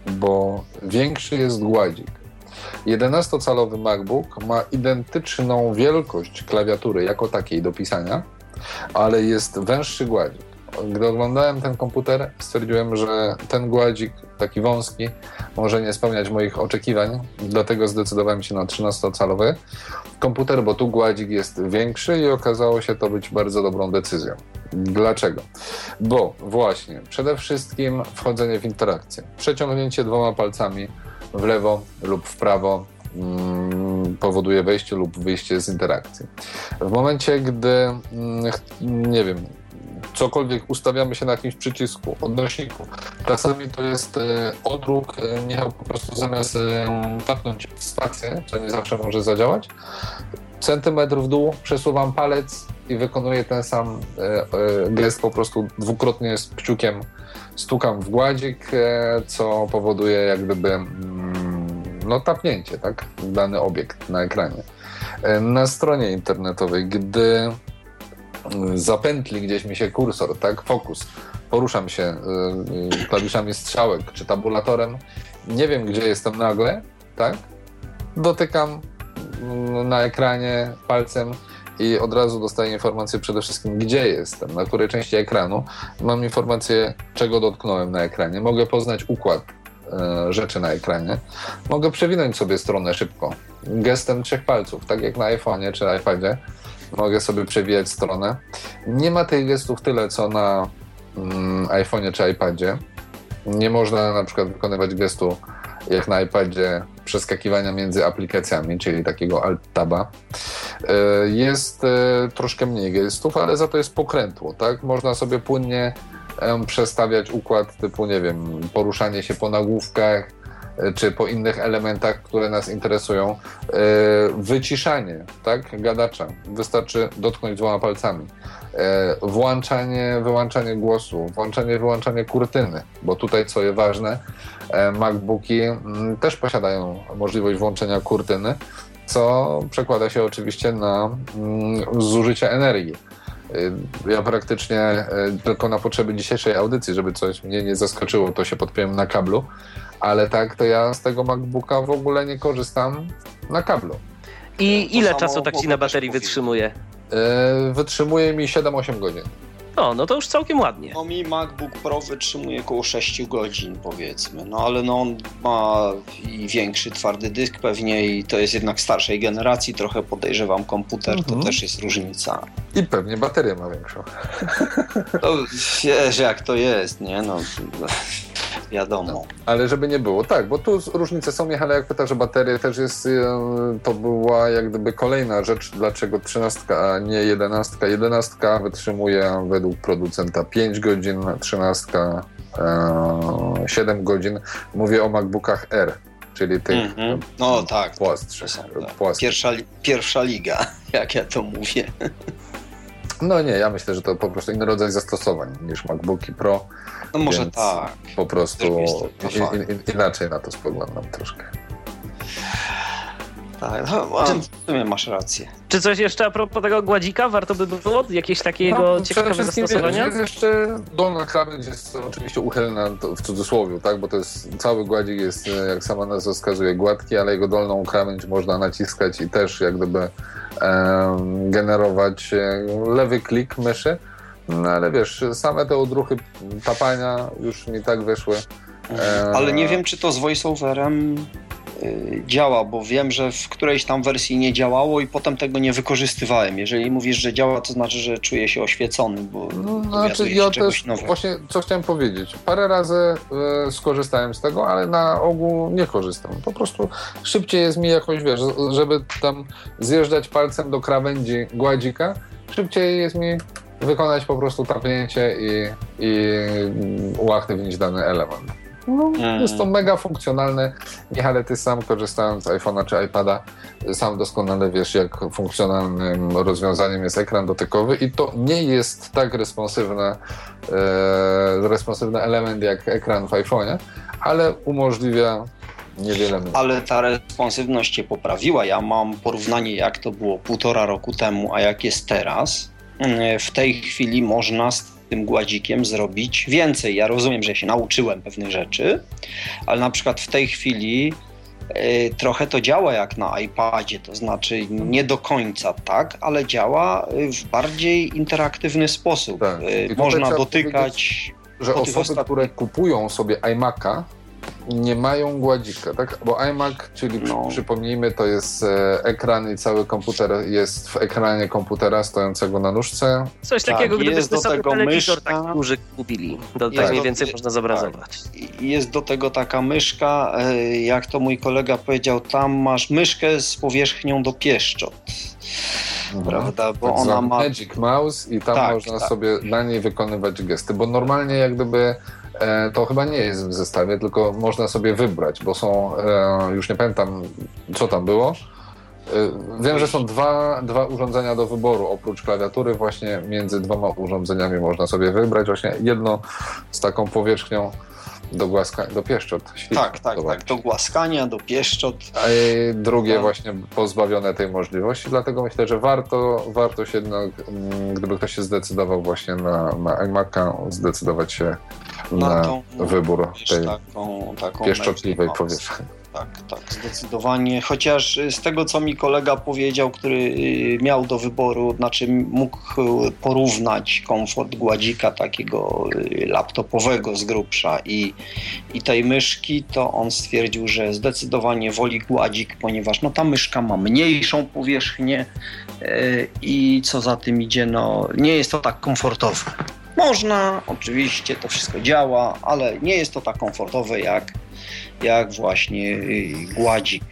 bo większy jest gładzik. 11-calowy MacBook ma identyczną wielkość klawiatury jako takiej do pisania, ale jest węższy gładzik. Gdy oglądałem ten komputer, stwierdziłem, że ten gładzik, taki wąski, może nie spełniać moich oczekiwań, dlatego zdecydowałem się na 13-calowy komputer, bo tu gładzik jest większy i okazało się to być bardzo dobrą decyzją. Dlaczego? Bo właśnie, przede wszystkim wchodzenie w interakcję. Przeciągnięcie dwoma palcami w lewo lub w prawo mm, powoduje wejście lub wyjście z interakcji. W momencie, gdy, mm, nie wiem, cokolwiek ustawiamy się na jakimś przycisku, odnośniku. Czasami to jest e, odruch, e, nie po prostu zamiast tapnąć e, spację, co nie zawsze może zadziałać, centymetr w dół, przesuwam palec i wykonuję ten sam gest po prostu dwukrotnie z kciukiem stukam w gładzik, co powoduje jak gdyby mm, no, tapnięcie, tak? Dany obiekt na ekranie. Na stronie internetowej, gdy zapętli gdzieś mi się kursor, tak, fokus, poruszam się y, y, klawiszami strzałek czy tabulatorem, nie wiem gdzie jestem nagle, tak, dotykam mm, na ekranie palcem i od razu dostaję informację przede wszystkim, gdzie jestem, na której części ekranu. Mam informację, czego dotknąłem na ekranie. Mogę poznać układ e, rzeczy na ekranie. Mogę przewinąć sobie stronę szybko, gestem trzech palców, tak jak na iPhone'ie czy iPadzie mogę sobie przewijać stronę. Nie ma tych gestów tyle, co na mm, iPhone'ie czy iPadzie. Nie można na przykład wykonywać gestu jak na iPadzie przeskakiwania między aplikacjami, czyli takiego alt-taba. E, jest e, troszkę mniej gestów, ale za to jest pokrętło, tak? Można sobie płynnie przestawiać układ typu, nie wiem, poruszanie się po nagłówkach, czy po innych elementach, które nas interesują. E, wyciszanie, tak, gadacza. Wystarczy dotknąć dwoma palcami. E, włączanie, wyłączanie głosu, włączanie, wyłączanie kurtyny, bo tutaj, co jest ważne, MacBooki mm, też posiadają możliwość włączenia kurtyny, co przekłada się oczywiście na mm, zużycie energii. Ja praktycznie tylko na potrzeby dzisiejszej audycji, żeby coś mnie nie zaskoczyło, to się podpiąłem na kablu, ale tak to ja z tego MacBooka w ogóle nie korzystam na kablu. I ile czasu tak ci na baterii wytrzymuje? Yy, wytrzymuje mi 7-8 godzin. No, no to już całkiem ładnie. No mi MacBook Pro wytrzymuje około 6 godzin powiedzmy, no ale no on ma i większy twardy dysk pewnie i to jest jednak starszej generacji, trochę podejrzewam komputer, Mhm. to też jest różnica. I pewnie baterię ma większą. No, wiesz jak to jest, nie no, wiadomo. Ale żeby nie było, tak, bo tu różnice są, Michale, jak pytasz o baterię, też jest, e, to była jak gdyby kolejna rzecz, dlaczego 13, a nie 11. 11 wytrzymuje według producenta 5 godzin, 13 e, 7 godzin. Mówię o MacBookach R, czyli tych Mhm. No tak, to płastszych. są, tak. Pierwsza, pierwsza liga, jak ja to mówię. No nie, ja myślę, że to po prostu inny rodzaj zastosowań niż MacBooki Pro. No może tak. Po prostu in, inaczej na to spoglądam troszkę. tak. No, a w sumie masz rację. Czy coś jeszcze a propos tego gładzika warto by było? Jakieś takiego No, przede ciekawe wszystkim, zastosowania? Jest jeszcze dolna krawędź jest oczywiście uchylna w cudzysłowie, tak? bo to jest cały gładzik jest, e, jak sama nazwa wskazuje, gładki, ale jego dolną krawędź można naciskać i też jak gdyby em, generować e, lewy klik myszy. No ale wiesz, same te odruchy tapania już mi tak wyszły. E, Ale nie wiem, czy to z voiceoverem y, działa, bo wiem, że w którejś tam wersji nie działało i potem tego nie wykorzystywałem. Jeżeli mówisz, że działa, to znaczy, że czuję się oświecony, bo No, znaczy ja też nowego. właśnie co chciałem powiedzieć. Parę razy e, skorzystałem z tego, ale na ogół nie korzystam. Po prostu szybciej jest mi jakoś, wiesz, żeby tam zjeżdżać palcem do krawędzi gładzika, szybciej jest mi wykonać po prostu tapnięcie i, i uaktywnić dany element. No, Mm. Jest to mega funkcjonalne. Michale, ty sam korzystając z iPhone'a czy iPada, sam doskonale wiesz, jak funkcjonalnym rozwiązaniem jest ekran dotykowy i to nie jest tak responsywne, e, responsywny element jak ekran w iPhone'ie, ale umożliwia niewiele mniej. Ale ta responsywność się poprawiła. Ja mam porównanie, jak to było półtora roku temu, a jak jest teraz. Mm, W tej chwili można z tym gładzikiem zrobić więcej. Ja rozumiem, że się nauczyłem pewnych rzeczy, ale na przykład w tej chwili y, trochę to działa jak na iPadzie, to znaczy nie do końca tak, ale działa y, w bardziej interaktywny sposób. Tak. Y, Można dotykać. że osoby, które kupują sobie iMac'a, nie mają gładzika, tak? Bo iMac, czyli przy- No. przypomnijmy, to jest e, ekran i cały komputer jest w ekranie komputera stojącego na nóżce. Coś Tak, takiego, gdybyśmy jest do sobie tego telewizor myszka. taki duży kupili. To Jest tak mniej do- więcej można zobrazować. I Jest do tego taka myszka, e, jak to mój kolega powiedział, tam masz myszkę z powierzchnią do pieszczot, prawda? Bo Tak ona ma. Magic Mouse i tam Tak, można tak. sobie na niej wykonywać gesty, bo normalnie jak gdyby to chyba nie jest w zestawie, tylko można sobie wybrać, bo są, e, już nie pamiętam co tam było. E, Wiem, że są dwa, dwa urządzenia do wyboru. Oprócz klawiatury, właśnie między dwoma urządzeniami można sobie wybrać właśnie jedno z taką powierzchnią do głaska, do pieszczot. Ślicznie, Tak, tak, zobacz. tak. Do głaskania, do pieszczot. A i drugie Tak. właśnie pozbawione tej możliwości, dlatego myślę, że warto, warto się jednak, mm, gdyby ktoś się zdecydował właśnie na, na iMac'a, zdecydować się na, Na tą wybór tej taką, taką pieszczotliwej powierzchni. Tak, tak, zdecydowanie. Chociaż z tego, co mi kolega powiedział, który y, miał do wyboru, znaczy mógł porównać komfort gładzika takiego y, laptopowego z grubsza i, i tej myszki, to on stwierdził, że zdecydowanie woli gładzik, ponieważ no, ta myszka ma mniejszą powierzchnię y, i co za tym idzie, no nie jest to tak komfortowe. Można, oczywiście to wszystko działa, ale nie jest to tak komfortowe jak jak właśnie y, gładzik.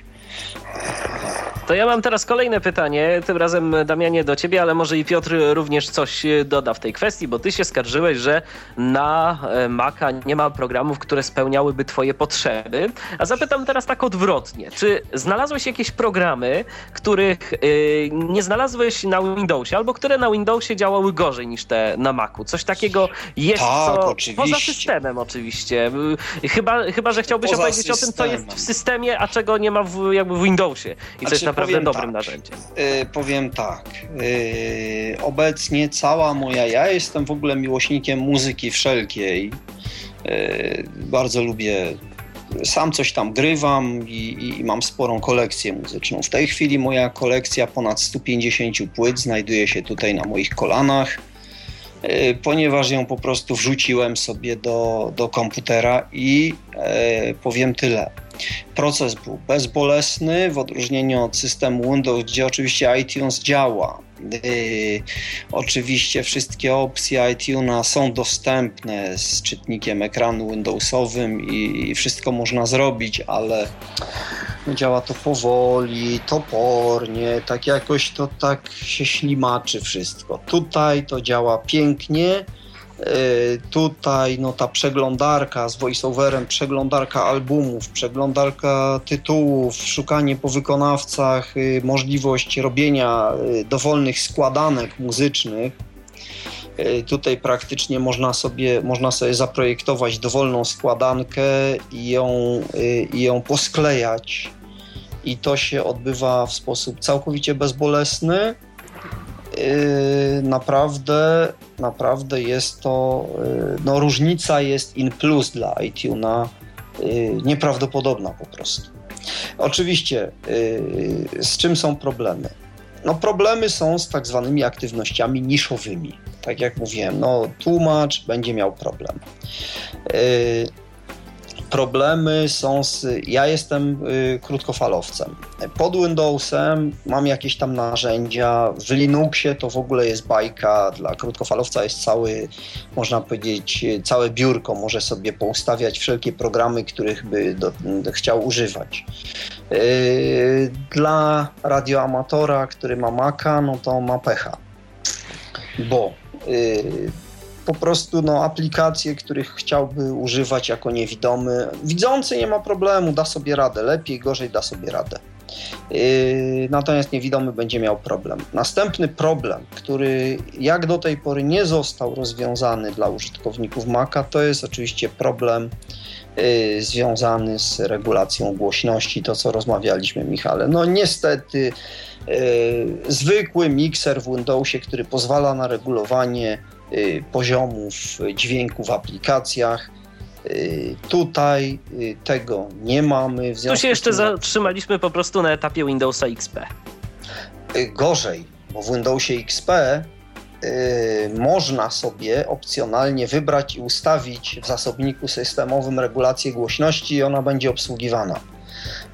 To ja mam teraz kolejne pytanie, tym razem Damianie do ciebie, ale może i Piotr również coś e, doda w tej kwestii, bo ty się skarżyłeś, że na e, Maca nie ma programów, które spełniałyby twoje potrzeby. A zapytam teraz tak odwrotnie. Czy znalazłeś jakieś programy, których e, nie znalazłeś na Windowsie, albo które na Windowsie działały gorzej niż te na Macu? Coś takiego jest, Tak, co oczywiście. poza systemem oczywiście. Chyba, chyba że chciałbyś opowiedzieć o tym, co jest w systemie, a czego nie ma w, jakby w Windowsie. I co Znaczy, jest naprawdę powiem dobrym tak. narzędziem. Y, powiem tak. y, obecnie cała moja. Ja jestem w ogóle miłośnikiem muzyki wszelkiej. Y, bardzo lubię. Sam coś tam grywam i, i mam sporą kolekcję muzyczną. W tej chwili moja kolekcja ponad 150 płyt znajduje się tutaj na moich kolanach. e, ponieważ ją po prostu wrzuciłem sobie do, do komputera i e, powiem tyle. Proces był bezbolesny w odróżnieniu od systemu Windows, gdzie oczywiście iTunes działa. Yy, oczywiście wszystkie opcje iTunes są dostępne z czytnikiem ekranu Windowsowym i, i wszystko można zrobić, ale no działa to powoli, topornie, tak jakoś to tak się ślimaczy wszystko. Tutaj to działa pięknie tutaj no, ta przeglądarka z voiceoverem, przeglądarka albumów, przeglądarka tytułów, szukanie po wykonawcach, y, możliwość robienia y, dowolnych składanek muzycznych. Tutaj praktycznie można sobie, można sobie zaprojektować dowolną składankę i ją, i ją posklejać. I to się odbywa w sposób całkowicie bezbolesny naprawdę, naprawdę jest to, yy, no różnica jest in plus dla iTunes yy, nieprawdopodobna po prostu. Oczywiście, z czym są problemy? No problemy są z tak zwanymi aktywnościami niszowymi. Tak jak mówiłem, no tłumacz będzie miał problem problemy są z. Ja jestem y, krótkofalowcem. Pod Windowsem mam jakieś tam narzędzia. W Linuxie to w ogóle jest bajka. Dla krótkofalowca jest cały, można powiedzieć, całe biurko. Może sobie poustawiać wszelkie programy, których by do, chciał używać. Y, dla radioamatora, który ma Maca, no to ma pecha. Bo y, po prostu no, aplikacje, których chciałby używać jako niewidomy. Widzący nie ma problemu, da sobie radę, lepiej, gorzej da sobie radę. Yy, natomiast niewidomy będzie miał problem. Następny problem, który jak do tej pory nie został rozwiązany dla użytkowników Maca, to jest oczywiście problem yy, związany z regulacją głośności, to co rozmawialiśmy, Michale. No niestety, yy, zwykły mikser w Windowsie, który pozwala na regulowanie poziomów dźwięku w aplikacjach. Y, tutaj y, tego nie mamy. tu się jeszcze tym... zatrzymaliśmy po prostu na etapie Windowsa XP. Gorzej, bo w Windowsie XP można sobie opcjonalnie wybrać i ustawić w zasobniku systemowym regulację głośności i ona będzie obsługiwana.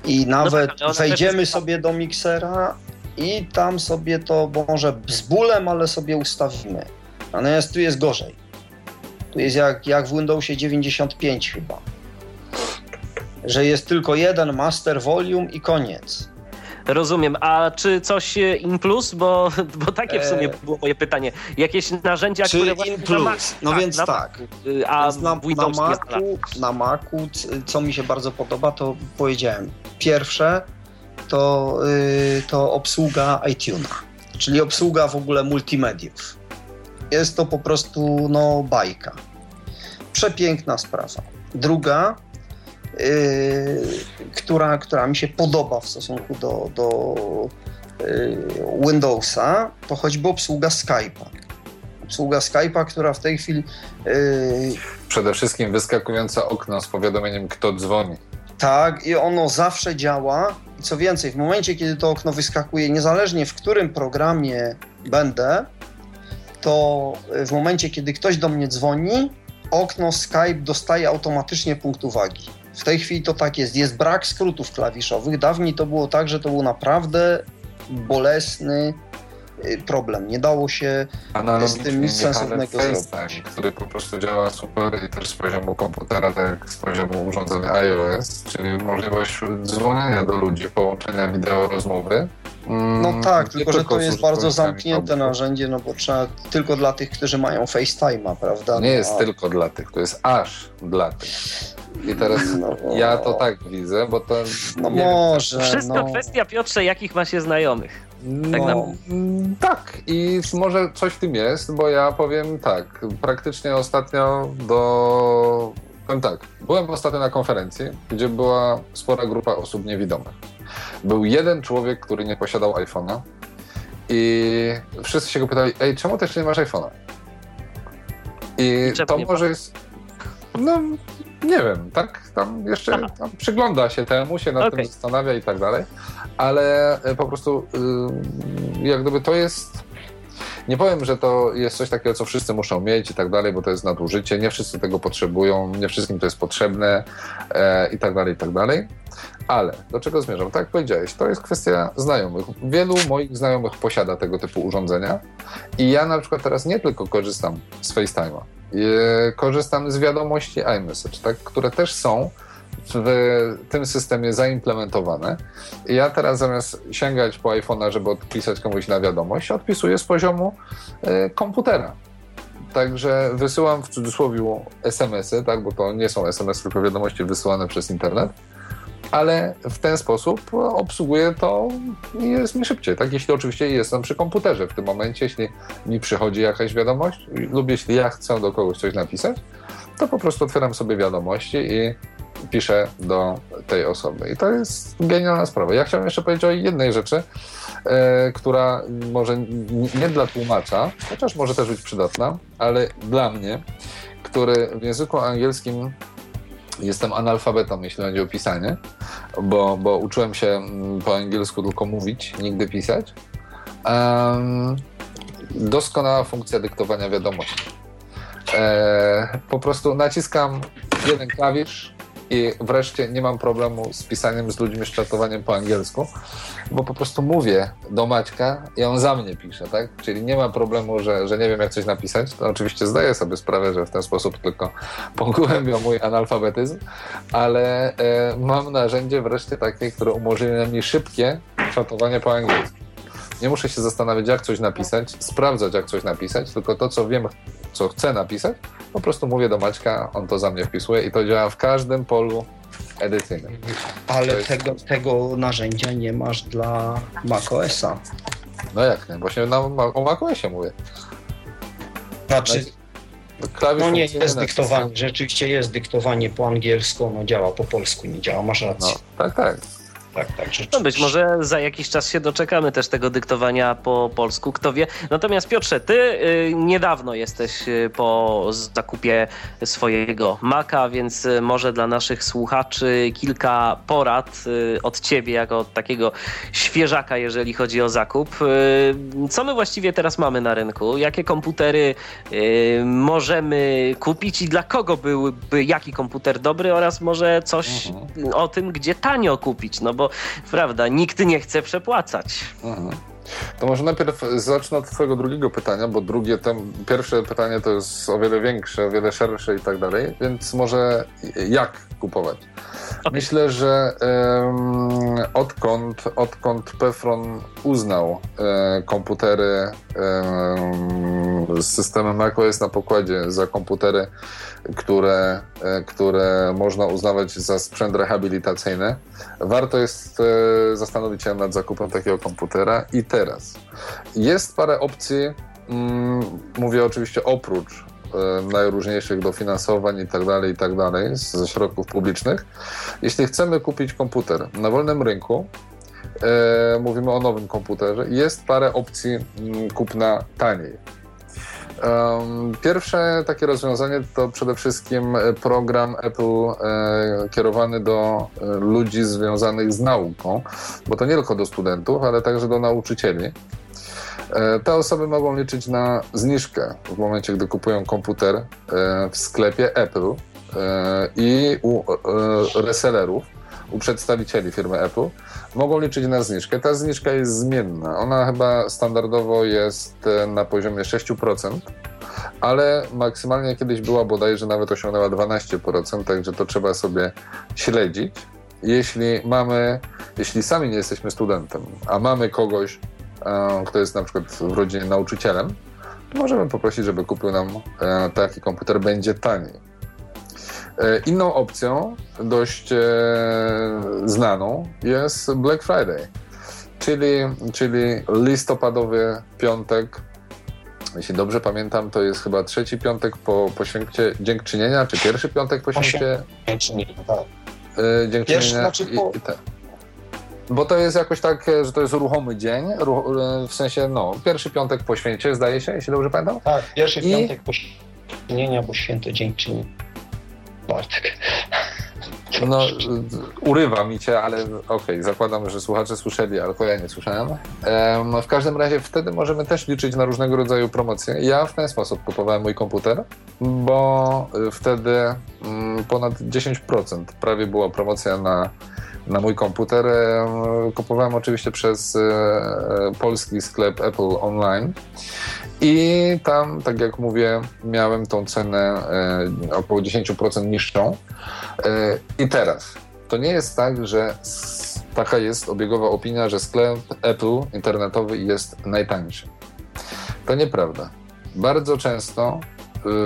I nawet no tak, wejdziemy jest... sobie do miksera i tam sobie to może z bólem, ale sobie ustawimy. Natomiast tu jest gorzej. Tu jest jak, jak w Windowsie 95 chyba. Że jest tylko jeden master volume i koniec. Rozumiem. A czy coś e, in plus? Bo, bo takie w sumie e, było moje pytanie. Jakieś narzędzia, czy które in plus? Mac, no tak, więc na, tak. Y, a więc na, na, Macu, na Macu, co mi się bardzo podoba, to powiedziałem. Pierwsze to, yy, to obsługa iTunes, czyli obsługa w ogóle multimediów. Jest to po prostu no, bajka. Przepiękna sprawa. Druga, yy, która, która mi się podoba w stosunku do, do yy, Windowsa, to choćby obsługa Skype'a. Obsługa Skype'a, która w tej chwili. Yy, Przede wszystkim wyskakujące okno z powiadomieniem, kto dzwoni. Tak, i ono zawsze działa. I co więcej, w momencie, kiedy to okno wyskakuje, niezależnie w którym programie będę, to w momencie, kiedy ktoś do mnie dzwoni, okno Skype dostaje automatycznie punkt uwagi. W tej chwili to tak jest. Jest brak skrótów klawiszowych. Dawniej to było tak, że to był naprawdę bolesny y, problem. Nie dało się z tym nic sensownego zrobić. który po prostu działa super i też z poziomu komputera, tak jak z poziomu urządzenia iOS, czyli możliwość dzwonienia do ludzi, połączenia wideo, rozmowy no tak, tylko że to jest bardzo zamknięte narzędzie, no bo trzeba tylko dla tych, którzy mają FaceTime'a, prawda? Nie jest no, tylko dla tych, to jest aż dla tych. I teraz no, ja to tak widzę, bo to. No może. Wszystko no. kwestia Piotrze, jakich ma się znajomych. Tak, no, tak, i może coś w tym jest, bo ja powiem tak, praktycznie ostatnio do. Powiem tak, byłem ostatnio na konferencji, gdzie była spora grupa osób niewidomych był jeden człowiek, który nie posiadał iPhone'a i wszyscy się go pytali, ej, czemu też nie masz iPhone'a? I to może jest... No, nie wiem, tak? Tam jeszcze tam przygląda się temu, się nad okay. tym zastanawia i tak dalej, ale e, po prostu y, jak gdyby to jest Nie powiem, że to jest coś takiego, co wszyscy muszą mieć i tak dalej, bo to jest nadużycie. Nie wszyscy tego potrzebują, nie wszystkim to jest potrzebne e, i tak dalej, i tak dalej. Ale do czego zmierzam? Tak jak powiedziałeś, to jest kwestia znajomych. Wielu moich znajomych posiada tego typu urządzenia i ja na przykład teraz nie tylko korzystam z FaceTime'a, korzystam z wiadomości iMessage, tak, które też są w tym systemie zaimplementowane. Ja teraz zamiast sięgać po iPhone'a, żeby odpisać komuś na wiadomość, odpisuję z poziomu y, komputera. Także wysyłam w cudzysłowie SMS-y, tak, bo to nie są SMS, tylko wiadomości wysyłane przez internet ale w ten sposób obsługuję to i jest mi szybciej. Tak, jeśli oczywiście jestem przy komputerze w tym momencie, jeśli mi przychodzi jakaś wiadomość lub jeśli ja chcę do kogoś coś napisać, to po prostu otwieram sobie wiadomości i piszę do tej osoby. I to jest genialna sprawa. Ja chciałem jeszcze powiedzieć o jednej rzeczy, e, która może nie dla tłumacza, chociaż może też być przydatna, ale dla mnie, który w języku angielskim jestem analfabetą, jeśli chodzi o pisanie, bo, bo uczyłem się mm, po angielsku tylko mówić, nigdy pisać. Um, doskonała funkcja dyktowania wiadomości. E, po prostu naciskam jeden klawisz, i wreszcie nie mam problemu z pisaniem z ludźmi, z czatowaniem po angielsku, bo po prostu mówię do Maćka i on za mnie pisze, tak? Czyli nie ma problemu, że, że nie wiem, jak coś napisać. To oczywiście zdaję sobie sprawę, że w ten sposób tylko pogłębia mój analfabetyzm, ale e, mam narzędzie wreszcie takie, które umożliwia mi szybkie czatowanie po angielsku. Nie muszę się zastanawiać, jak coś napisać, sprawdzać, jak coś napisać, tylko to, co wiem, co chcę napisać, po prostu mówię do Maćka, on to za mnie wpisuje i to działa w każdym polu edycyjnym. Ale jest... tego, tego narzędzia nie masz dla macOSa. No jak nie? Właśnie na, o macOSie mówię. Znaczy, Klawisz no nie, jest dyktowanie, rzeczywiście jest dyktowanie po angielsku, no działa po polsku, nie działa, masz rację. No, tak, tak tak, tak. No być może za jakiś czas się doczekamy też tego dyktowania po polsku, kto wie. Natomiast Piotrze, ty y, niedawno jesteś y, po zakupie swojego Maca, więc y, może dla naszych słuchaczy kilka porad od ciebie, jako od takiego świeżaka, jeżeli chodzi o zakup. Co my właściwie teraz mamy na rynku? Jakie komputery możemy kupić i dla kogo byłby jaki komputer dobry oraz może coś mhm. o tym, gdzie tanio kupić, no bo prawda, nikt nie chce przepłacać. Mhm. To może najpierw zacznę od twojego drugiego pytania, bo drugie, tam, pierwsze pytanie to jest o wiele większe, o wiele szersze i tak dalej, więc może jak kupować? Okay. Myślę, że um, odkąd, odkąd Pefron uznał um, komputery um, z systemem macOS na pokładzie za komputery, które, e, które można uznawać za sprzęt rehabilitacyjny, warto jest e, zastanowić się nad zakupem takiego komputera i teraz. Jest parę opcji, mm, mówię oczywiście oprócz e, najróżniejszych dofinansowań i tak dalej, i tak dalej, ze środków publicznych. Jeśli chcemy kupić komputer na wolnym rynku, e, mówimy o nowym komputerze, jest parę opcji mm, kupna taniej. Pierwsze takie rozwiązanie to przede wszystkim program Apple e, kierowany do e, ludzi związanych z nauką, bo to nie tylko do studentów, ale także do nauczycieli. E, te osoby mogą liczyć na zniżkę w momencie, gdy kupują komputer w sklepie Apple i u resellerów, u przedstawicieli firmy Apple mogą liczyć na zniżkę. Ta zniżka jest zmienna. Ona chyba standardowo jest e, na poziomie 6%, ale maksymalnie kiedyś była bodajże nawet osiągnęła 12%, także to trzeba sobie śledzić. Jeśli mamy, jeśli sami nie jesteśmy studentem, a mamy kogoś, e, kto jest na przykład w rodzinie nauczycielem, możemy poprosić, żeby kupił nam e, taki komputer, będzie taniej. E, inną opcją, dość e, znaną, jest Black Friday, czyli, czyli listopadowy piątek. Jeśli dobrze pamiętam, to jest chyba trzeci piątek po, po święcie Dziękczynienia, czy pierwszy piątek po święcie Dziękczynienia. Tak. E, dziękczynienia znaczy po... i, i. Bo to jest jakoś tak, że to jest ruchomy dzień, ruch, w sensie, no, pierwszy piątek po święcie, zdaje się, jeśli dobrze pamiętam? Tak, pierwszy I... piątek po święcie, bo święto dziękczynienia. Bartek. No, urywa mi cię, ale okej, okay, zakładam, że słuchacze słyszeli, ale ja nie słyszałem. Um, w każdym razie wtedy możemy też liczyć na różnego rodzaju promocje. Ja w ten sposób kupowałem mój komputer, bo wtedy um, ponad 10% prawie była promocja na na mój komputer. Kupowałem oczywiście przez e, polski sklep Apple Online. I tam, tak jak mówię, miałem tą cenę e, około 10% niższą. E, I teraz, to nie jest tak, że taka jest obiegowa opinia, że sklep Apple internetowy jest najtańszy. To nieprawda. Bardzo często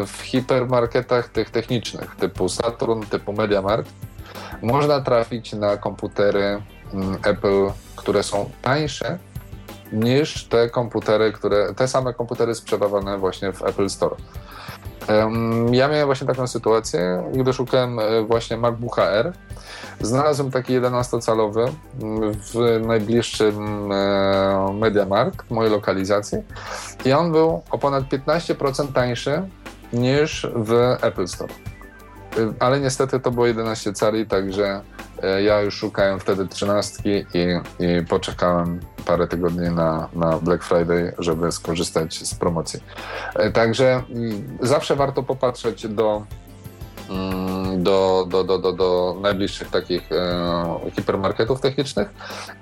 w hipermarketach tych technicznych, typu Saturn, typu MediaMarkt, można trafić na komputery mm, Apple, które są tańsze niż te komputery, które, te same komputery sprzedawane właśnie w Apple Store. Ja miałem właśnie taką sytuację, gdy szukałem e, właśnie MacBooka R. Znalazłem taki 11-calowy mm, w najbliższym e, MediaMarkt, mojej lokalizacji i on był o ponad 15% tańszy niż w Apple Store. Y, ale niestety to było 11 cali, także e, ja już szukałem wtedy trzynastki i, i poczekałem parę tygodni na, na Black Friday, żeby skorzystać z promocji. E, także zawsze warto popatrzeć do, do, do, do, do, do najbliższych takich e, hipermarketów technicznych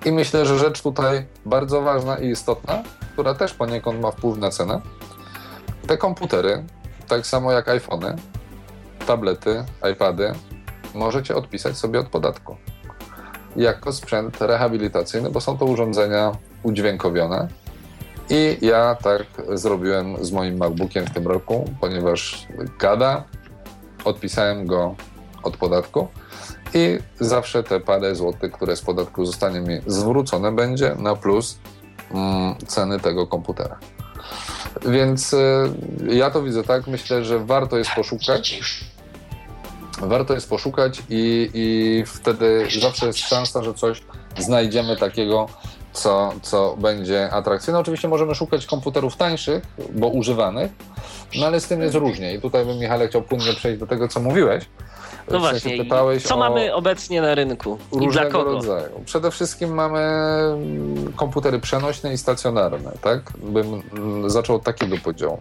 i myślę, że rzecz tutaj bardzo ważna i istotna, która też poniekąd ma wpływ na cenę. Te komputery, tak samo jak iPhony, tablety, iPady możecie odpisać sobie od podatku jako sprzęt rehabilitacyjny, bo są to urządzenia udźwiękowione. I ja tak zrobiłem z moim MacBookiem w tym roku, ponieważ gada, odpisałem go od podatku i zawsze te parę złotych, które z podatku zostanie mi zwrócone, będzie na plus mm, ceny tego komputera. Więc y, ja to widzę tak, myślę, że warto jest poszukać warto jest poszukać i, i wtedy zawsze jest szansa, że coś znajdziemy takiego, co, co będzie atrakcyjne. Oczywiście możemy szukać komputerów tańszych, bo używanych, no ale z tym jest różnie. I tutaj bym, Michale, chciał płynnie przejść do tego, co mówiłeś. No właśnie, co mamy obecnie na rynku i dla kogo? rodzaju. Przede wszystkim mamy komputery przenośne i stacjonarne, tak? Bym zaczął od takiego podziału.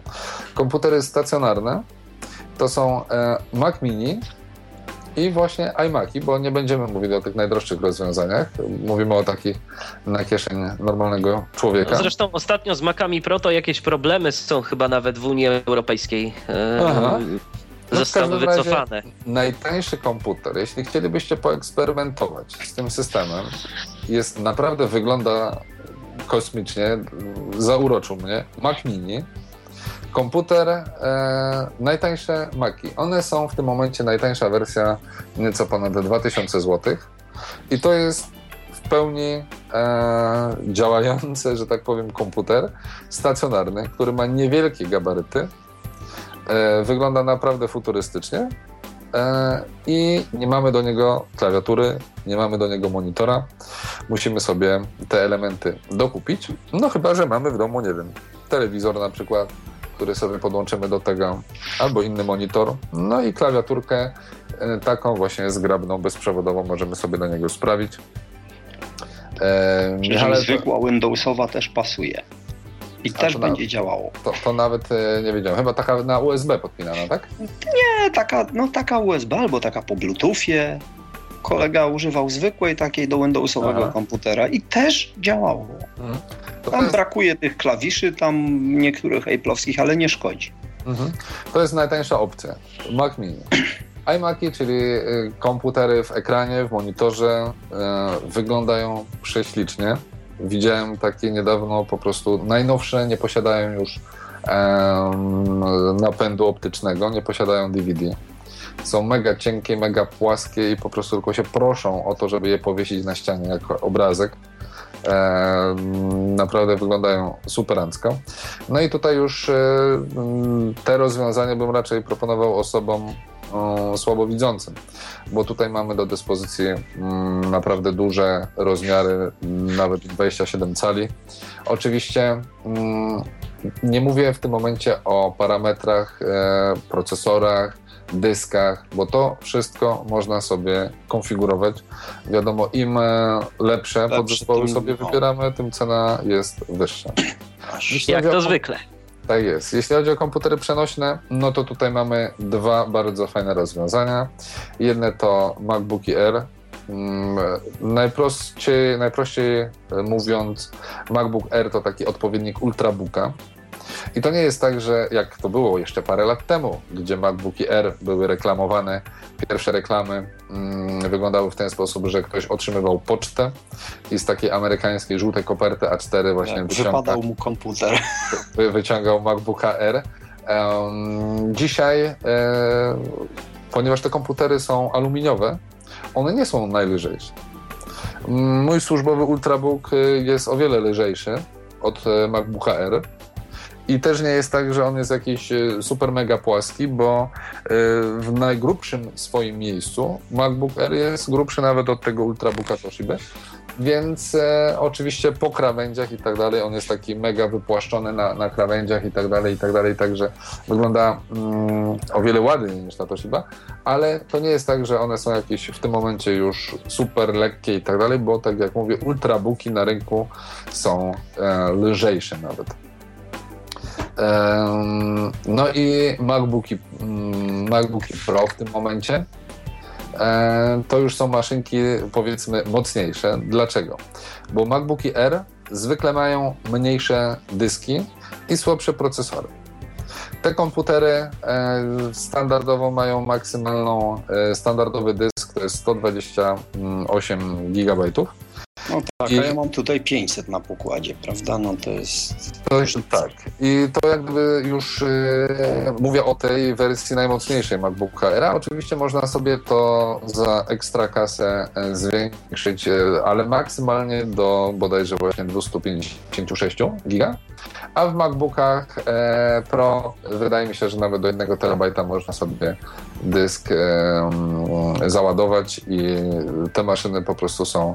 Komputery stacjonarne to są e, Mac Mini, i właśnie iMaki, bo nie będziemy mówili o tych najdroższych rozwiązaniach. Mówimy o takich na kieszeń normalnego człowieka. No zresztą ostatnio z Macami Pro to jakieś problemy są chyba nawet w Unii Europejskiej. E, Aha. No zostały wycofane. Najtańszy komputer, jeśli chcielibyście poeksperymentować z tym systemem, jest naprawdę wygląda kosmicznie, zauroczył mnie. Mac Mini Komputer, e, najtańsze Maki. One są w tym momencie najtańsza wersja, nieco ponad 2000 zł. I to jest w pełni e, działający, że tak powiem, komputer stacjonarny, który ma niewielkie gabaryty. E, wygląda naprawdę futurystycznie. E, I nie mamy do niego klawiatury, nie mamy do niego monitora. Musimy sobie te elementy dokupić. No chyba, że mamy w domu, nie wiem, telewizor na przykład, który sobie podłączymy do tego, albo inny monitor, no i klawiaturkę e, taką właśnie zgrabną, bezprzewodową możemy sobie na niego sprawić. E, Czyli zwykła to... Windowsowa też pasuje. I A też będzie na, działało. To, to nawet e, nie wiedziałem. Chyba taka na USB podpinana, tak? Nie, taka, no, taka USB albo taka po Bluetoothie. Kolega używał zwykłej takiej do Windowsowego Aha. komputera i też działało. Mhm. Tam jest... brakuje tych klawiszy, tam niektórych Apple'owskich, ale nie szkodzi. Mhm. To jest najtańsza opcja. Mac Mini. iMaki, czyli y, komputery w ekranie, w monitorze, y, wyglądają prześlicznie. Widziałem takie niedawno, po prostu najnowsze nie posiadają już napędu optycznego, nie posiadają DVD. Są mega cienkie, mega płaskie i po prostu tylko się proszą o to, żeby je powiesić na ścianie jako obrazek. E, naprawdę wyglądają superancko. No i tutaj już e, te rozwiązania bym raczej proponował osobom słabowidzącym, bo tutaj mamy do dyspozycji mm, naprawdę duże rozmiary, nawet 27 cali. Oczywiście mm, nie mówię w tym momencie o parametrach, e, procesorach, dyskach, bo to wszystko można sobie konfigurować. Wiadomo, im e, lepsze, lepsze podzespoły tym, sobie no. wybieramy, tym cena jest wyższa. Jak to zwykle. Tak jest. Jeśli chodzi o komputery przenośne, no to tutaj mamy dwa bardzo fajne rozwiązania. Jedne to MacBooki Air. Mm, najprościej, najprościej mówiąc, MacBook Air to taki odpowiednik Ultrabooka. I to nie jest tak, że jak to było jeszcze parę lat temu, gdzie MacBooki R były reklamowane, pierwsze reklamy mm, wyglądały w ten sposób, że ktoś otrzymywał pocztę i z takiej amerykańskiej żółtej koperty A4 właśnie tak, wypadał mu komputer. Wyciągał MacBooka R. Um, dzisiaj, e, ponieważ te komputery są aluminiowe, one nie są najlżejsze. Mój służbowy Ultrabook jest o wiele lżejszy od e, MacBooka R i też nie jest tak, że on jest jakiś e, super mega płaski, bo e, w najgrubszym swoim miejscu MacBook Air jest grubszy nawet od tego Ultrabooka Toshiba. Więc e, oczywiście po krawędziach i tak dalej, on jest taki mega wypłaszczony na, na krawędziach i tak dalej, i tak dalej, także wygląda mm, o wiele ładniej niż ta Toshiba, ale to nie jest tak, że one są jakieś w tym momencie już super lekkie i tak dalej, bo tak jak mówię, ultrabooki na rynku są e, lżejsze nawet. No i MacBooki, mm, MacBooki Pro w tym momencie to już są maszynki powiedzmy mocniejsze. Dlaczego? Bo MacBooki R zwykle mają mniejsze dyski i słabsze procesory. Te komputery e, standardowo mają maksymalną, e, standardowy dysk to jest 128 GB no tak, I... a ja mam tutaj 500 na pokładzie, prawda? No to jest... To jest tak. I to jakby już yy, mówię o tej wersji najmocniejszej MacBooka Air. Oczywiście można sobie to za ekstra kasę e, zwiększyć, e, ale maksymalnie do bodajże właśnie 256 giga. A w MacBookach Pro wydaje mi się, że nawet do 1 terabajta można sobie dysk załadować i te maszyny po prostu są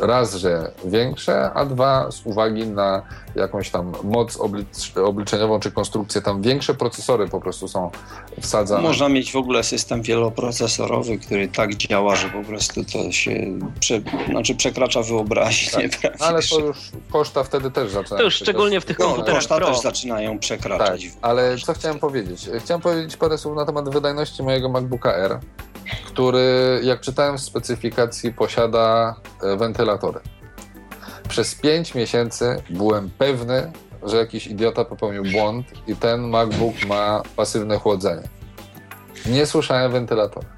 raz, że większe, a dwa z uwagi na jakąś tam moc oblicz obliczeniową czy konstrukcję, tam większe procesory po prostu są wsadzane. Można mieć w ogóle system wieloprocesorowy, który tak działa, że po prostu to się prze, znaczy przekracza wyobraźnię. Tak. Ale to już koszta wtedy też zaczynają. To już szczególnie w tych komputerach Koszta Pro. też zaczynają przekraczać. Tak, ale co chciałem powiedzieć? Chciałem powiedzieć parę słów na temat wydajności mojego MacBooka R który, jak czytałem w specyfikacji, posiada e, wentylatory. Przez 5 miesięcy byłem pewny, że jakiś idiota popełnił błąd i ten MacBook ma pasywne chłodzenie. Nie słyszałem wentylatora.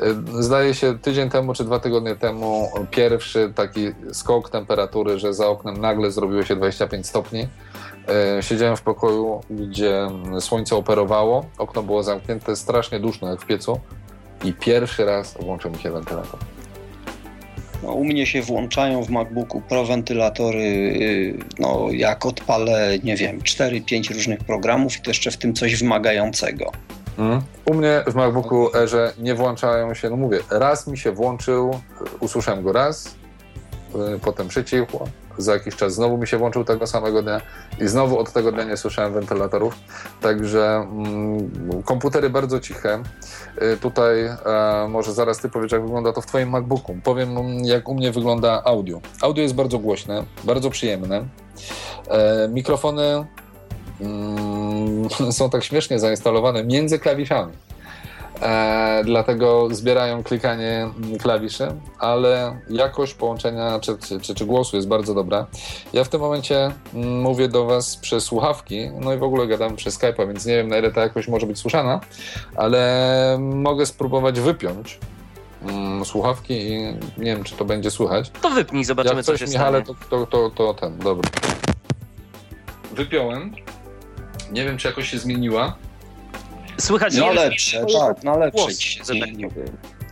E, zdaje się, tydzień temu czy dwa tygodnie temu pierwszy taki skok temperatury, że za oknem nagle zrobiło się 25 stopni. E, siedziałem w pokoju, gdzie słońce operowało, okno było zamknięte, strasznie duszno jak w piecu i pierwszy raz włączył mi się wentylator. No, u mnie się włączają w MacBooku Pro wentylatory, y, no, jak odpalę, nie wiem, 4-5 różnych programów i to jeszcze w tym coś wymagającego. Mm. U mnie w MacBooku Airze nie włączają się, no mówię, raz mi się włączył, usłyszałem go raz, y, potem przycichło, za jakiś czas znowu mi się włączył tego samego dnia i znowu od tego dnia nie słyszałem wentylatorów. Także mm, komputery bardzo ciche. Y, tutaj e, może zaraz ty powiesz, jak wygląda to w twoim MacBooku. Powiem, jak u mnie wygląda audio. Audio jest bardzo głośne, bardzo przyjemne. E, mikrofony mm, są tak śmiesznie zainstalowane między klawiszami. E, dlatego zbierają klikanie klawiszy, ale jakość połączenia czy, czy, czy, głosu jest bardzo dobra. Ja w tym momencie mm, mówię do Was przez słuchawki, no i w ogóle gadam przez Skype'a, więc nie wiem na ile ta jakość może być słyszana, ale mogę spróbować wypiąć mm, słuchawki i nie wiem, czy to będzie słychać. To wypnij, zobaczymy, Jak coś, co się Michale, stanie. To, to, to, to ten, dobra. Wypiąłem. Nie wiem, czy jakoś się zmieniła. Słychać no lepsze, tak, no lepsze ci się zmieniło.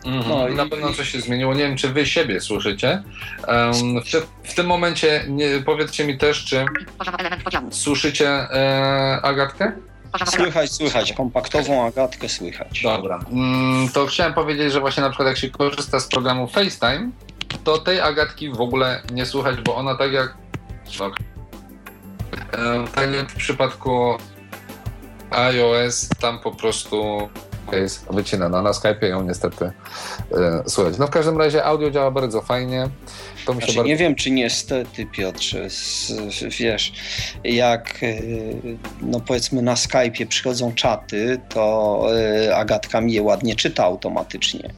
Mhm. No i na pewno coś się zmieniło. Nie wiem, czy wy siebie słyszycie. Um, w, te, w, tym momencie nie, powiedzcie mi też, czy słyszycie e, Agatkę? Słychać, słychać. Kompaktową Agatkę słychać. Dobra. Mm, to chciałem powiedzieć, że właśnie na przykład jak się korzysta z programu FaceTime, to tej Agatki w ogóle nie słychać, bo ona tak jak... Tak, tak jak w przypadku iOS tam po prostu jest wycinana. Na Skype ją niestety e, słychać. No w każdym razie audio działa bardzo fajnie. To mi znaczy, bardzo... Nie wiem, czy niestety, Piotrze, z, wiesz, jak e, no powiedzmy na Skype'ie przychodzą czaty, to e, Agatka mi je ładnie czyta automatycznie.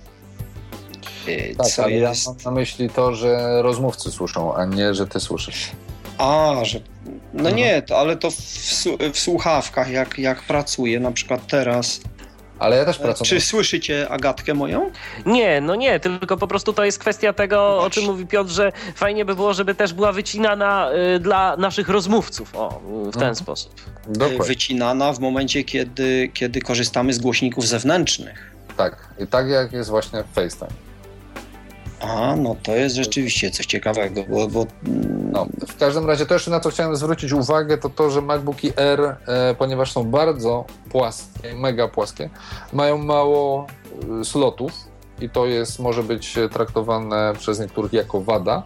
Tak, co ale jest... ja mam na myśli to, że rozmówcy słyszą, a nie, że ty słyszysz. A, że. No mhm. nie, to, ale to w, w, słuchawkach, jak, jak pracuję, na przykład teraz. Ale ja też pracuję. Czy słyszycie Agatkę moją? Nie, no nie, tylko po prostu to jest kwestia tego, o czym mówi Piotr, że fajnie by było, żeby też była wycinana y, dla naszych rozmówców. O, w ten mhm. sposób. Dokładnie. Wycinana w momencie, kiedy, kiedy korzystamy z głośników zewnętrznych. Tak, i tak jak jest właśnie FaceTime. A, no to jest rzeczywiście coś ciekawego, bo, bo... No, w każdym razie to jeszcze na co chciałem zwrócić uwagę, to to, że MacBooki R, e, ponieważ są bardzo płaskie, mega płaskie, mają mało e, slotów i to jest, może być traktowane przez niektórych jako wada,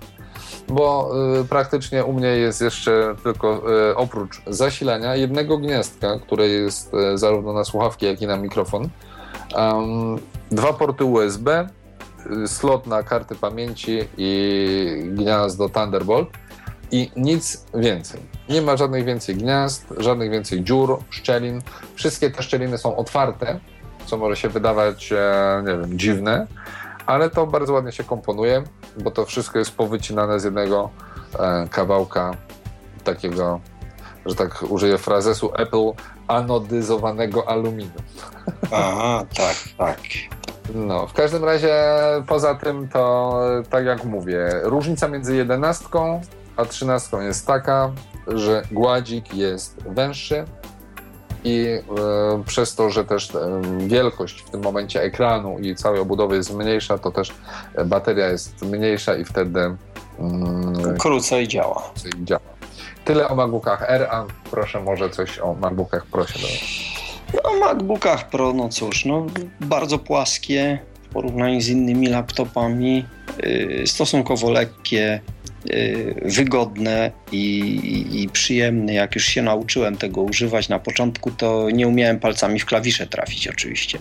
bo e, praktycznie u mnie jest jeszcze tylko e, oprócz zasilania jednego gniazdka, które jest e, zarówno na słuchawki, jak i na mikrofon, dwa porty USB, slot na karty pamięci i gniazdo Thunderbolt i nic więcej. Nie ma żadnych więcej gniazd, żadnych więcej dziur, szczelin. Wszystkie te szczeliny są otwarte, co może się wydawać, e, nie wiem, dziwne, ale to bardzo ładnie się komponuje, bo to wszystko jest powycinane z jednego e, kawałka takiego, że tak użyję frazesu Apple, anodyzowanego aluminium. Aha, tak, tak. No, w każdym razie poza tym to, tak jak mówię, różnica między jedenastką a trzynastką jest taka, że gładzik jest węższy i e, przez to, że też e, wielkość w tym momencie ekranu i całej obudowy jest mniejsza, to też bateria jest mniejsza i wtedy mm, krócej działa. Krócej działa. Tyle o MacBookach R, a proszę może coś o MacBookach Pro się dowiedzieć. No, MacBookach Pro, no cóż, no, bardzo płaskie w porównaniu z innymi laptopami, yy, stosunkowo lekkie, yy, wygodne i, i, przyjemne. Jak już się nauczyłem tego używać na początku, to nie umiałem palcami w klawisze trafić oczywiście.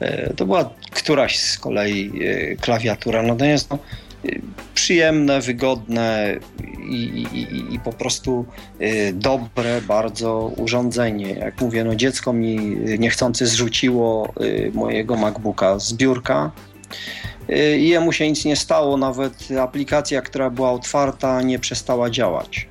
Yy, to była któraś z kolei y, klawiatura, natomiast no, przyjemne, wygodne i, i, i, po prostu y, dobre bardzo urządzenie. Jak mówię, no dziecko mi niechcący zrzuciło y, mojego MacBooka z biurka y, i jemu się nic nie stało, nawet aplikacja, która była otwarta, nie przestała działać.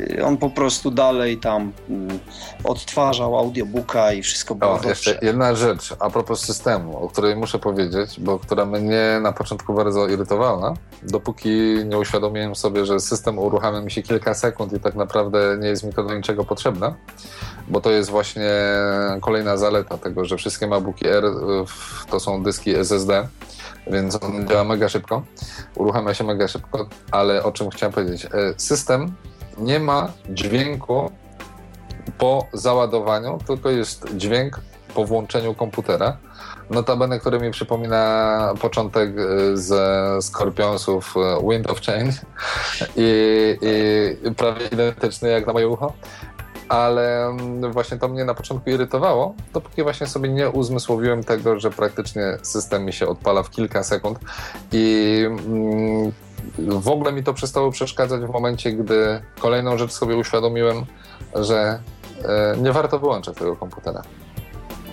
Y, on po prostu dalej tam mm, odtwarzał audiobooka i wszystko było o, Jeszcze jedna rzecz a propos systemu, o której muszę powiedzieć, bo która mnie na początku bardzo irytowała, dopóki nie uświadomiłem sobie, że system uruchamia mi się kilka sekund i tak naprawdę nie jest mi to do niczego potrzebne, bo to jest właśnie kolejna zaleta tego, że wszystkie MacBooki R y, to są dyski SSD, więc on działa mega szybko, uruchamia się mega szybko, ale o czym chciałem powiedzieć, y, system nie ma dźwięku po załadowaniu, tylko jest dźwięk po włączeniu komputera. Notabene, który mi przypomina początek e, ze Scorpionsów e, Wind of Change i, i prawie identyczny jak na moje ucho ale mm, właśnie to mnie na początku irytowało, dopóki właśnie sobie nie uzmysłowiłem tego, że praktycznie system mi się odpala w kilka sekund i mm, w ogóle mi to przestało przeszkadzać w momencie, gdy kolejną rzecz sobie uświadomiłem, że e, nie warto wyłączać tego komputera.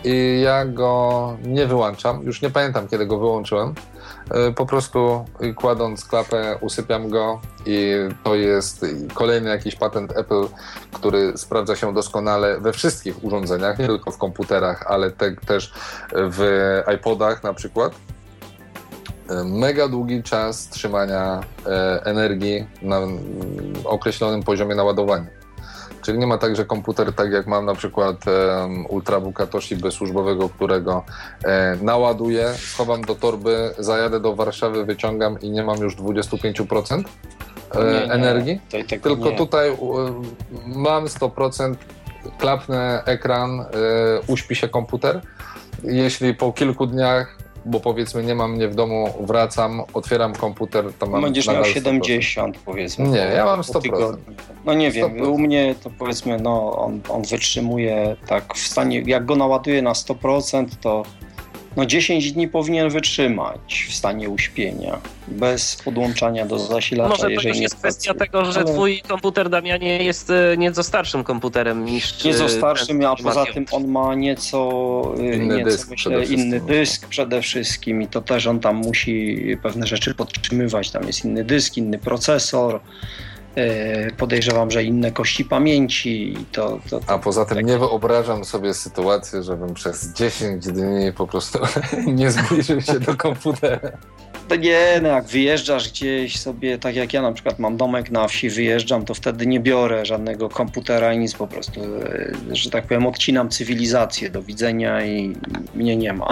I ja go nie wyłączam, już nie pamiętam kiedy go wyłączyłem. E, po prostu kładąc klapę, usypiam go i to jest kolejny jakiś patent Apple, który sprawdza się doskonale we wszystkich urządzeniach, nie tylko w komputerach, ale te, też w iPodach na przykład mega długi czas trzymania e, energii na określonym poziomie naładowania. Czyli nie ma tak, że komputer, tak jak mam na przykład Ultrabooka Toshiby służbowego, którego e, naładuję, schowam do torby, zajadę do Warszawy, wyciągam i nie mam już 25% e, nie, nie, energii. Tylko nie. tutaj mam 100%, klapnę ekran, uśpi się komputer. Jeśli po kilku dniach bo powiedzmy nie mam mnie w domu, wracam, otwieram komputer, to mam Będziesz miał 70 100%. powiedzmy. Nie, ja mam 100%. No nie wiem, 100%. u mnie to powiedzmy, no on, on wytrzymuje tak w stanie, jak go naładuję na 100%, to no 10 dni powinien wytrzymać w stanie uśpienia, bez podłączania do zasilacza, Może jeżeli to już nie jest pracuje. kwestia tego, że Ale- twój komputer, Damianie, jest e, nieco starszym komputerem niż... Nieco e, starszym, ten a poza tym on ma nieco, y, Inny nieco dysk myślę, przede wszystkim. inny dysk przede wszystkim i to też on tam musi pewne rzeczy podtrzymywać. Tam jest inny dysk, inny procesor. Y, Podejrzewam, że inne kości pamięci i to, to, to A poza tym nie wyobrażam sobie sytuacji, żebym przez 10 dni po prostu nie zbliżył się do komputera. To nie, no jak wyjeżdżasz gdzieś sobie, tak jak ja na przykład mam domek na wsi, wyjeżdżam, to wtedy nie biorę żadnego komputera i nic, po prostu, e, że tak powiem, odcinam cywilizację, do widzenia i mnie nie ma.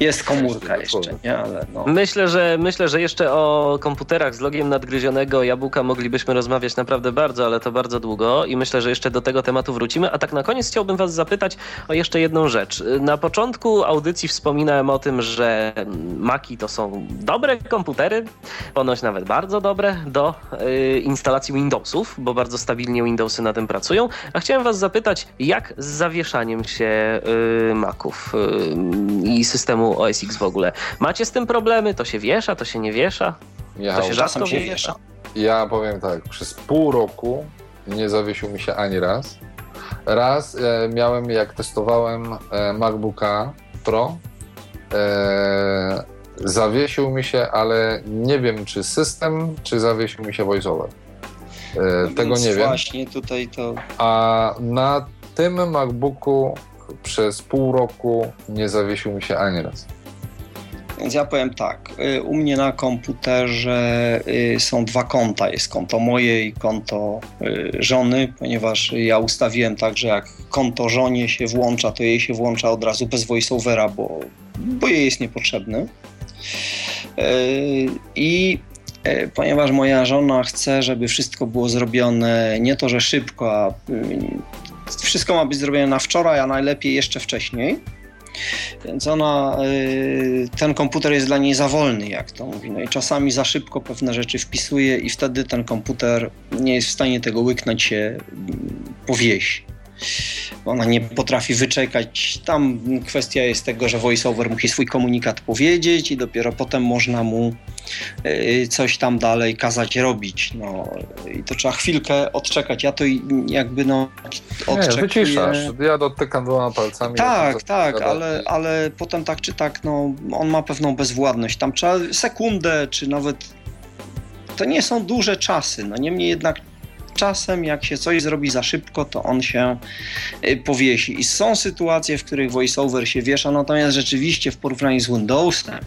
Jest komórka jeszcze, nie, ale no. Myślę, że myślę, że jeszcze o komputerach z logiem nadgryzionego jabłka moglibyśmy rozmawiać naprawdę bardzo, ale to bardzo długo i myślę, że jeszcze do tego tematu wrócimy. A tak na koniec chciałbym was zapytać o jeszcze jedną rzecz. Na początku audycji wspominałem o tym, że Maki to są dobre komputery, ponoć nawet bardzo dobre do y, instalacji Windowsów, bo bardzo stabilnie Windowsy na tym pracują. A chciałem was zapytać, jak z zawieszaniem się y, Maców y, i systemu OS X w ogóle? Macie z tym problemy? To się wiesza, to się nie wiesza? Michał, To się Czasem rzadko się wiesza. wiesza. ja powiem tak, przez pół roku nie zawiesił mi się ani raz. Raz e, miałem, jak testowałem e, MacBooka Pro, e, zawiesił mi się, ale nie wiem, czy system, czy zawiesił mi się VoiceOver. E, tego Więc nie wiem. Właśnie tutaj to A na tym MacBooku przez pół roku nie zawiesił mi się ani raz. Więc ja powiem tak, y, u mnie na komputerze y, są dwa konta. Jest konto moje i konto y, żony, ponieważ ja ustawiłem tak, że jak konto żonie się włącza, to jej się włącza od razu bez voiceovera, bo, bo jej jest niepotrzebny. I ponieważ moja żona chce, żeby wszystko było zrobione nie to, że szybko, a wszystko ma być zrobione na wczoraj, a najlepiej jeszcze wcześniej. Więc ona, y, ten komputer jest dla niej za wolny, jak to mówi. No i czasami za szybko pewne rzeczy wpisuje i wtedy ten komputer nie jest w stanie tego łyknąć się mm, po wieś. Ona nie potrafi wyczekać. Tam kwestia jest tego, że voiceover musi swój komunikat powiedzieć i dopiero potem można mu y, coś tam dalej kazać robić. No i to trzeba chwilkę odczekać. Ja to jakby no Nie, odczekuję. wyciszasz. Ja dotykam dwoma palcami. Tak, tak, ale, ale potem tak czy tak, no, on ma pewną bezwładność. Tam trzeba sekundę, czy nawet. To nie są duże czasy. No niemniej jednak czasem, jak się coś zrobi za szybko, to on się y, powiesi. I są sytuacje, w których voiceover się wiesza, natomiast rzeczywiście w porównaniu z Windowsem,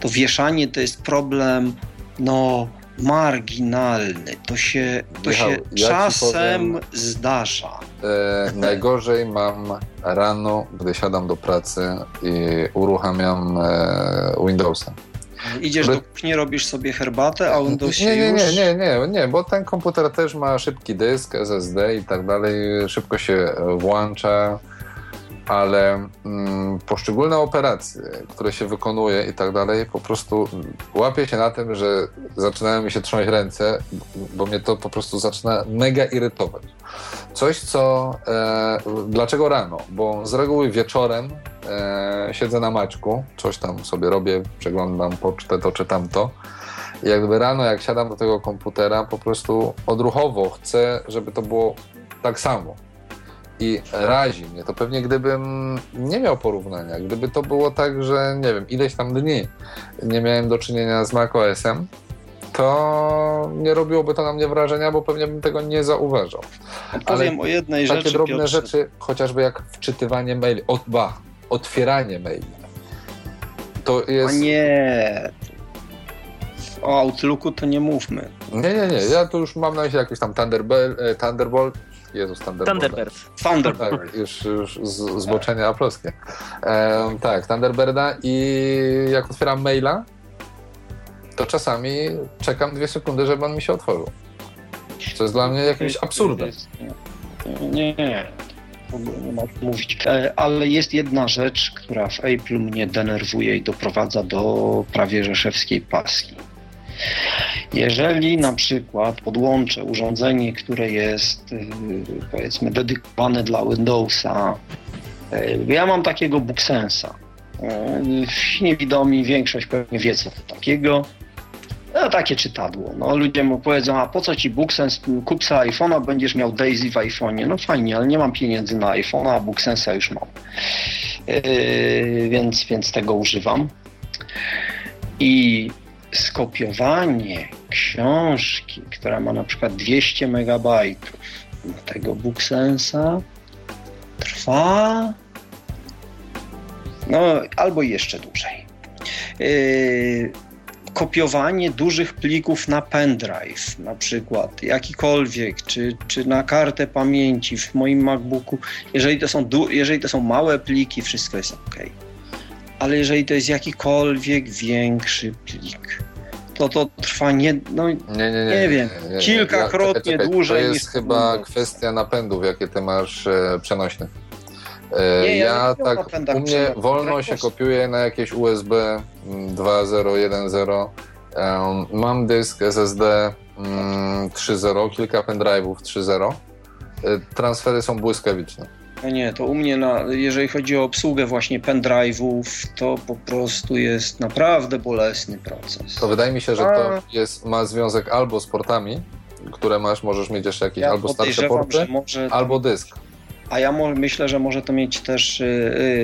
to wieszanie to jest problem, no. Marginalny. To się, to Michał, się ja czasem powiem- zdarza. E, najgorzej mam rano, gdy siadam do pracy i uruchamiam e, Windowsa. Idziesz do kuchni, robisz sobie herbatę, a Windows się Nie, nie, nie, nie, nie, nie, bo ten komputer też ma szybki dysk, SSD i tak dalej, szybko się włącza, ale mm, poszczególne operacje, które się wykonuje i tak dalej, po prostu łapię się na tym, że zaczynają mi się trząść ręce, bo mnie to po prostu zaczyna mega irytować. Coś, co... E, dlaczego rano? Bo z reguły wieczorem e, siedzę na maczku, coś tam sobie robię, przeglądam pocztę, to czy tamto. I jakby rano, jak siadam do tego komputera, po prostu odruchowo chcę, żeby to było tak samo. I razi mnie to pewnie, gdybym nie miał porównania, gdyby to było tak, że nie wiem, ileś tam dni nie miałem do czynienia z macOS-em, to nie robiłoby to na mnie wrażenia, bo pewnie bym tego nie zauważał. Powiem o jednej Takie rzeczy, drobne Piotrze. rzeczy, chociażby jak wczytywanie maili, od, ba, otwieranie maili. To O jest. nie. O Outlooku to nie mówmy. Nie, nie, nie. Ja tu już mam na myśli jakiś tam Thunderbolt. Jezus. Thunderbird. Thunderbird. Tak, już, już z, zboczenie aploskie. E, tak, Thunderbirda i jak otwieram maila, to czasami czekam dwie sekundy, żeby on mi się otworzył. Co jest dla mnie jakimś absurdem. Nie, nie. nie ma mówić. E, ale jest jedna rzecz, która w Apple mnie denerwuje i doprowadza do prawie rzeszewskiej paski. Jeżeli na przykład podłączę urządzenie, które jest y, powiedzmy dedykowane dla Windowsa, y, ja mam takiego BookSensa. Y, niewidomi większość pewnie wie co to takiego. No, takie czytadło. No, ludzie mu powiedzą, a po co ci BookSense, kup sobie iPhone'a, będziesz miał Daisy w iPhone'ie. No fajnie, ale nie mam pieniędzy na iPhone'a, a BookSense'a już mam. Yy, więc, więc tego używam. I skopiowanie książki, która ma na przykład 200 MB tego BookSense'a trwa no albo jeszcze dłużej. Yy, kopiowanie dużych plików na pendrive, na przykład jakikolwiek, czy, czy na kartę pamięci w moim MacBooku, jeżeli to, są jeżeli to są małe pliki, wszystko jest ok. Ale jeżeli to jest jakikolwiek większy plik, to to trwa nie, no, nie, nie, nie, nie wiem, nie, kilkakrotnie ja, czekaj, dłużej. To jest chyba kwestia napędów, jakie ty masz e, przenośne. E, nie, ja, ja tak, u mnie wolno się kopiuje na jakieś USB 2.0, 1.0. mam dysk SSD 3.0, mm, kilka pendrive'ów 3.0. E, transfery są błyskawiczne. No nie, to u mnie, na, jeżeli chodzi o obsługę właśnie pendrive'ów, to po prostu jest naprawdę bolesny proces. To wydaje mi się, że to jest, ma związek albo z portami, które masz, możesz mieć jeszcze jakieś ja albo starsze porty, albo dysk. A ja myślę, że może to mieć też y,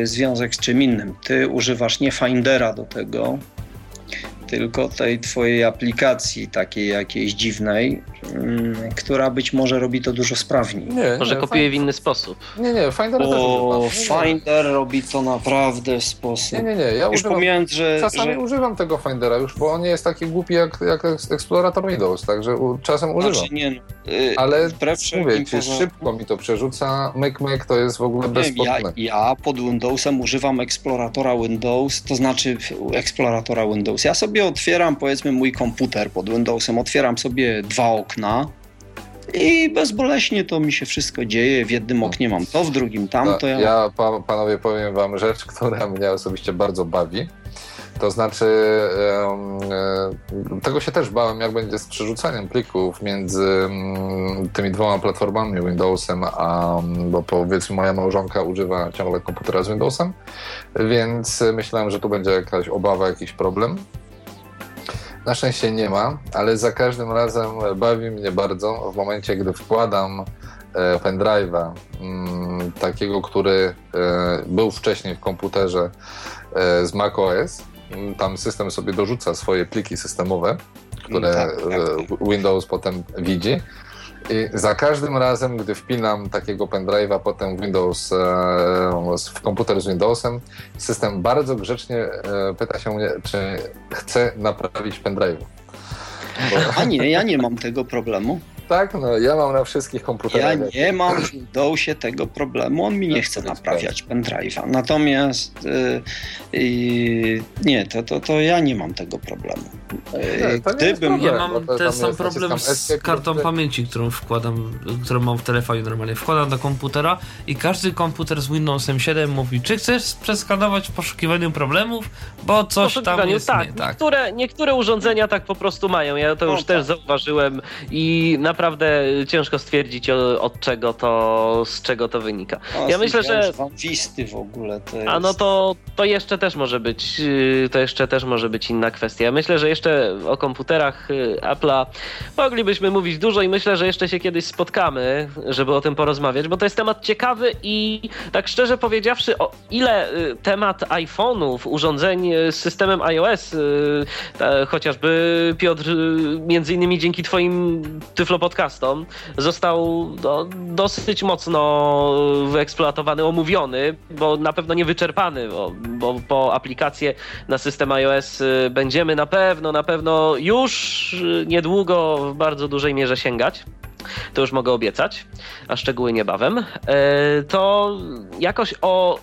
y, związek z czym innym. Ty używasz nie Findera do tego, tylko tej twojej aplikacji takiej jakiejś dziwnej, która być może robi to dużo sprawniej. Nie, może nie, kopiuje w inny sposób. Nie, nie, Finder o, też Finder robi to naprawdę w sposób. Nie, nie, nie, ja już używam, że, czasami że... używam tego Findera już, bo on nie jest taki głupi jak, jak Explorator Windows, także u, czasem używam. Znaczy, nie, no, y, Ale mówię ci, poza... szybko mi to przerzuca, MyMyk to jest w ogóle bezpłatne. Ja, ja pod Windowsem używam Exploratora Windows, to znaczy Exploratora Windows. Ja sobie sobie otwieram, powiedzmy, mój komputer pod Windowsem, otwieram sobie dwa okna i bezboleśnie to mi się wszystko dzieje. W jednym oknie mam to, w drugim tamto. Ja, ja panowie, powiem wam rzecz, która mnie osobiście bardzo bawi. To znaczy, e, tego się też bałem, jak będzie z przerzucaniem plików między mm, tymi dwoma platformami, Windowsem, a bo powiedzmy moja małżonka używa ciągle komputera z Windowsem, więc myślałem, że tu będzie jakaś obawa, jakiś problem. Na szczęście nie ma, ale za każdym razem bawi mnie bardzo w momencie, gdy wkładam e, pendrive'a, mm, takiego, który e, był wcześniej w komputerze e, z macOS. Tam system sobie dorzuca swoje pliki systemowe, które tak, tak. Windows potem widzi i za każdym razem, gdy wpinam takiego pendrive'a, potem Windows, e, w komputer z Windowsem, system bardzo grzecznie e, pyta się mnie, czy chcę naprawić pendrive'u. Bo... A nie, ja nie mam tego problemu. Tak, no ja mam na wszystkich komputerach. Ja nie mam w Windowsie tego problemu, on mi nie chce naprawiać pendrive'a. Natomiast yy, yy, nie, to, to, to ja nie mam tego problemu. Yy, gdybym... Ja mam ten sam problem z kartą pamięci, którą wkładam, którą mam w telefonie normalnie. Wkładam do komputera i każdy komputer z Windowsem 7 mówi, czy chcesz przeskanować w poszukiwaniu problemów, bo coś tam jest tak, nie tak. Niektóre, niektóre urządzenia tak po prostu mają. Ja to no, już tak. też zauważyłem i na naprawdę ciężko stwierdzić od czego to, z czego to wynika. O, ja myślę, że... Wisty w ogóle to jest... A no to, to jeszcze też może być, y, to jeszcze też może być inna kwestia. Ja myślę, że jeszcze o komputerach y, Apple'a moglibyśmy mówić dużo i myślę, że jeszcze się kiedyś spotkamy, żeby o tym porozmawiać, bo to jest temat ciekawy i tak szczerze powiedziawszy, o ile y, temat iPhone'ów, urządzeń z systemem iOS, chociażby Piotr, między innymi dzięki twoim tyflopodcastom podcastom został no, dosyć mocno wyeksploatowany, omówiony, bo na pewno nie wyczerpany, bo, bo po aplikację na system iOS y, będziemy na pewno, na pewno już niedługo w bardzo dużej mierze sięgać. To już mogę obiecać, a szczegóły niebawem, e, to jakoś o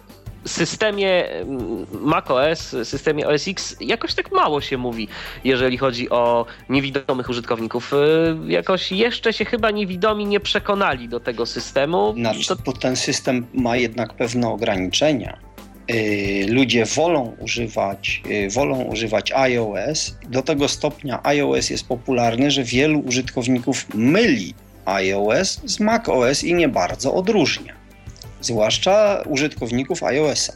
systemie mm, macOS, systemie OS X jakoś tak mało się mówi, jeżeli chodzi o niewidomych użytkowników. Y, jakoś jeszcze się chyba niewidomi nie przekonali do tego systemu. Znaczy, to... Bo ten system ma jednak pewne ograniczenia. Y, ludzie wolą używać, y, wolą używać iOS. Do tego stopnia iOS jest popularny, że wielu użytkowników myli iOS z macOS i nie bardzo odróżnia. Zwłaszcza użytkowników iOS-a.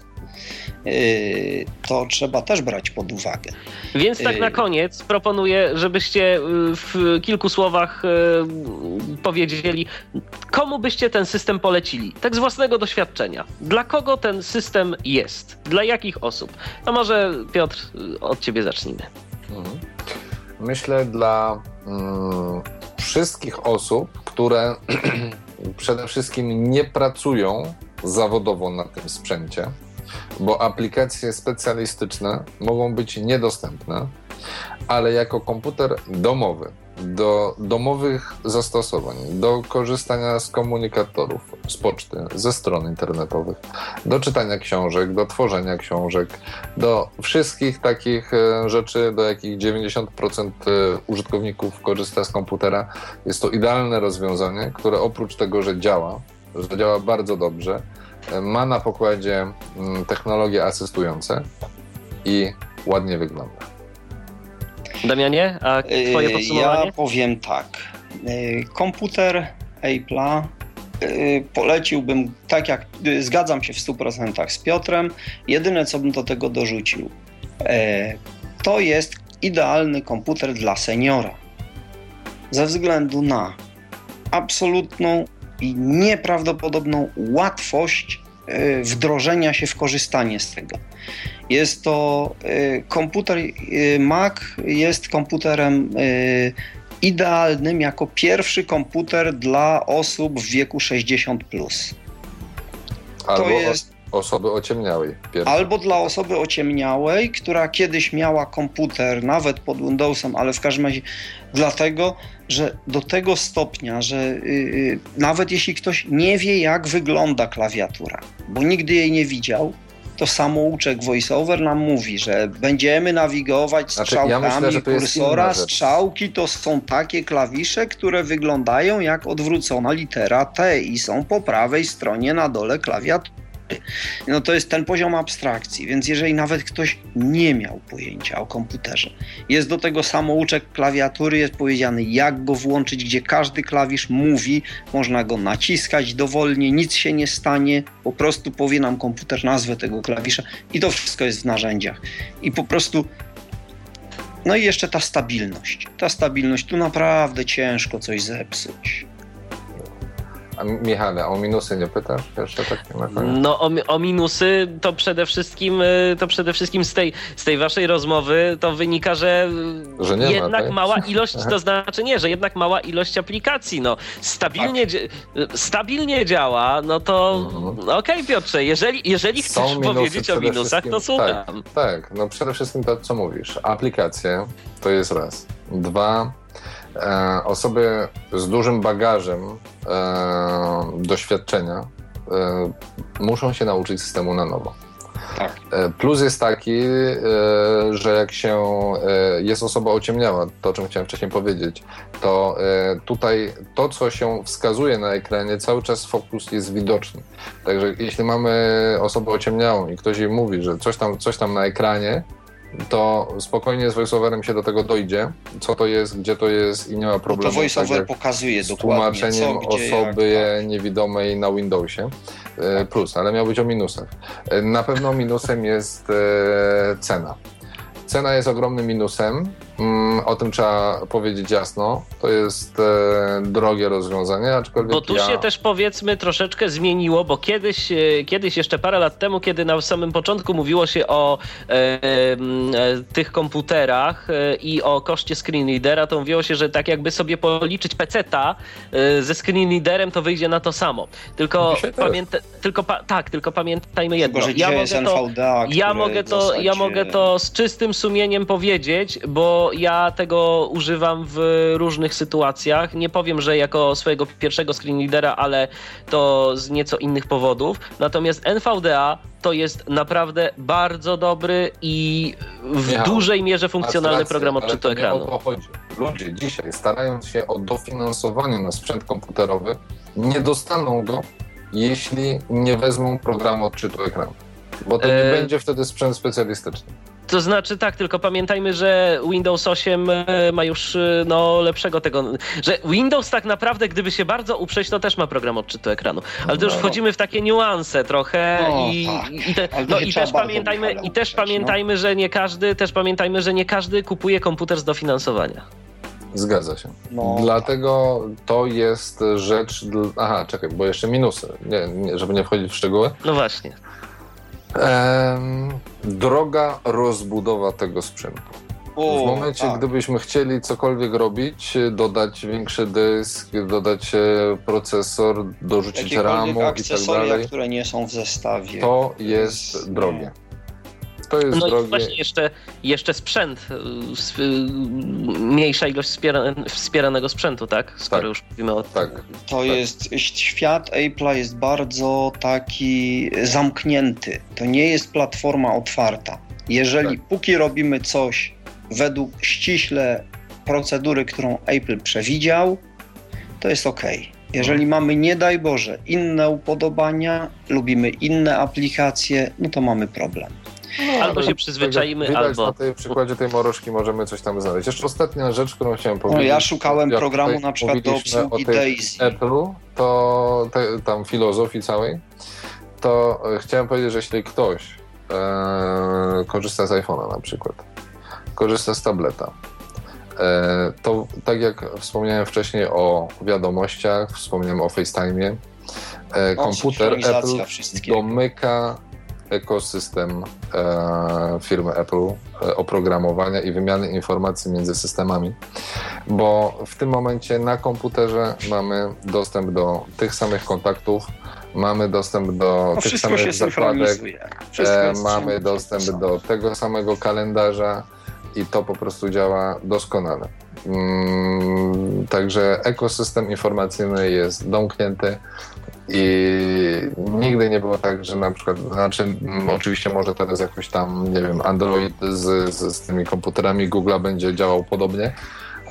Y, to trzeba też brać pod uwagę. Więc tak na koniec proponuję, żebyście w kilku słowach powiedzieli, komu byście ten system polecili? Tak z własnego doświadczenia. Dla kogo ten system jest? Dla jakich osób? A może Piotr, od ciebie zacznijmy. Mhm. Myślę dla mm, wszystkich osób, które przede wszystkim nie pracują zawodowo na tym sprzęcie, bo aplikacje specjalistyczne mogą być niedostępne, ale jako komputer domowy, do domowych zastosowań, do korzystania z komunikatorów, z poczty, ze stron internetowych, do czytania książek, do tworzenia książek, do wszystkich takich e, rzeczy, do jakich 90% e, użytkowników korzysta z komputera. Jest to idealne rozwiązanie, które oprócz tego, że działa, że działa bardzo dobrze, e, ma na pokładzie mm, technologie asystujące i ładnie wygląda. Damianie, a twoje podsumowanie? Ja powiem tak. Y, komputer Apple'a y, poleciłbym, tak jak y, zgadzam się w 100% z Piotrem, jedyne co bym do tego dorzucił, to jest idealny komputer dla seniora. Ze względu na absolutną i nieprawdopodobną łatwość wdrożenia się w korzystanie z tego. Jest to y, komputer y, Mac jest komputerem y, idealnym jako pierwszy komputer dla osób w wieku 60 plus. Albo to jest osoby ociemniałej. Pierwszy. Albo dla osoby ociemniałej, która kiedyś miała komputer, nawet pod Windowsem, ale w każdym razie dlatego, że do tego stopnia, że yy, nawet jeśli ktoś nie wie, jak wygląda klawiatura, bo nigdy jej nie widział, to samouczek voiceover nam mówi, że będziemy nawigować strzałkami znaczy, ja myślę, kursora. Strzałki to są takie klawisze, które wyglądają jak odwrócona litera T i są po prawej stronie na dole klawiatury. No to jest ten poziom abstrakcji, więc jeżeli nawet ktoś nie miał pojęcia o komputerze, jest do tego samouczek klawiatury, jest powiedziany jak go włączyć, gdzie każdy klawisz mówi, można go naciskać dowolnie, nic się nie stanie, po prostu powie nam komputer nazwę tego klawisza i to wszystko jest w narzędziach. I po prostu no i jeszcze ta stabilność. Ta stabilność, tu naprawdę ciężko coś zepsuć. A Michale, o minusy nie pytasz jeszcze tak No o, o, minusy to przede wszystkim y, to przede wszystkim z tej, z tej waszej rozmowy to wynika, że, że jednak ma, tak? mała ilość, to znaczy nie, że jednak mała ilość aplikacji, no stabilnie, tak. stabilnie działa, no to mhm. okej okay, Piotrze, jeżeli, jeżeli chcesz powiedzieć o minusach, to słucham. Tak, tak, no przede wszystkim to co mówisz, aplikacje to jest raz. Dwa, osoby z dużym bagażem e, doświadczenia e, muszą się nauczyć systemu na nowo. Tak. Plus jest taki, że jak się jest osoba ociemniała, to o czym chciałem wcześniej powiedzieć, to tutaj to, co się wskazuje na ekranie, cały czas fokus jest widoczny. Także jeśli mamy osobę ociemniałą i ktoś jej mówi, że coś tam, coś tam na ekranie, to spokojnie z voiceoverem się do tego dojdzie, co to jest, gdzie to jest i nie ma problemu. No to voiceover tak pokazuje z tłumaczeniem co, gdzie, osoby jak, tak. niewidomej na Windowsie. E, plus, ale miał być o minusach. E, na pewno minusem jest e, cena. Cena jest ogromnym minusem, o tym trzeba powiedzieć jasno. To jest e, drogie rozwiązanie, aczkolwiek. Bo tu ja... się też powiedzmy troszeczkę zmieniło, bo kiedyś, e, kiedyś jeszcze parę lat temu, kiedy na samym początku mówiło się o e, e, tych komputerach e, i o koszcie screenreadera, to mówiło się, że tak jakby sobie policzyć peceta e, ze screenreaderem, to wyjdzie na to samo. Tylko pamięta, tylko pa, tak, tylko pamiętajmy jedno. ja mogę to, ja mogę to, ja mogę to z czystym sumieniem powiedzieć, bo bo ja tego używam w różnych sytuacjach. Nie powiem, że jako swojego pierwszego screen readera, ale to z nieco innych powodów. Natomiast NVDA to jest naprawdę bardzo dobry i w Michał, dużej mierze funkcjonalny rację, program odczytu ekranu. o to chodzi. Ludzie dzisiaj starając się o dofinansowanie na sprzęt komputerowy, nie dostaną go, jeśli nie wezmą programu odczytu ekranu. Bo to nie e... będzie wtedy sprzęt specjalistyczny. To znaczy tak, tylko pamiętajmy, że Windows 8 e, ma już e, no, lepszego tego, że Windows tak naprawdę, gdyby się bardzo uprzeć, to też ma program odczytu ekranu. Ale to już no. wchodzimy w takie niuanse trochę no, i, tak. i, te, no, i też pamiętajmy, i też no. pamiętajmy, że nie każdy, też pamiętajmy, że nie każdy kupuje komputer z dofinansowania. Zgadza się. No, Dlatego to jest rzecz. Aha, czekaj, bo jeszcze minusy, nie, nie, żeby nie wchodzić w szczegóły. No właśnie. Ehm, droga rozbudowa tego sprzętu. W momencie, tak. gdybyśmy chcieli cokolwiek robić, dodać większy dysk, dodać e, procesor, dorzucić ramu i tak dalej, które nie są w zestawie. To jest drogie to jest no drogie. i właśnie jeszcze, jeszcze sprzęt, y, y, mniejsza ilość wspiera, wspieranego sprzętu, tak? Skoro tak. już mówimy o tak. To tak. jest, świat Apple'a jest bardzo taki zamknięty. To nie jest platforma otwarta. Jeżeli tak. póki robimy coś według ściśle procedury, którą Apple przewidział, to jest ok. Jeżeli mhm. mamy, nie daj Boże, inne upodobania, lubimy inne aplikacje, no to mamy problem. No, albo się przyzwyczaimy, widać albo... na tej przykładzie tej morożki możemy coś tam znaleźć. Jeszcze ostatnia rzecz, którą chciałem powiedzieć. No, ja szukałem programu na przykład do obsługi Daisy. Apple'u, to te, tam filozofii całej, to e, chciałem powiedzieć, że jeśli ktoś e, korzysta z iPhone'a na przykład, korzysta z tableta, e, to tak jak wspomniałem wcześniej o wiadomościach, wspomniałem o FaceTime'ie, e, komputer Apple domyka ekosystem e, firmy Apple e, oprogramowania i wymiany informacji między systemami, bo w tym momencie na komputerze mamy dostęp do tych samych kontaktów, mamy dostęp do no tych samych zakładek, e, mamy dostęp do tego samego kalendarza i to po prostu działa doskonale. Mm, także ekosystem informacyjny jest domknięty. I nigdy nie było tak, że na przykład, znaczy mm, oczywiście może teraz jakoś tam, nie wiem, Android z, z, z tymi komputerami Google'a będzie działał podobnie,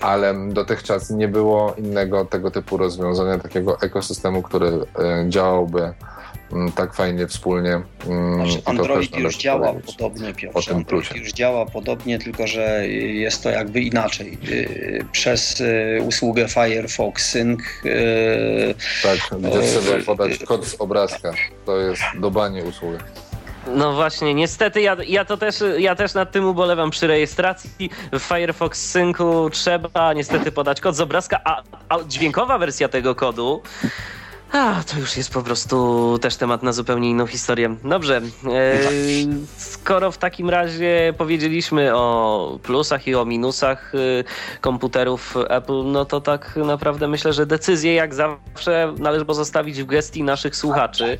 ale dotychczas nie było innego tego typu rozwiązania, takiego ekosystemu, który y, działałby tak fajnie wspólnie. Mm, znaczy, Android już działa podobnie, Piotrze. Android już działa podobnie, tylko że jest to jakby inaczej. Y, przez y, usługę Firefox Sync. Y, tak, gdzie trzeba podać kod z obrazka. To jest dobanie usługi. No właśnie, niestety ja, ja to też, ja też nad tym ubolewam przy rejestracji. W Firefox Syncu trzeba niestety podać kod z obrazka, a, a dźwiękowa wersja tego kodu a, to już jest po prostu też temat na zupełnie inną historię. Dobrze, e, skoro w takim razie powiedzieliśmy o plusach i o minusach e, komputerów Apple, no to tak naprawdę myślę, że decyzję jak zawsze należy pozostawić w gestii naszych słuchaczy.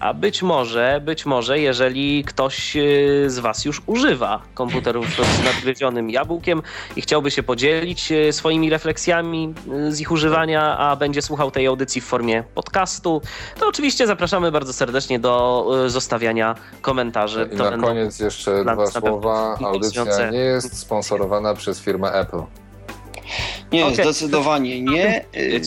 A być może, być może, jeżeli ktoś e, z Was już używa komputerów z nadgryzionym jabłkiem i chciałby się podzielić e, swoimi refleksjami e, z ich używania, a będzie słuchał tej audycji w formie podcastu, to oczywiście zapraszamy bardzo serdecznie do zostawiania komentarzy. I na koniec jeszcze dwa słowa. Audycja nie jest sponsorowana przez firmę Apple. Nie, okay. zdecydowanie nie. Y,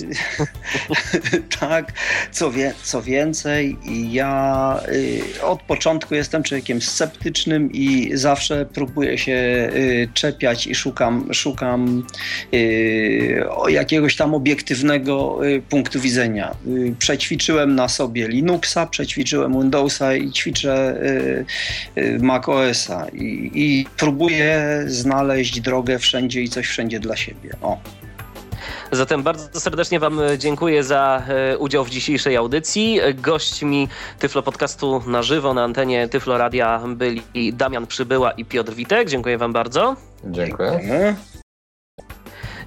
tak, co, wie, co więcej, ja y, od początku jestem człowiekiem sceptycznym i zawsze próbuję się y, czepiać i szukam, szukam jakiegoś tam obiektywnego punktu widzenia. Przećwiczyłem na sobie Linuxa, przećwiczyłem Windowsa i ćwiczę Mac OS-a i, i próbuję znaleźć drogę wszędzie i coś wszędzie dla siebie. O. Zatem bardzo serdecznie Wam dziękuję za e, udział w dzisiejszej audycji. Gośćmi Tyflo Podcastu na żywo na antenie Tyflo Radia byli Damian Przybyła i Piotr Witek. Dziękuję Wam bardzo. Dziękuję.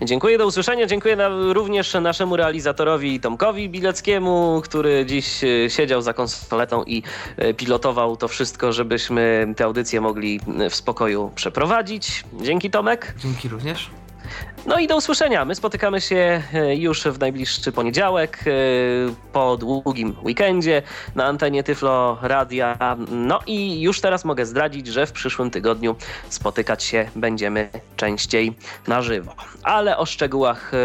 Dziękuję, do usłyszenia. Dziękuję na, również naszemu realizatorowi Tomkowi Bileckiemu, który dziś e, siedział za konsoletą i e, pilotował to wszystko, żebyśmy tę audycję mogli w spokoju przeprowadzić. Dzięki Tomek. Dzięki również. No i do usłyszenia. My spotykamy się e, już w najbliższy poniedziałek e, po długim weekendzie na antenie Tyflo Radia. No i już teraz mogę zdradzić, że w przyszłym tygodniu spotykać się będziemy częściej na żywo. Ale o szczegółach e,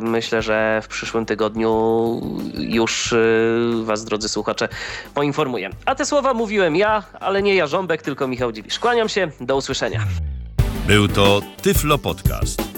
myślę, że w przyszłym tygodniu już Was, drodzy słuchacze, poinformuję. A te słowa mówiłem ja, ale nie ja Żąbek, tylko Michał Dziwisz. Kłaniam się, do usłyszenia. Był to Tyflo Podcast.